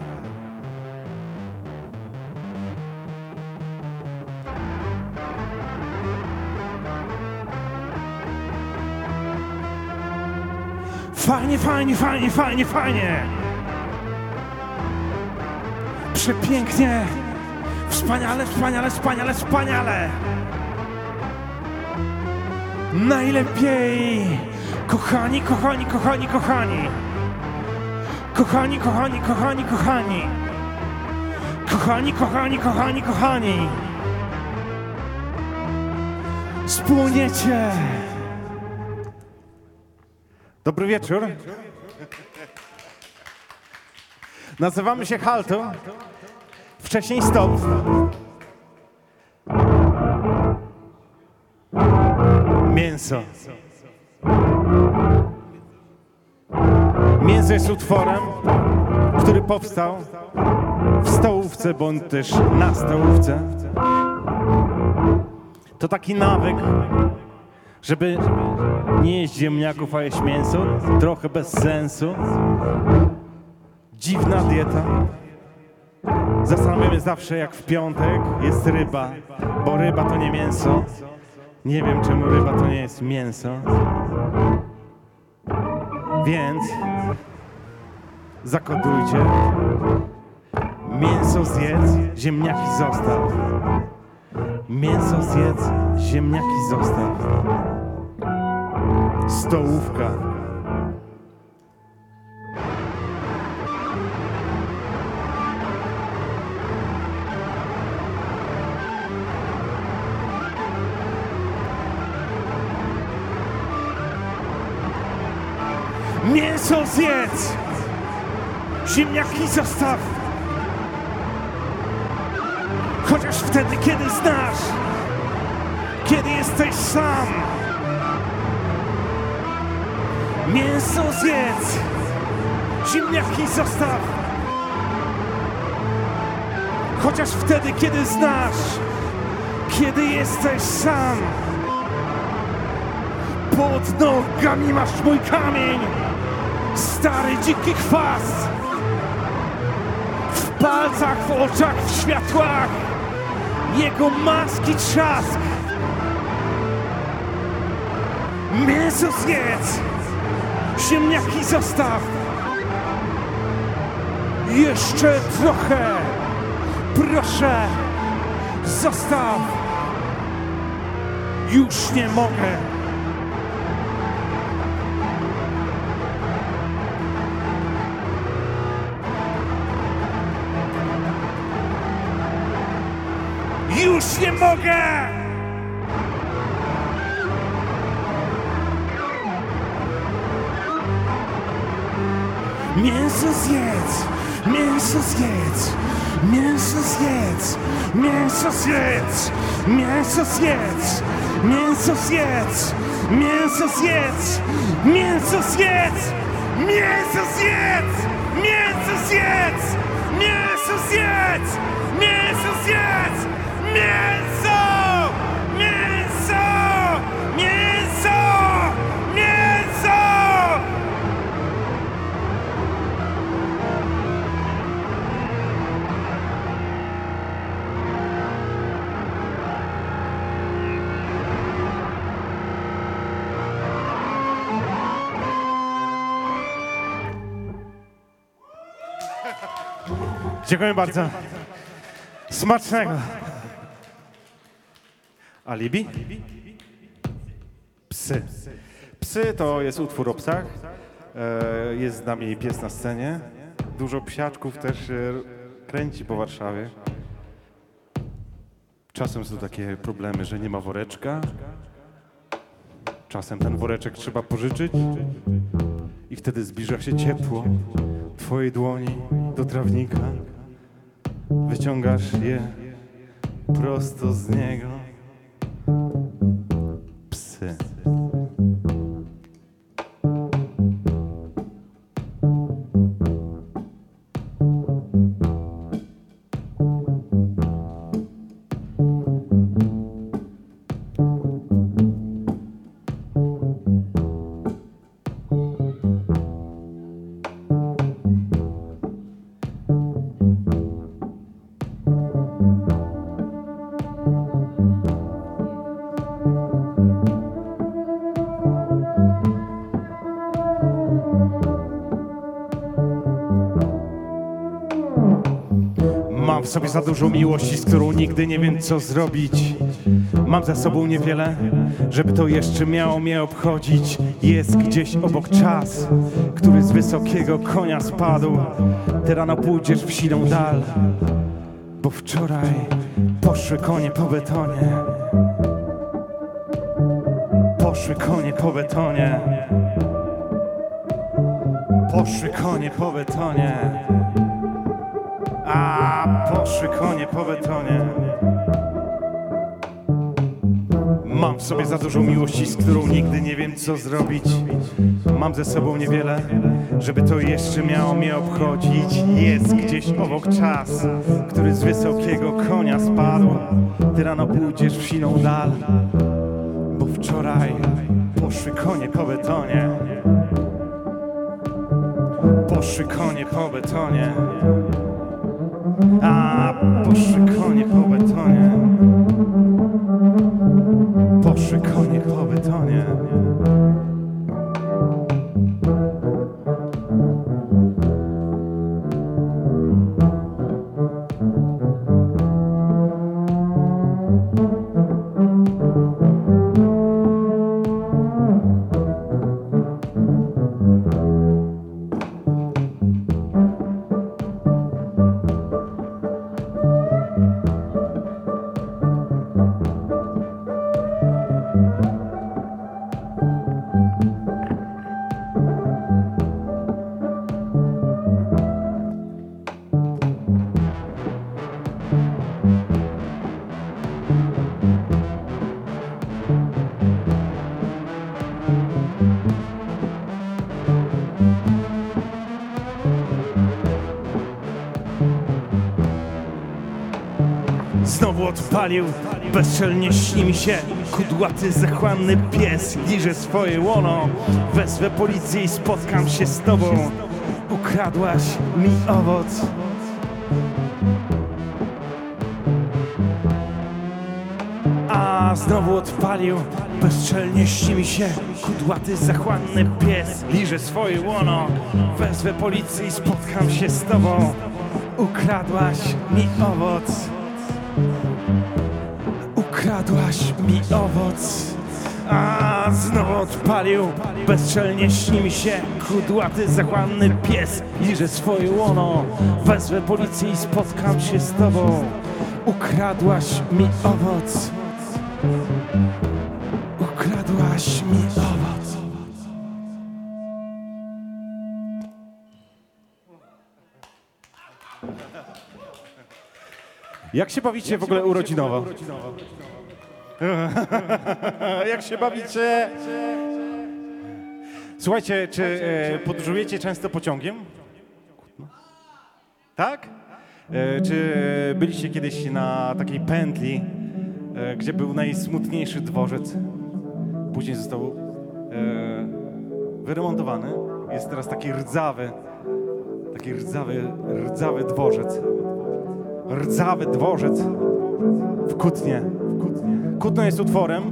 Speaker 14: Fajnie, fajnie, fajnie, fajnie, fajnie. Przepięknie. Wspaniale, wspaniale, wspaniale, wspaniale. Najlepiej. Kochani, kochani, kochani, kochani. Kochani, kochani, kochani, kochani. Kochani, kochani, kochani, kochani. Spłoniecie. Dobry wieczór. Nazywamy się Halto. Wcześniej Stop. Mięso. Mięso jest utworem, który powstał w stołówce bądź też na stołówce. To taki nawyk, żeby nie jeść ziemniaków, a jeść mięso. Trochę bez sensu. Dziwna dieta. Zastanawiamy zawsze, jak w piątek jest ryba, bo ryba to nie mięso. Nie wiem, czemu ryba to nie jest mięso. Więc zakodujcie. Mięso zjedz, ziemniaki zostaw. Mięso zjedz, ziemniaki zostaw. Stołówka. Mięso zjedz! Ziemniaki zostaw! Chociaż wtedy, kiedy znasz, kiedy jesteś sam. Mięso zjedz! Ziemniaki zostaw! Chociaż wtedy, kiedy znasz, kiedy jesteś sam. Pod nogami masz mój kamień, stary dziki chwast. W palcach, w oczach, w światłach, jego maski trzask. Mięso zjedz, ziemniaki zostaw. Jeszcze trochę, Proszę, zostaw! Już nie mogę! Mogę! Mięso zjedz! Mięso zjedz! Mięso zjedz! Mięso zjedz! Mięso zjedz! Mięso zjedz! Mięso zjedz! Mięso zjedz! Mięso zjedz! Mięso zjedz! Mięso zjedz! Mięso zjedz! Mięso! Mięso! Mięso! Mięso! Dziękuję bardzo. Smacznego. Alibi? Psy. Psy to jest utwór o psach. E, Jest z nami pies na scenie. Dużo psiaczków też e, kręci po Warszawie. Czasem są takie problemy, że nie ma woreczka. Czasem ten woreczek trzeba pożyczyć i wtedy zbliża się ciepło twojej dłoni do trawnika. Wyciągasz je prosto z niego. Sim. Sobie za dużo miłości, z którą nigdy nie wiem co zrobić. Mam za sobą niewiele, żeby to jeszcze miało mnie obchodzić. Jest gdzieś obok czas, który z wysokiego konia spadł. Ty rano pójdziesz w siną dal, bo wczoraj poszły konie po betonie. Poszły konie po betonie. Poszły konie po betonie. A poszły konie po betonie. Mam w sobie za dużo miłości, z którą nigdy nie wiem co zrobić. Mam ze sobą niewiele, żeby to jeszcze miało mnie obchodzić. Jest gdzieś obok czas, który z wysokiego konia spadł. Ty rano pójdziesz w siną dal, bo wczoraj poszły konie po betonie. Poszły konie po betonie. A Konie, konie. Odpalił, bezczelnie śni mi się. Kudłaty, zachłanny pies liże swoje łono. Wezwę policję i spotkam się z tobą. Ukradłaś mi owoc. A znowu odpalił, bezczelnie śni mi się. Kudłaty, zachłanny pies liże swoje łono. Wezwę policję i spotkam się z tobą. Ukradłaś mi owoc. Ukradłaś mi owoc. A znowu odpalił, bezczelnie śni mi się Kudłaty, zachłanny pies liże swoje łono Wezwę policję i spotkam się z tobą Ukradłaś mi owoc Ukradłaś mi owoc Jak się bawicie w ogóle urodzinowo? Jak się bawicie? Słuchajcie, czy e, podróżujecie często pociągiem? Tak? E, czy byliście kiedyś na takiej pętli, e, gdzie był najsmutniejszy dworzec? Później został e, wyremontowany. Jest teraz taki rdzawy, taki rdzawy, rdzawy dworzec. Rdzawy dworzec w Kutnie. Kutno jest utworem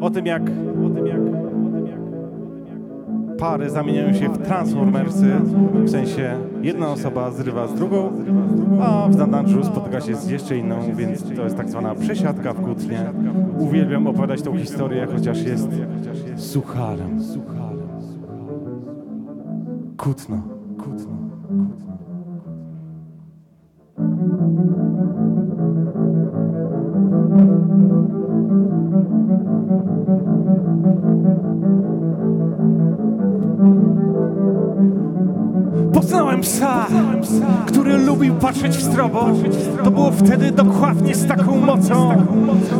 Speaker 14: o tym, jak, pary zamieniają się w transformersy, w sensie jedna osoba zrywa z drugą, a w zanadrzu spotyka się z jeszcze inną, więc to jest tak zwana przesiadka w Kutnie. Uwielbiam opowiadać tą historię, chociaż jest sucharem. Kutno. Kutno. Poznałem psa, który lubił patrzeć w strobo. To było wtedy dokładnie z taką mocą.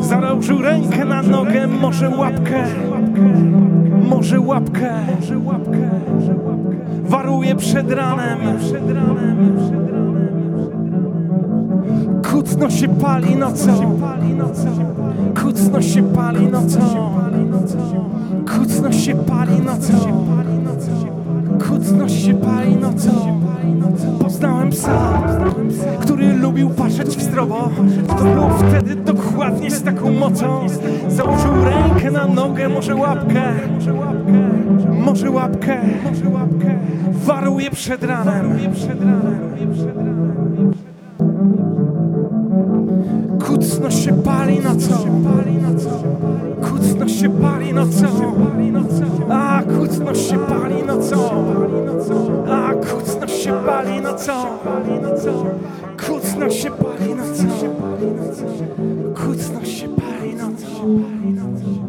Speaker 14: Założył rękę na nogę, może łapkę, może łapkę. Waruje przed ranem. Kucno się pali nocą. Kucno się pali nocą. Kucno się pali nocą. Kucno się pali nocą. Poznałem psa, który lubił patrzeć w strobo. To było wtedy dokładnie z taką mocą. Założył rękę na nogę, może łapkę. Może łapkę. Waruje przed ranem. Kucno się pali nocą. Kucno się pali nocą. A kucno się pali nocą. A kucno się pali nocą. Kucno się pali nocą. Kucno się pali nocą. Kucno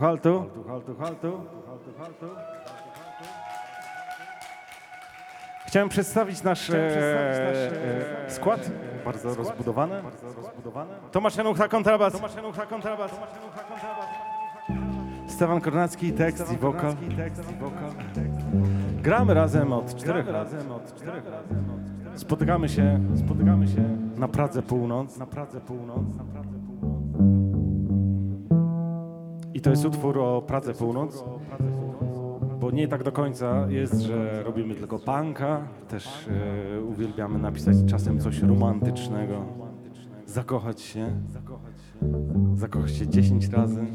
Speaker 14: Haltu, haltu, haltu. Haltu. Haltu, haltu. Chciałem przedstawić nasz, e, e, skład, bardzo rozbudowany. Tomasz Janucha, kontrabas. Stefan Kornacki, tekst i wokal. Gramy razem od czterech lat. Spotykamy się, spotykamy się na Pradze Północ. Na Pradze Północ. I to jest utwór o Pradze Północ, bo nie tak do końca jest, że robimy tylko punka, też e, uwielbiamy napisać czasem coś romantycznego, zakochać się, zakochać się 10 razy,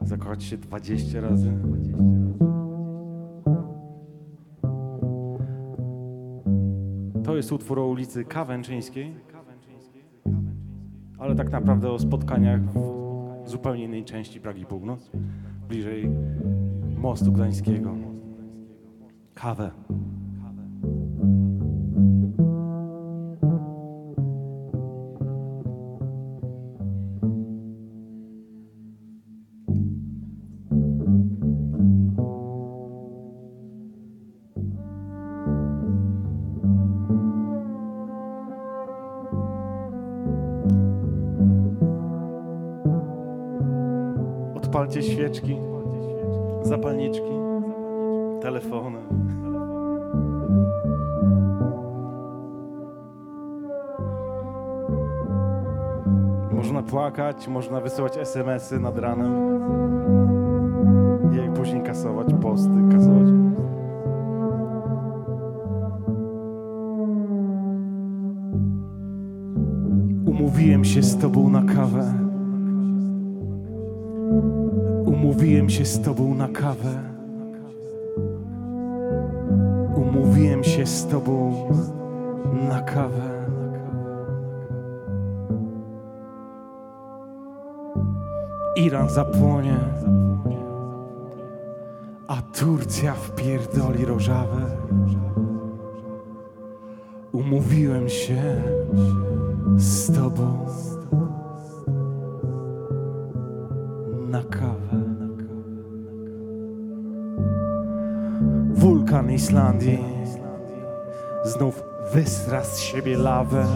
Speaker 14: zakochać się 20 razy. To jest utwór o ulicy Kawęczyńskiej, ale tak naprawdę o spotkaniach w zupełnie innej części Pragi Północ, bliżej mostu gdańskiego. Kawę. Świeczki, zapalniczki, telefony. Można płakać, można wysyłać SMS-y nad ranem i później kasować posty, kasować. Umówiłem się z tobą na kawę. Umówiłem się z tobą na kawę. Umówiłem się z tobą na kawę. Iran zapłonie, a Turcja wpierdoli rożawę. Umówiłem się z tobą Islandii znów wysra z siebie lawę.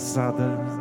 Speaker 14: Swoją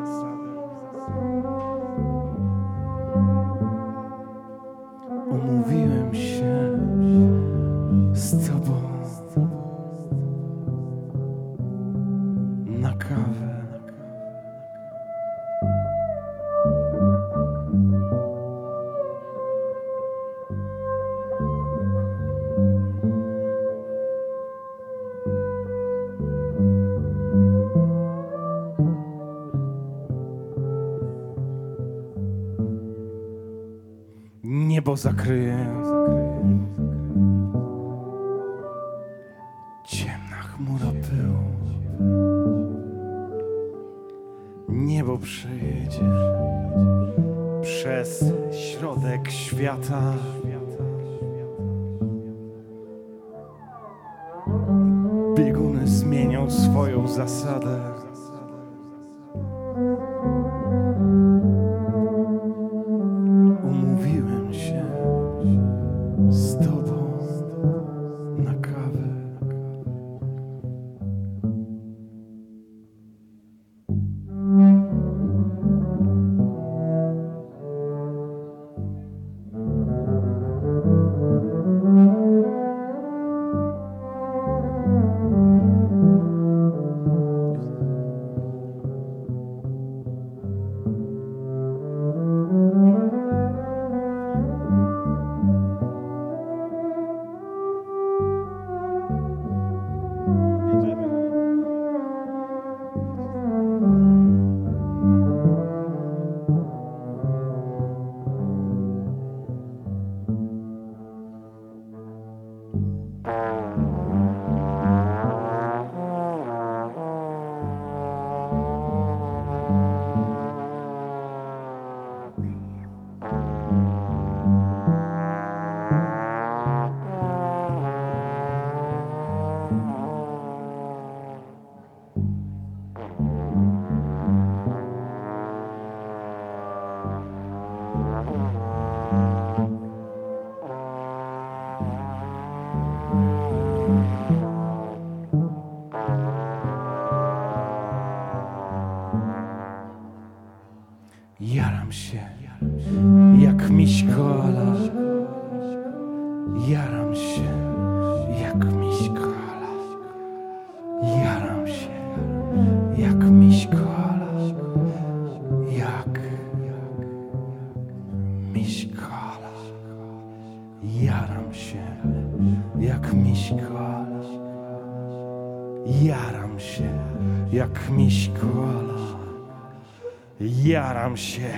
Speaker 14: Się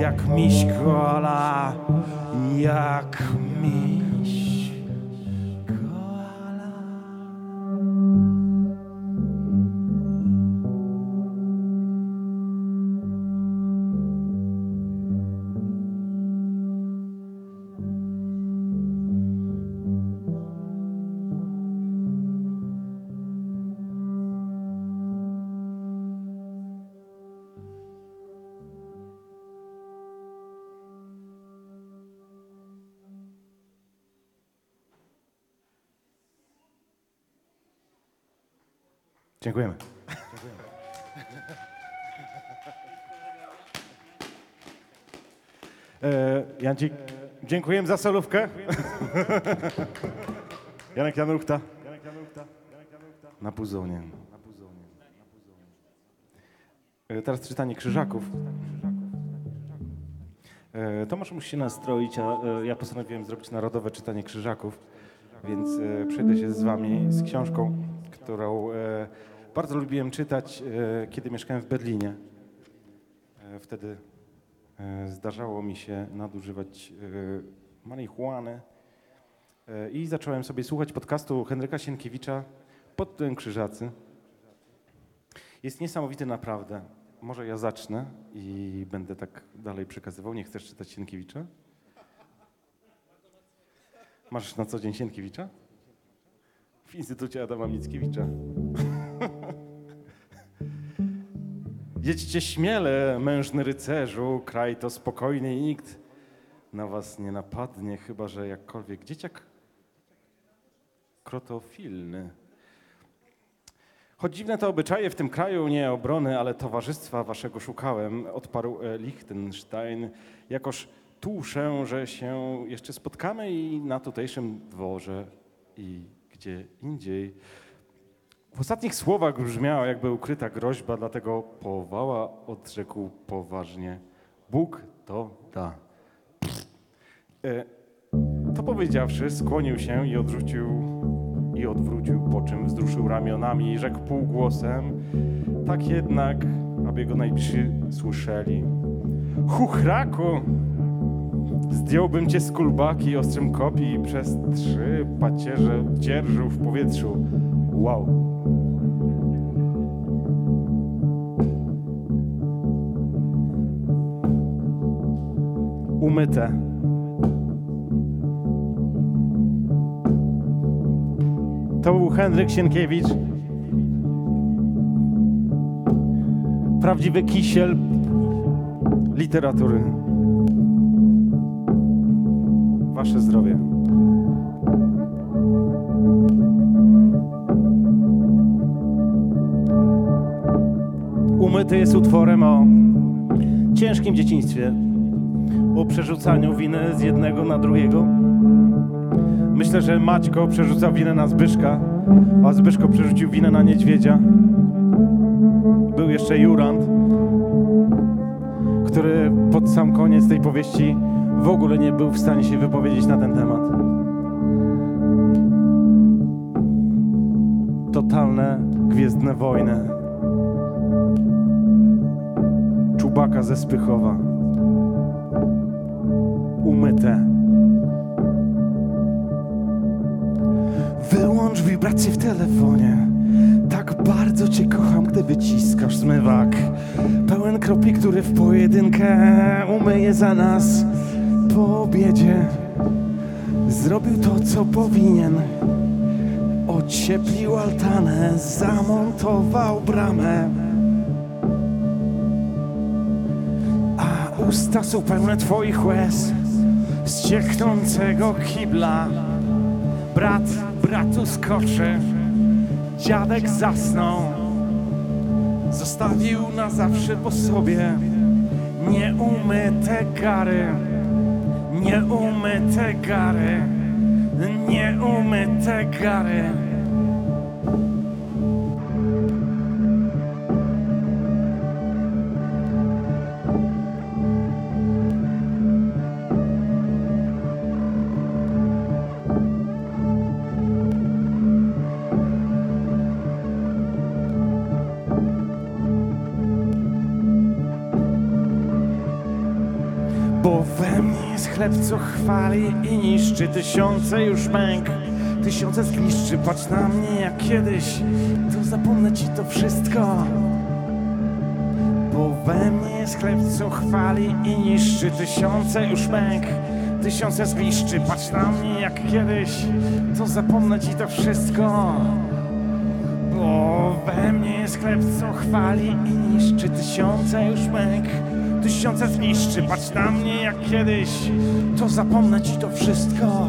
Speaker 14: jak miś Dziękujemy. E, Jancik, dziękujemy za solówkę. Janek Januchta. Na puzonie. E, Teraz czytanie krzyżaków. E, Tomasz musi się nastroić, a e, ja postanowiłem zrobić narodowe czytanie krzyżaków, więc przejdę się z wami z książką, którą e, bardzo lubiłem czytać, e, kiedy mieszkałem w Berlinie. E, Wtedy zdarzało mi się nadużywać marihuany i zacząłem sobie słuchać podcastu Henryka Sienkiewicza pod tytułem Krzyżacy. Jest niesamowity naprawdę. Może ja zacznę i będę tak dalej przekazywał. Nie chcesz czytać Sienkiewicza? Masz na co dzień Sienkiewicza? W Instytucie Adama Mickiewicza. Jedźcie śmiele, mężny rycerzu, kraj to spokojny i nikt na was nie napadnie, chyba że jakkolwiek dzieciak krotofilny. Choć dziwne to obyczaje w tym kraju, nie obrony, ale towarzystwa waszego szukałem, odparł e, Liechtenstein, jakoż tuszę, że się jeszcze spotkamy i na tutejszym dworze i gdzie indziej. W ostatnich słowach brzmiała jakby ukryta groźba, dlatego powała odrzekł poważnie. Bóg to da. E, to powiedziawszy, skłonił się i odrzucił i odwrócił, po czym wzruszył ramionami i rzekł półgłosem, tak jednak, aby jego najbliżsi słyszeli. Chuchraku! Zdjąłbym cię z kulbaki ostrym kopi i przez trzy pacierze dzierżył w powietrzu. Wow! Umyte. To był Henryk Sienkiewicz. Prawdziwy kisiel literatury. Wasze zdrowie. Umyty jest utworem o ciężkim dzieciństwie, o przerzucaniu winy z jednego na drugiego. Myślę, że Maćko przerzucał winę na Zbyszka, a Zbyszko przerzucił winę na niedźwiedzia. Był jeszcze Jurand, który pod sam koniec tej powieści w ogóle nie był w stanie się wypowiedzieć na ten temat. Totalne gwiezdne wojny. Czubaka ze Spychowa. Umyte. Wyłącz wibrację w telefonie. Tak bardzo cię kocham, gdy wyciskasz zmywak. Pełen kropli, który w pojedynkę umyje za nas po obiedzie. Zrobił to, co powinien. Ocieplił altanę, zamontował bramę. A usta są pełne twoich łez z cieknącego kibla. Brat bratu skoczy, dziadek zasnął. Zostawił na zawsze po sobie Nieumyte gary, nie umy te gary, nie umy te gary. Co chwali i niszczy Tysiące już męk, tysiące zniszczy Patrz na mnie jak kiedyś, to zapomnę ci to wszystko. Bo we mnie jest chleb, co chwali i niszczy Tysiące już męk, tysiące zniszczy Patrz na mnie jak kiedyś, to zapomnę ci to wszystko. Bo we mnie jest chleb, co chwali i niszczy Tysiące już męk, tysiące zniszczy. Patrz na mnie jak kiedyś, to zapomnę ci to wszystko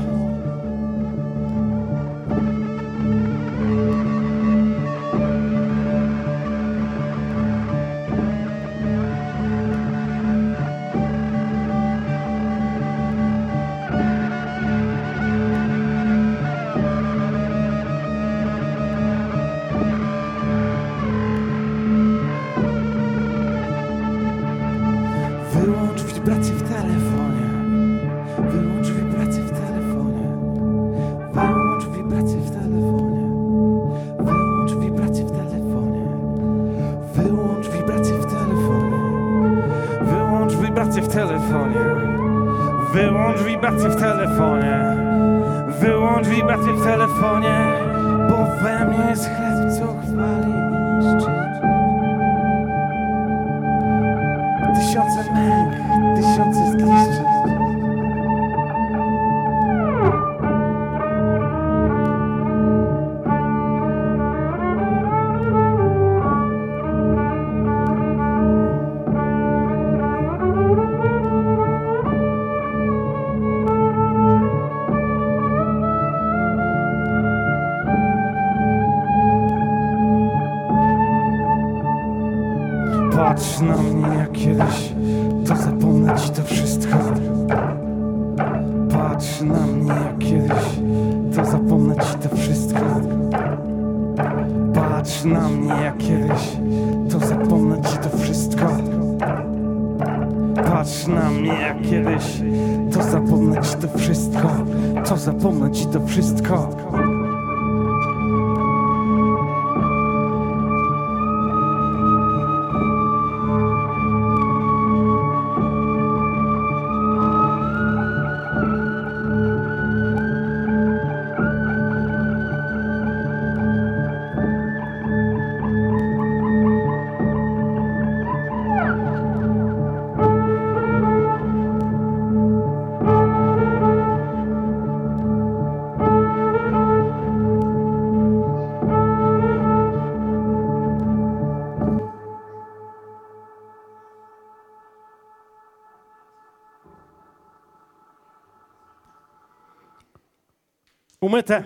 Speaker 14: Umyte.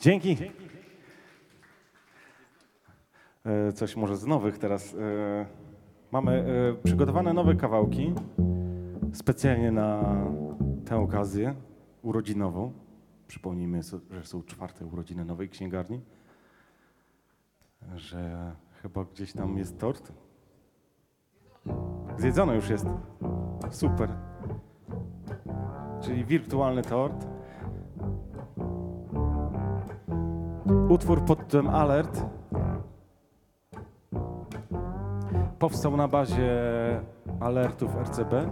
Speaker 14: Dzięki. E, Coś może z nowych teraz. E, Mamy e, przygotowane nowe kawałki specjalnie na tę okazję urodzinową. Przypomnijmy, że są czwarte urodziny nowej księgarni. Że chyba gdzieś tam jest tort. Zjedzony już jest. Super. Czyli wirtualny tort. Utwór pod tytułem Alert powstał na bazie alertów RCB,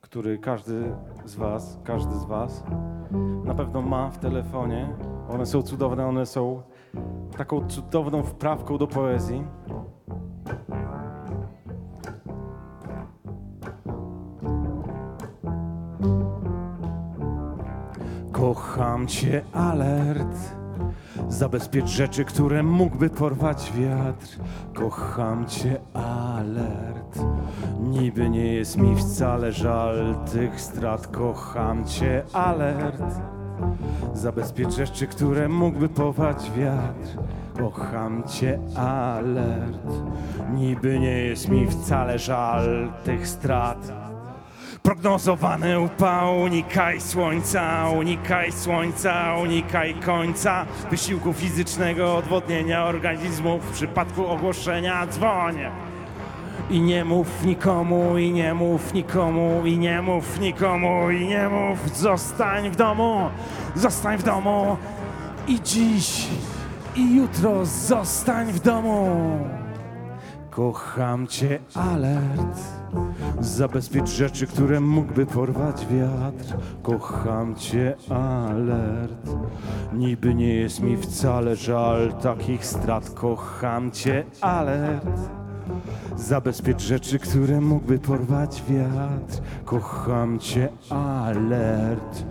Speaker 14: który każdy z Was, każdy z Was na pewno ma w telefonie. One są cudowne, one są taką cudowną wprawką do poezji. Kocham cię, alert. Zabezpiecz rzeczy, które mógłby porwać wiatr. Kocham cię, alert. Niby nie jest mi wcale żal tych strat. Kocham cię, alert. Zabezpiecz rzeczy, które mógłby porwać wiatr. Kocham cię, alert. Niby nie jest mi wcale żal tych strat. Prognozowany upał, unikaj słońca, unikaj słońca, unikaj końca wysiłku fizycznego, odwodnienia organizmu. W przypadku ogłoszenia dzwoń. I nie mów nikomu, i nie mów nikomu, i nie mów nikomu, i nie mów. Zostań w domu, zostań w domu. I dziś, i jutro zostań w domu. Kocham cię, alert. Zabezpiecz rzeczy, które mógłby porwać wiatr. Kocham cię, alert. Niby nie jest mi wcale żal takich strat. Kocham cię, alert. Zabezpiecz rzeczy, które mógłby porwać wiatr. Kocham cię, alert.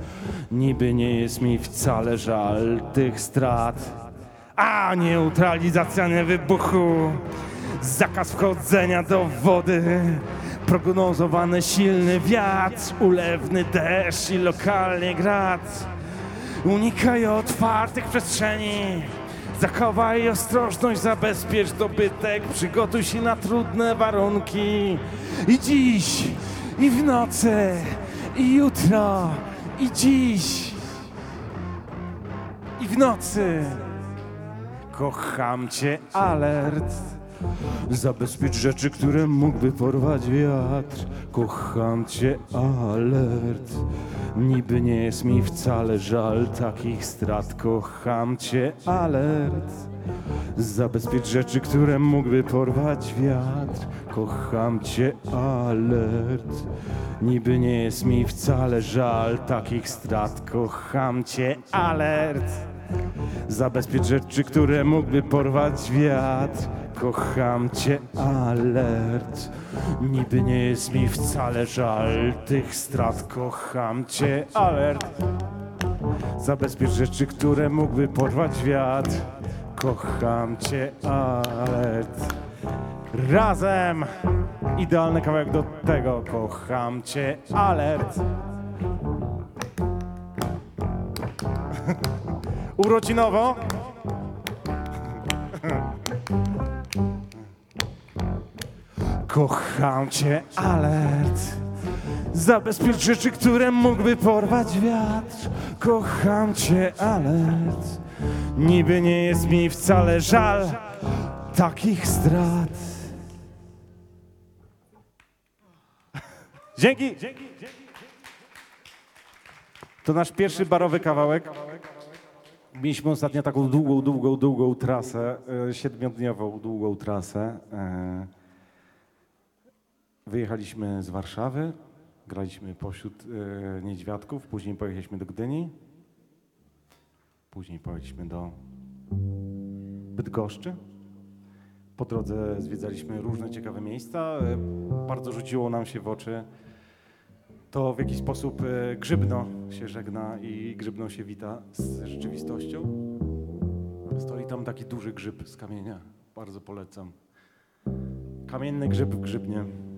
Speaker 14: Niby nie jest mi wcale żal tych strat. A neutralizacja nie wybuchu. Zakaz wchodzenia do wody. Prognozowany silny wiatr, ulewny deszcz i lokalnie grad. Unikaj otwartych przestrzeni. Zachowaj ostrożność, zabezpiecz dobytek, przygotuj się na trudne warunki. I dziś, i w nocy, i jutro, i dziś, i w nocy. Kocham cię, alert. Zabezpiecz rzeczy, które mógłby porwać wiatr. Kocham cię, alert. Niby nie jest mi wcale żal takich strat. Kocham cię, alert. Zabezpiecz rzeczy, które mógłby porwać wiatr. Kocham cię, alert. Niby nie jest mi wcale żal takich strat. Kocham cię, alert. Zabezpiecz rzeczy, które mógłby porwać wiatr. Kocham cię, alert. Niby nie jest mi wcale żal tych strat. Kocham cię, alert. Zabezpiecz rzeczy, które mógłby porwać wiatr. Kocham cię, alert. Razem! Idealny kawałek do tego. Kocham cię, alert. Urodzinowo. Kocham cię, alert. Zabezpiecz rzeczy, które mógłby porwać wiatr. Kocham cię, alert. Niby nie jest mi wcale żal takich strat. Dzięki. To nasz pierwszy barowy kawałek. Mieliśmy ostatnio taką długą, długą, długą trasę, e, siedmiodniową długą trasę. Wyjechaliśmy z Warszawy, graliśmy pośród e, niedźwiadków, później pojechaliśmy do Gdyni, później pojechaliśmy do Bydgoszczy. Po drodze zwiedzaliśmy różne ciekawe miejsca. E, Bardzo rzuciło nam się w oczy to, w jaki sposób e, Grzybno się żegna i Grzybno się wita z rzeczywistością. Stoi tam taki duży grzyb z kamienia. Bardzo polecam. Kamienny grzyb w Grzybnie.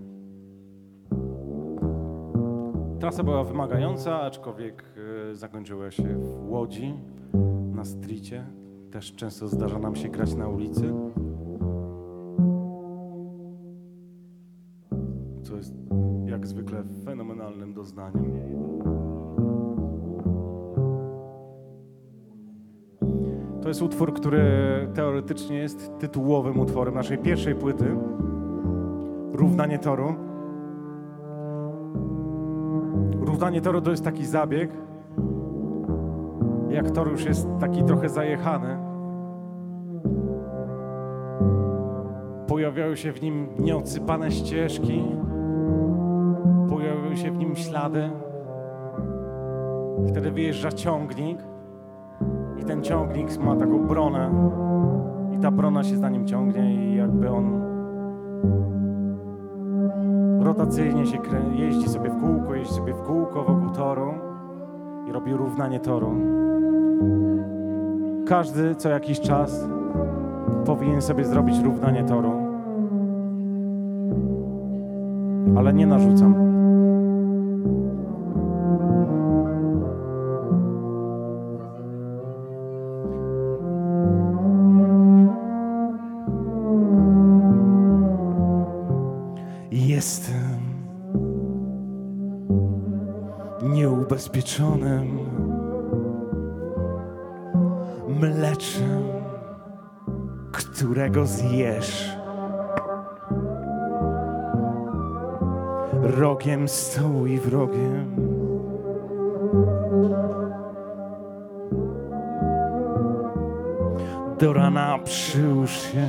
Speaker 14: Trasa była wymagająca, aczkolwiek e, zakończyła się w Łodzi, na stricie. Też często zdarza nam się grać na ulicy. Co jest jak zwykle fenomenalnym doznaniem. To jest utwór, który teoretycznie jest tytułowym utworem naszej pierwszej płyty. Równanie toru. Równanie toru to jest taki zabieg. Jak tor już jest taki trochę zajechany, pojawiają się w nim nieodsypane ścieżki, pojawiają się w nim ślady. Wtedy wyjeżdża ciągnik i ten ciągnik ma taką bronę i ta brona się za nim ciągnie i jakby on rotacyjnie się krę- jeździ sobie w kółko, jeździ sobie w kółko wokół toru i robi równanie toru. Każdy co jakiś czas powinien sobie zrobić równanie toru. Ale nie narzucam. Rogiem stołu i wrogiem. Do rana przyłóż się.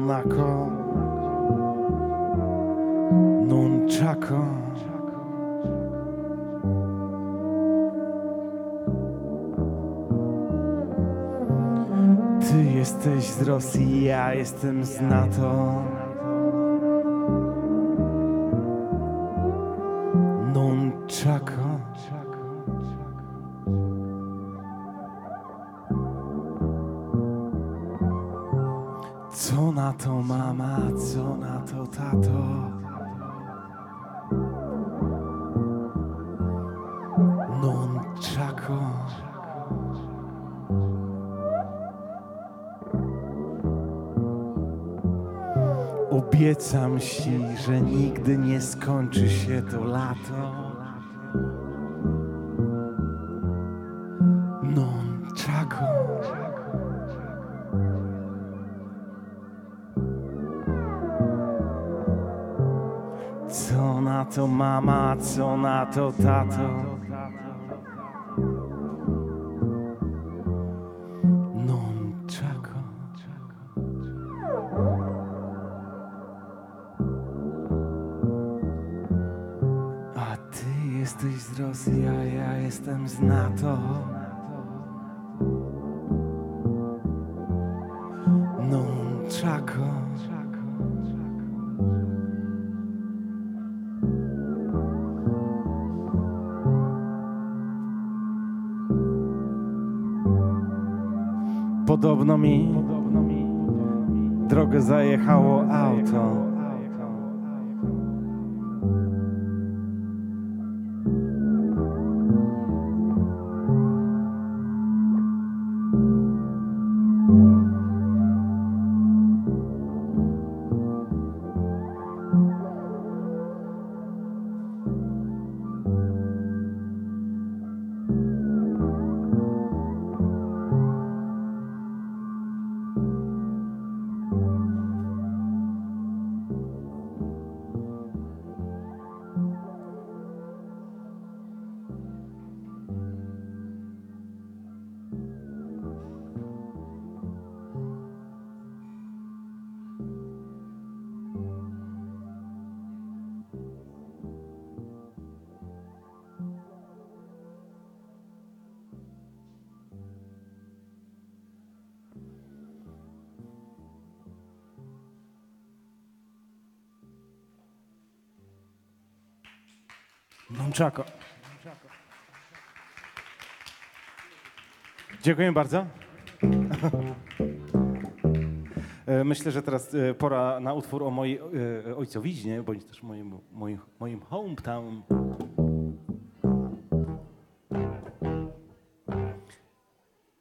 Speaker 14: Monako, Nunchako. Ty jesteś z Rosji, ja jestem z NATO. Nie skończy się to lato. Nunchako. Co na to mama, co na to tato? jesteś z Rosji, a ja jestem z NATO. Non czako. Podobno mi, drogę zajechało auto. Nunchako. Dziękuję bardzo. E, Myślę, że teraz e, pora na utwór o mojej e, ojcowiźnie, bądź też moim, moim, moim hometown.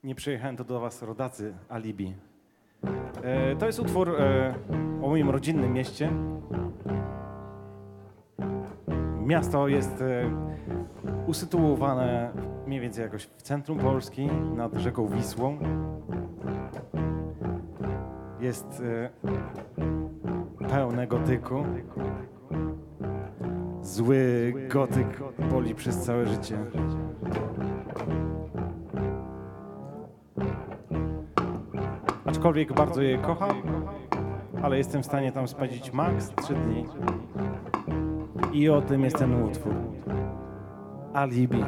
Speaker 14: Nie przyjechałem tu do was, rodacy, alibi. To jest utwór o moim rodzinnym mieście. Miasto jest e, usytuowane mniej więcej jakoś w centrum Polski, nad rzeką Wisłą. Jest e, pełne gotyku. Zły gotyk boli przez całe życie. Aczkolwiek bardzo je kocham, ale jestem w stanie tam spędzić maks 3 dni. I o tym jest ten utwór. Alibi.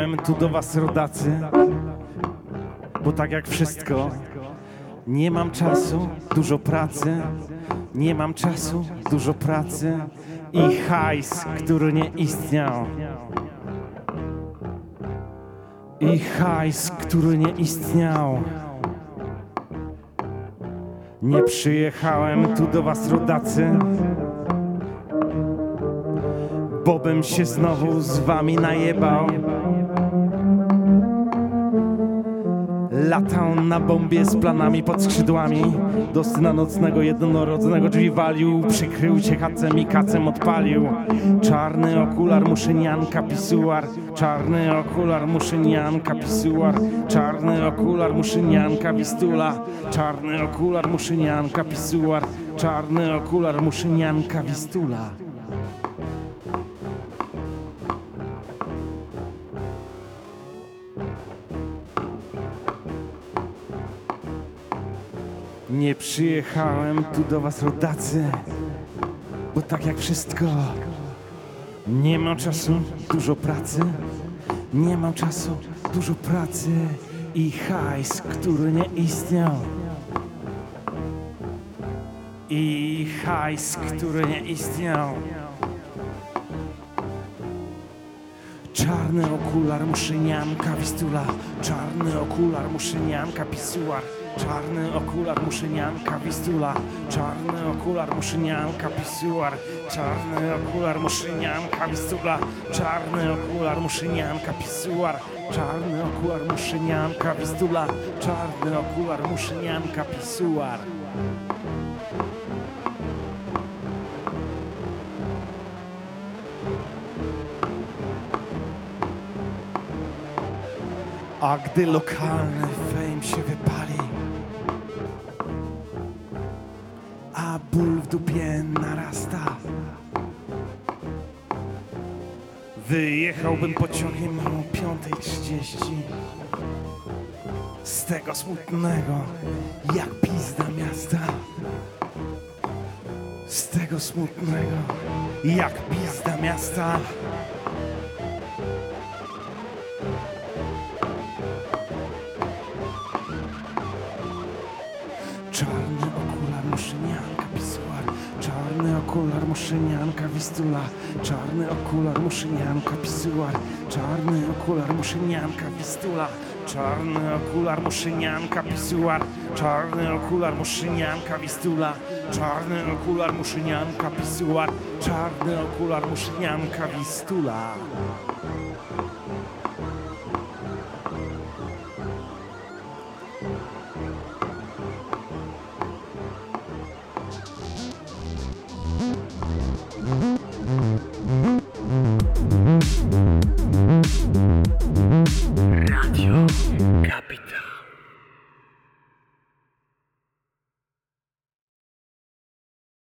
Speaker 14: Przyjechałem tu do was, rodacy, bo tak jak wszystko, nie mam czasu, dużo pracy, nie mam czasu, dużo pracy i hajs, który nie istniał. I hajs, który nie istniał. Nie przyjechałem tu do was, rodacy, bo bym się znowu z wami najebał. Latał na bombie z planami pod skrzydłami. Do syna nocnego jednorodzonego drzwi walił. Przykrył się kacem i kacem odpalił. Czarny okular, muszynianka, pisuar. Czarny okular, muszynianka, pisuar. Czarny okular, muszynianka, wistula. Czarny okular, muszynianka, pisuar. Czarny okular, muszynianka, wistula Nie przyjechałem tu do was, rodacy, bo tak jak wszystko, nie mam czasu, dużo pracy, nie mam czasu, dużo pracy i hajs, który nie istniał. I hajs, który nie istniał. Czarny okular, muszynianka, wistula Czarny okular, muszynianka, pisuar Czarny okular, muszynianka, wistula Czarny okular, muszynianka, pisuar. Czarny okular, muszynianka, wistula Czarny okular, muszynianka, pisuar. Czarny okular, muszynianka, wistula Czarny okular, muszynianka, pisuar. A gdy lokalny fame się wypali dupie narasta Wyjechałbym pociągiem o 5.30 z tego smutnego, jak pizda miasta. Z tego smutnego, jak pizda miasta. Muszynianka, wistula Czarny okular, muszynianka, pisuar Czarny okular, muszynianka, wistula Czarny okular, muszynianka, pisuar Czarny okular, muszynianka, wistula Czarny okular, muszynianka, pisuar Czarny okular, muszynianka, wistula